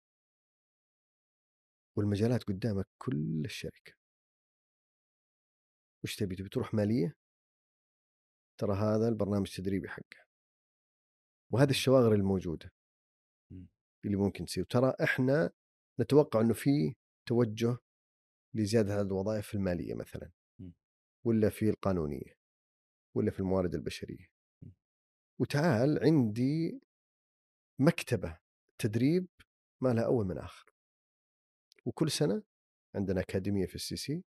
والمجالات قدامك كل الشركة وش تبي تبي تروح مالية ترى هذا البرنامج التدريبي حقه وهذه الشواغر الموجودة. اللي ممكن تصير ترى إحنا نتوقع إنه في توجه لزيادة عدد الوظائف في المالية مثلا. ولا في القانونية ولا في الموارد البشرية. وتعال عندي مكتبة تدريب ما لها أول من آخر. وكل سنة عندنا أكاديمية في السي سي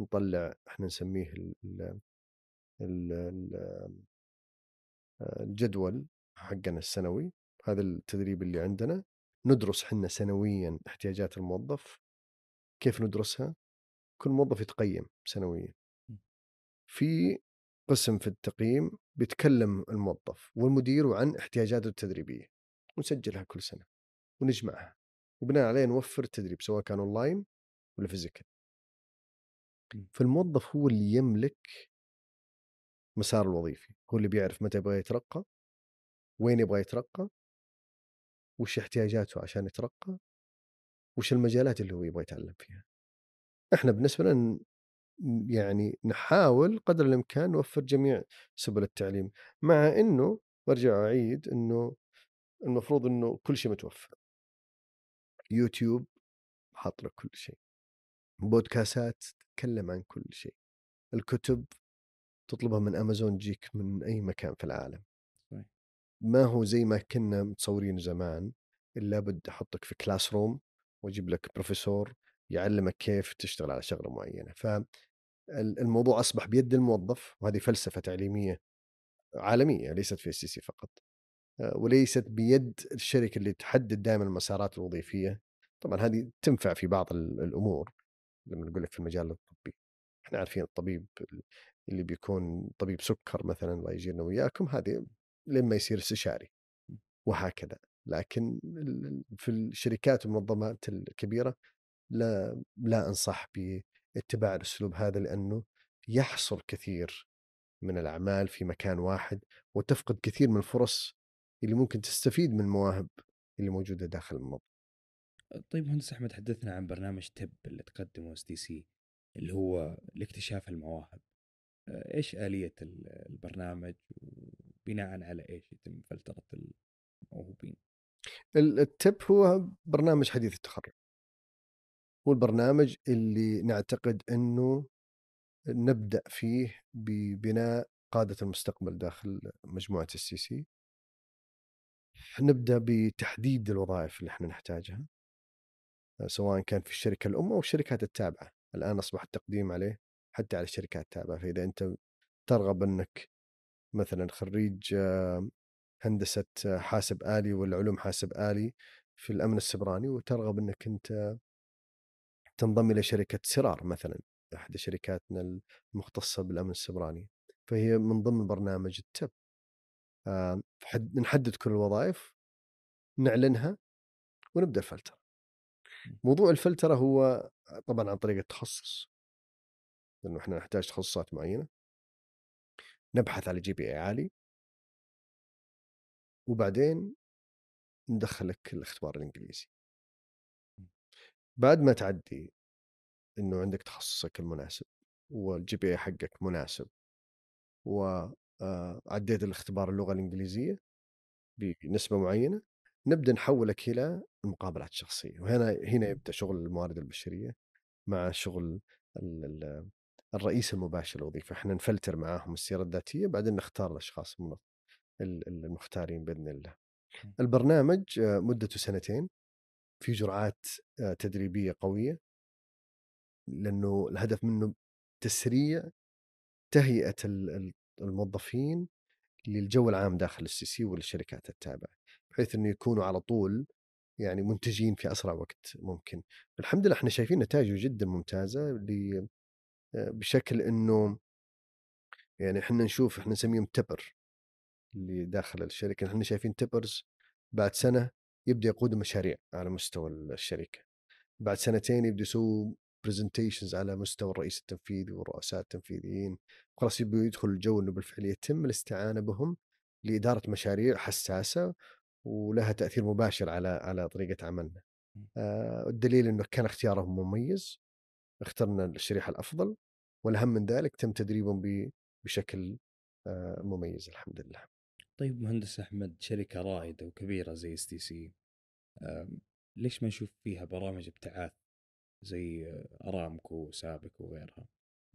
نطلع إحنا نسميه ال ال ال ال الجدول حقنا السنوي هذا التدريب اللي عندنا. ندرس حنا سنويا احتياجات الموظف. كيف ندرسها؟ كل موظف يتقيم سنويا. في قسم في التقييم بيتكلم الموظف والمدير عن احتياجاته التدريبية. ونسجلها كل سنة ونجمعها وبناء عليه نوفر التدريب سواء كان أونلاين ولا physical م. فالموظف هو اللي يملك مسار الوظيفي هو اللي بيعرف متى يبغى يترقى وين يبغى يترقى وش احتياجاته عشان يترقى وش المجالات اللي هو يبغى يتعلم فيها إحنا بالنسبة لنا يعني نحاول قدر الإمكان نوفر جميع سبل التعليم مع إنه برجع أعيد إنه المفروض إنه كل شيء متوفر. يوتيوب حاط لك كل شيء. بودكاستات تتكلم عن كل شيء. الكتب تطلبها من أمازون تجيك من أي مكان في العالم. صحيح. ما هو زي ما كنا متصورين زمان الا بد أحطك في classroom وأجيب لك بروفيسور يعلمك كيف تشتغل على شغلة معينة. فالموضوع أصبح بيد الموظف وهذه فلسفة تعليمية عالمية ليست في STC فقط. وليست بيد الشركة اللي تحدد دائما المسارات الوظيفية. طبعا هذه تنفع في بعض ال- الأمور لما نقول لك في المجال الطبي. إحنا عارفين الطبيب اللي بيكون طبيب سكر مثلا الله يجيرنا وياكم هذه لما يصير استشاري وهكذا. لكن في الشركات والمنظمات الكبيرة لا لا أنصح باتباع الأسلوب هذا لأنه يحصر كثير من الأعمال في مكان واحد وتفقد كثير من الفرص اللي ممكن تستفيد من المواهب اللي موجودة داخل المنظمه. طيب مهندس أحمد حدثنا عن برنامج TIP اللي تقدمه STC اللي هو لاكتشاف المواهب آه، إيش آلية ال- البرنامج وبناء على إيش يتم فلترة الموهوبين ال- ال TIP هو برنامج حديث التخرج. هو البرنامج اللي نعتقد إنه نبدأ فيه ببناء قادة المستقبل داخل مجموعة STC. نبدأ بتحديد الوظائف اللي إحنا نحتاجها سواء كان في الشركة الأم أو الشركات التابعة، الآن اصبح التقديم عليه حتى على الشركات التابعة، فإذا أنت ترغب إنك مثلا خريج آه، هندسة آه، حاسب آلي ولا علوم حاسب آلي في الأمن السبراني وترغب إنك أنت تنضم إلى شركة سرار مثلا احدى شركاتنا المختصة بالأمن السبراني. فهي من ضمن برنامج التب. آه، نحدد كل الوظائف نعلنها ونبدأ الفلتره موضوع الفلترة هو طبعا عن طريق التخصص. لأنه إحنا نحتاج تخصصات معينة. نبحث على جي بي اي عالي. وبعدين ندخلك الاختبار الإنجليزي. بعد ما تعدي إنه عندك تخصصك المناسب والجي بي حقك مناسب وعديت الاختبار اللغة الإنجليزية بنسبة معينة. نبدأ نحولك إلى المقابلات الشخصيه وهنا هنا يبدأ شغل الموارد البشرية مع شغل الرئيس المباشر للوظيفه إحنا نفلتر معاهم السيره الذاتية بعدين نختار الأشخاص المختارين بإذن الله. البرنامج مدته سنتين. في جرعات تدريبية قوية. لأنه الهدف منه تسريع تهيئة الموظفين للجو العام داخل السي سي والشركات التابعة بحيث إنه يكونوا على طول يعني منتجين في أسرع وقت ممكن. الحمد لله إحنا شايفين نتائجه جدا ممتازة بشكل إنه يعني إحنا نشوف إحنا نسميهم تبر اللي داخل الشركة إحنا شايفين تبرز بعد سنة يبدأ يقود مشاريع على مستوى الشركة بعد سنتين يبدأ يسووا برزنتيشنز على مستوى الرئيس التنفيذي والرؤساء التنفيذيين خلاص يبدو يدخل الجو إنه بالفعل يتم الاستعانة بهم لإدارة مشاريع حساسة ولها تأثير مباشر على على طريقة عملنا. آه الدليل إنه كان اختيارهم مميز اخترنا الشريحة الأفضل والأهم من ذلك تم تدريبهم بشكل آه مميز الحمد لله. طيب مهندس أحمد شركة رائدة وكبيرة زي STC ليش ما نشوف فيها برامج ابتعاث زي أرامكو وسابك وغيرها؟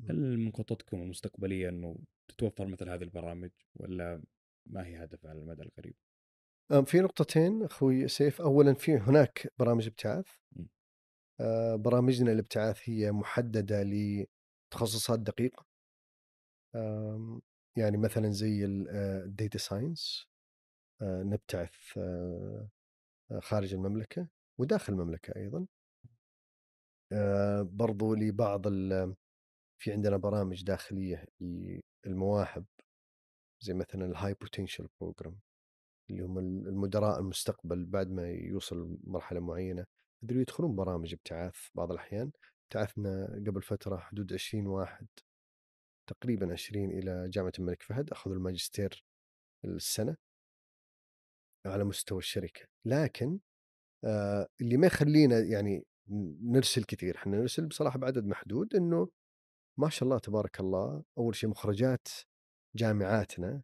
هل من خططكم المستقبلية إنه تتوفر مثل هذه البرامج ولا ما هي هدف على المدى القريب؟ في نقطتين أخوي سيف، اولا في هناك برامج ابتعاث. آه، برامجنا الابتعاث هي محددة لتخصصات دقيقة. يعني مثلا زي ال data science آه، نبتعث آه، خارج المملكة وداخل المملكة أيضا. برضو لبعض في عندنا برامج داخلية للمواهب زي مثلا ال high potential program اللي هم المدراء المستقبل بعد ما يوصل مرحله معينة. يقدروا يدخلون برامج ابتعاث بعض الأحيان ابتعثنا قبل فترة حدود 20 واحد تقريبا 20 إلى جامعة الملك فهد أخذوا الماجستير السنة على مستوى الشركة. لكن آه اللي ما يخلينا يعني نرسل كثير إحنا نرسل بصراحة بعدد محدود إنه ما شاء الله تبارك الله أول شيء مخرجات جامعاتنا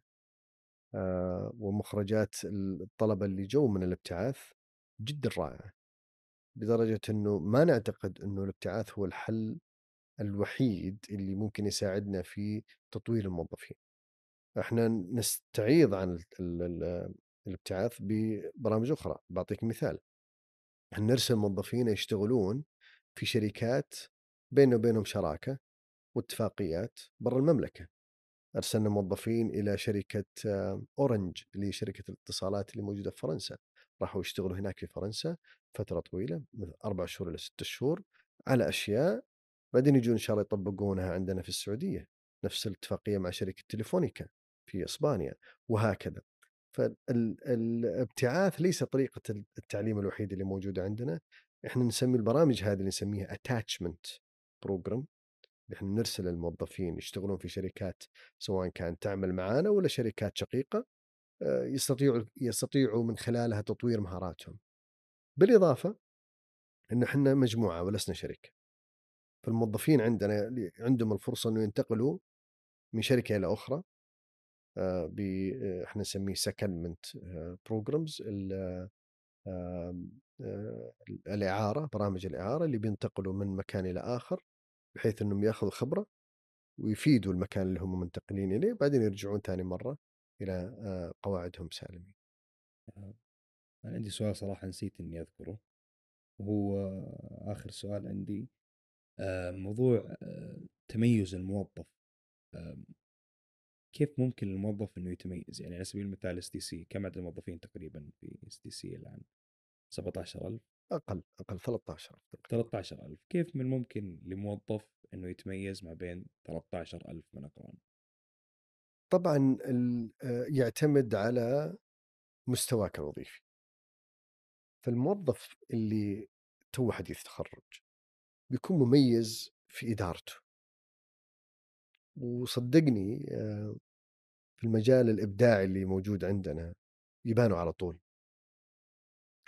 آه ومخرجات الطلبة اللي جو من الابتعاث جدا رائعة لدرجة إنه ما نعتقد إنه الابتعاث هو الحل الوحيد اللي ممكن يساعدنا في تطوير الموظفين. إحنا نستعيض عن الابتعاث ببرامج أخرى، بعطيك مثال. نرسل موظفين يشتغلون في شركات بيننا وبينهم شراكة واتفاقيات برا المملكة. أرسلنا موظفين إلى شركة أورنج اللي هي شركه الاتصالات اللي موجودة في فرنسا. راحوا يشتغلوا هناك في فرنسا فترة طويلة من أربع شهور إلى ست شهور على أشياء بعدين يجون إن شاء الله يطبقونها عندنا في السعودية نفس الاتفاقية مع شركة تليفونيكا في إسبانيا وهكذا فالابتعاث ليس طريقة التعليم الوحيده اللي موجودة عندنا إحنا نسمي البرامج هذه اللي نسميها attachment program إحنا نرسل الموظفين يشتغلون في شركات سواء كان تعمل معنا ولا شركات شقيقة آه، يستطيعوا يستطيعوا من خلالها تطوير مهاراتهم. بالإضافة ان إحنا مجموعة ولسنا شركة. فالموظفين عندنا عندهم الفرصة إنه ينتقلوا من شركة إلى أخرى آه، ب آه، إحنا نسميه secondment programs الإعارة برامج الإعارة اللي بينتقلوا من مكان إلى آخر بحيث إنهم يأخذوا خبرة ويفيدوا المكان اللي هم منتقلين إليه بعدين يرجعون ثاني مرة إلى آه، قواعدهم سالمين. أنا عندي سؤال صراحة نسيت إني أذكره وهو آخر سؤال عندي آه، موضوع آه، تميز الموظف كيف ممكن الموظف إنه يتميز؟ يعني على سبيل المثال STC كم عدد الموظفين تقريبا في STC الآن؟ 17000 أقل أقل 13000 13000 كيف من الممكن لموظف إنه يتميز ما بين 13000 من أقران؟ طبعا يعتمد على مستواك الوظيفي. فالموظف اللي تو حديث تخرج بيكون مميز في إدارته. وصدقني في المجال الإبداعي اللي موجود عندنا يبانوا على طول.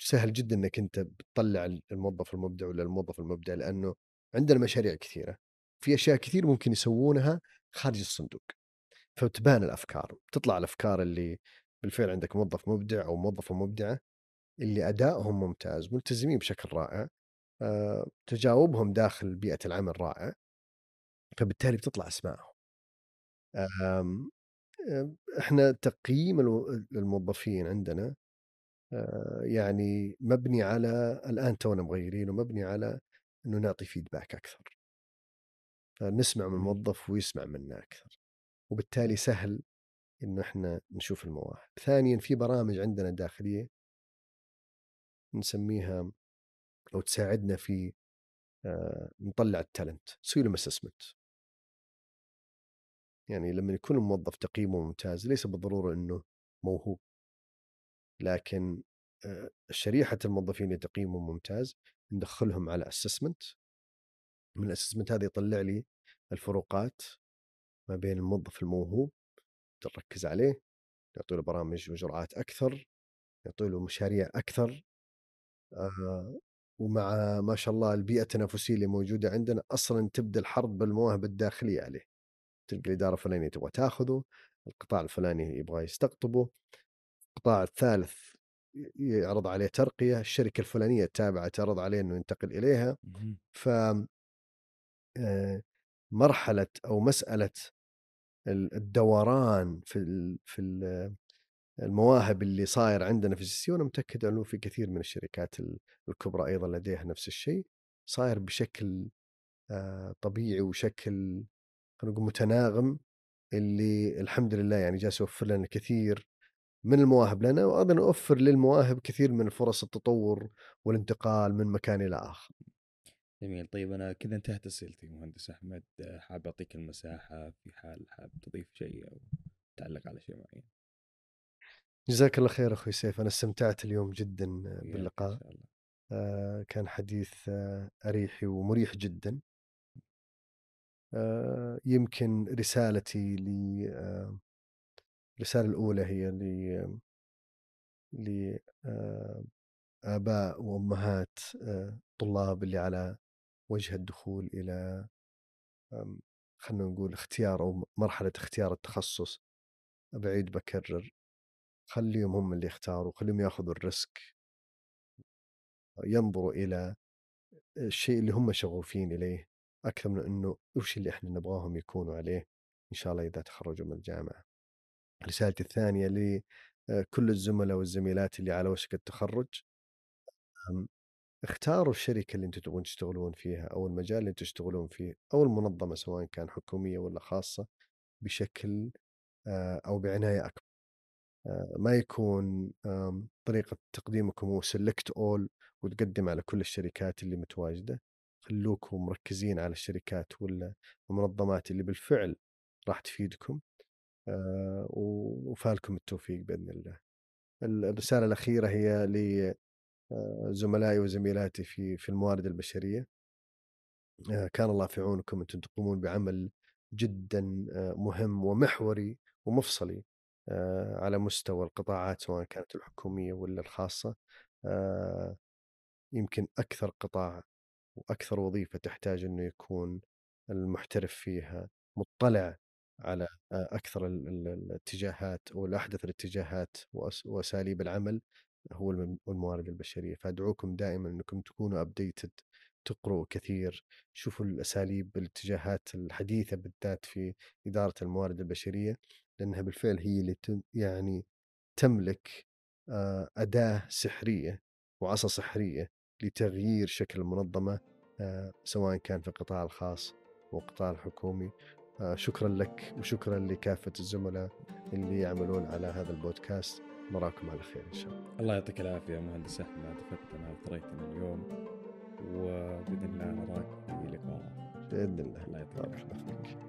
سهل جدا إنك أنت بتطلع الموظف المبدع ولا الموظف المبدع لأنه عندنا مشاريع كثيرة. في أشياء كثير ممكن يسوونها خارج الصندوق. فتبان الأفكار تطلع الأفكار اللي بالفعل عندك موظف مبدع أو موظفة مبدعة اللي أدائهم ممتاز ملتزمين بشكل رائع آه، تجاوبهم داخل بيئة العمل رائع فبالتالي بتطلع أسمائهم. آمم، إحنا تقييم الموظفين عندنا آه، يعني مبني على الآن تونا مغيرين ومبني على إنه نعطي فيدباك أكثر. فنسمع من الموظف ويسمع منا أكثر. وبالتالي سهل إنه إحنا نشوف المواهب. ثانيا في برامج عندنا داخليه نسميها أو تساعدنا في آه، نطلع التالنت نسوي لهم اسسمنت يعني لما يكون الموظف تقييمه ممتاز ليس بالضرورة إنه موهوب. لكن شريحة الموظفين اللي تقييمهم ممتاز ندخلهم على assessment من ال assessment هذا يطلع لي الفروقات ما بين الموظف الموهوب نركز عليه نعطي له برامج وجرعات أكثر نعطي له مشاريع أكثر آه ومع ما شاء الله البيئة التنافسية اللي موجودة عندنا أصلا تبدأ الحرب بالمواهب الداخلية عليه. تلقى الإدارة الفلانية تبغى تاخذه القطاع الفلاني يبغى يستقطبه القطاع الثالث يعرض عليه ترقية الشركة الفلانية التابعة تعرض عليه إنه ينتقل إليها. ف آه، مرحلة أو مسألة الدوران في في المواهب اللي صاير عندنا في السي وأنا متأكد أنه في كثير من الشركات الكبرى أيضا لديها نفس الشيء صاير بشكل آه، طبيعي وشكل خلينا نقول متناغم اللي الحمد لله يعني جالس يوفر لنا كثير من المواهب لنا وأيضا يوفر للمواهب كثير من فرص التطور والانتقال من مكان إلى آخر. جميل طيب أنا كذا انتهت اسئلتي مهندس أحمد حاب أعطيك المساحة في حال حاب تضيف شيء أو تعلق على شيء معين. جزاك الله خير أخوي سيف أنا استمتعت اليوم جدا باللقاء. آه كان حديث آه اريحي ومريح جدا. آه يمكن رسالتي ل آه الرسالة الأولى هي ل لآباء وأمهات الطلاب اللي على وجه الدخول إلى خلينا نقول اختيار أو مرحلة اختيار التخصص بعيد بكرر. خليهم هم اللي يختاروا خليهم ياخذوا الريسك. ينظروا إلى الشيء اللي هم شغوفين إليه. أكثر من أنه وش اللي إحنا نبغاهم يكونوا عليه إن شاء الله إذا تخرجوا من الجامعة. رسالتي الثانية لكل الزملاء والزميلات اللي على وشك التخرج اختاروا الشركة اللي أنتم تبغون تشتغلون فيها أو المجال اللي أنتم تشتغلون فيه أو المنظمة سواء كان حكومية ولا خاصة بشكل أو بعناية أكبر. ما يكون طريقة تقديمكم هو سلكت أول وتقدم على كل الشركات اللي متواجدة. خلوكم مركزين على الشركات ولا المنظمات اللي بالفعل راح تفيدكم آه، وفالكم التوفيق بإذن الله. الرسالة الأخيرة هي لزملائي آه، وزميلاتي في في الموارد البشرية. آه، كان الله في عونكم أنتم تقومون بعمل جدا مهم ومحوري ومفصلي على مستوى القطاعات سواء كانت الحكومية ولا الخاصة. يمكن أكثر قطاع وأكثر وظيفة تحتاج إنه يكون المحترف فيها مطلع على أكثر الاتجاهات أو الأحدث الاتجاهات وأساليب العمل هو الموارد البشرية. فأدعوكم دائما إنكم تكونوا ابديتد تقروا كثير شوفوا الأساليب الاتجاهات الحديثة بالذات في إدارة الموارد البشرية لأنها بالفعل هي اللي يعني تملك أداة سحرية وعصا سحرية لتغيير شكل المنظمة آه، سواء كان في القطاع الخاص أو القطاع الحكومي. آه، شكرا لك وشكرا لكافة الزملاء اللي يعملون على هذا البودكاست. نراكم على خير إن شاء الله. الله يعطيك العافية مهندس أحمد. أفدتنا وثريتنا اليوم وبإذن الله نراك في لقاء. بإذن الله. الله يعطيك طيب، العافية.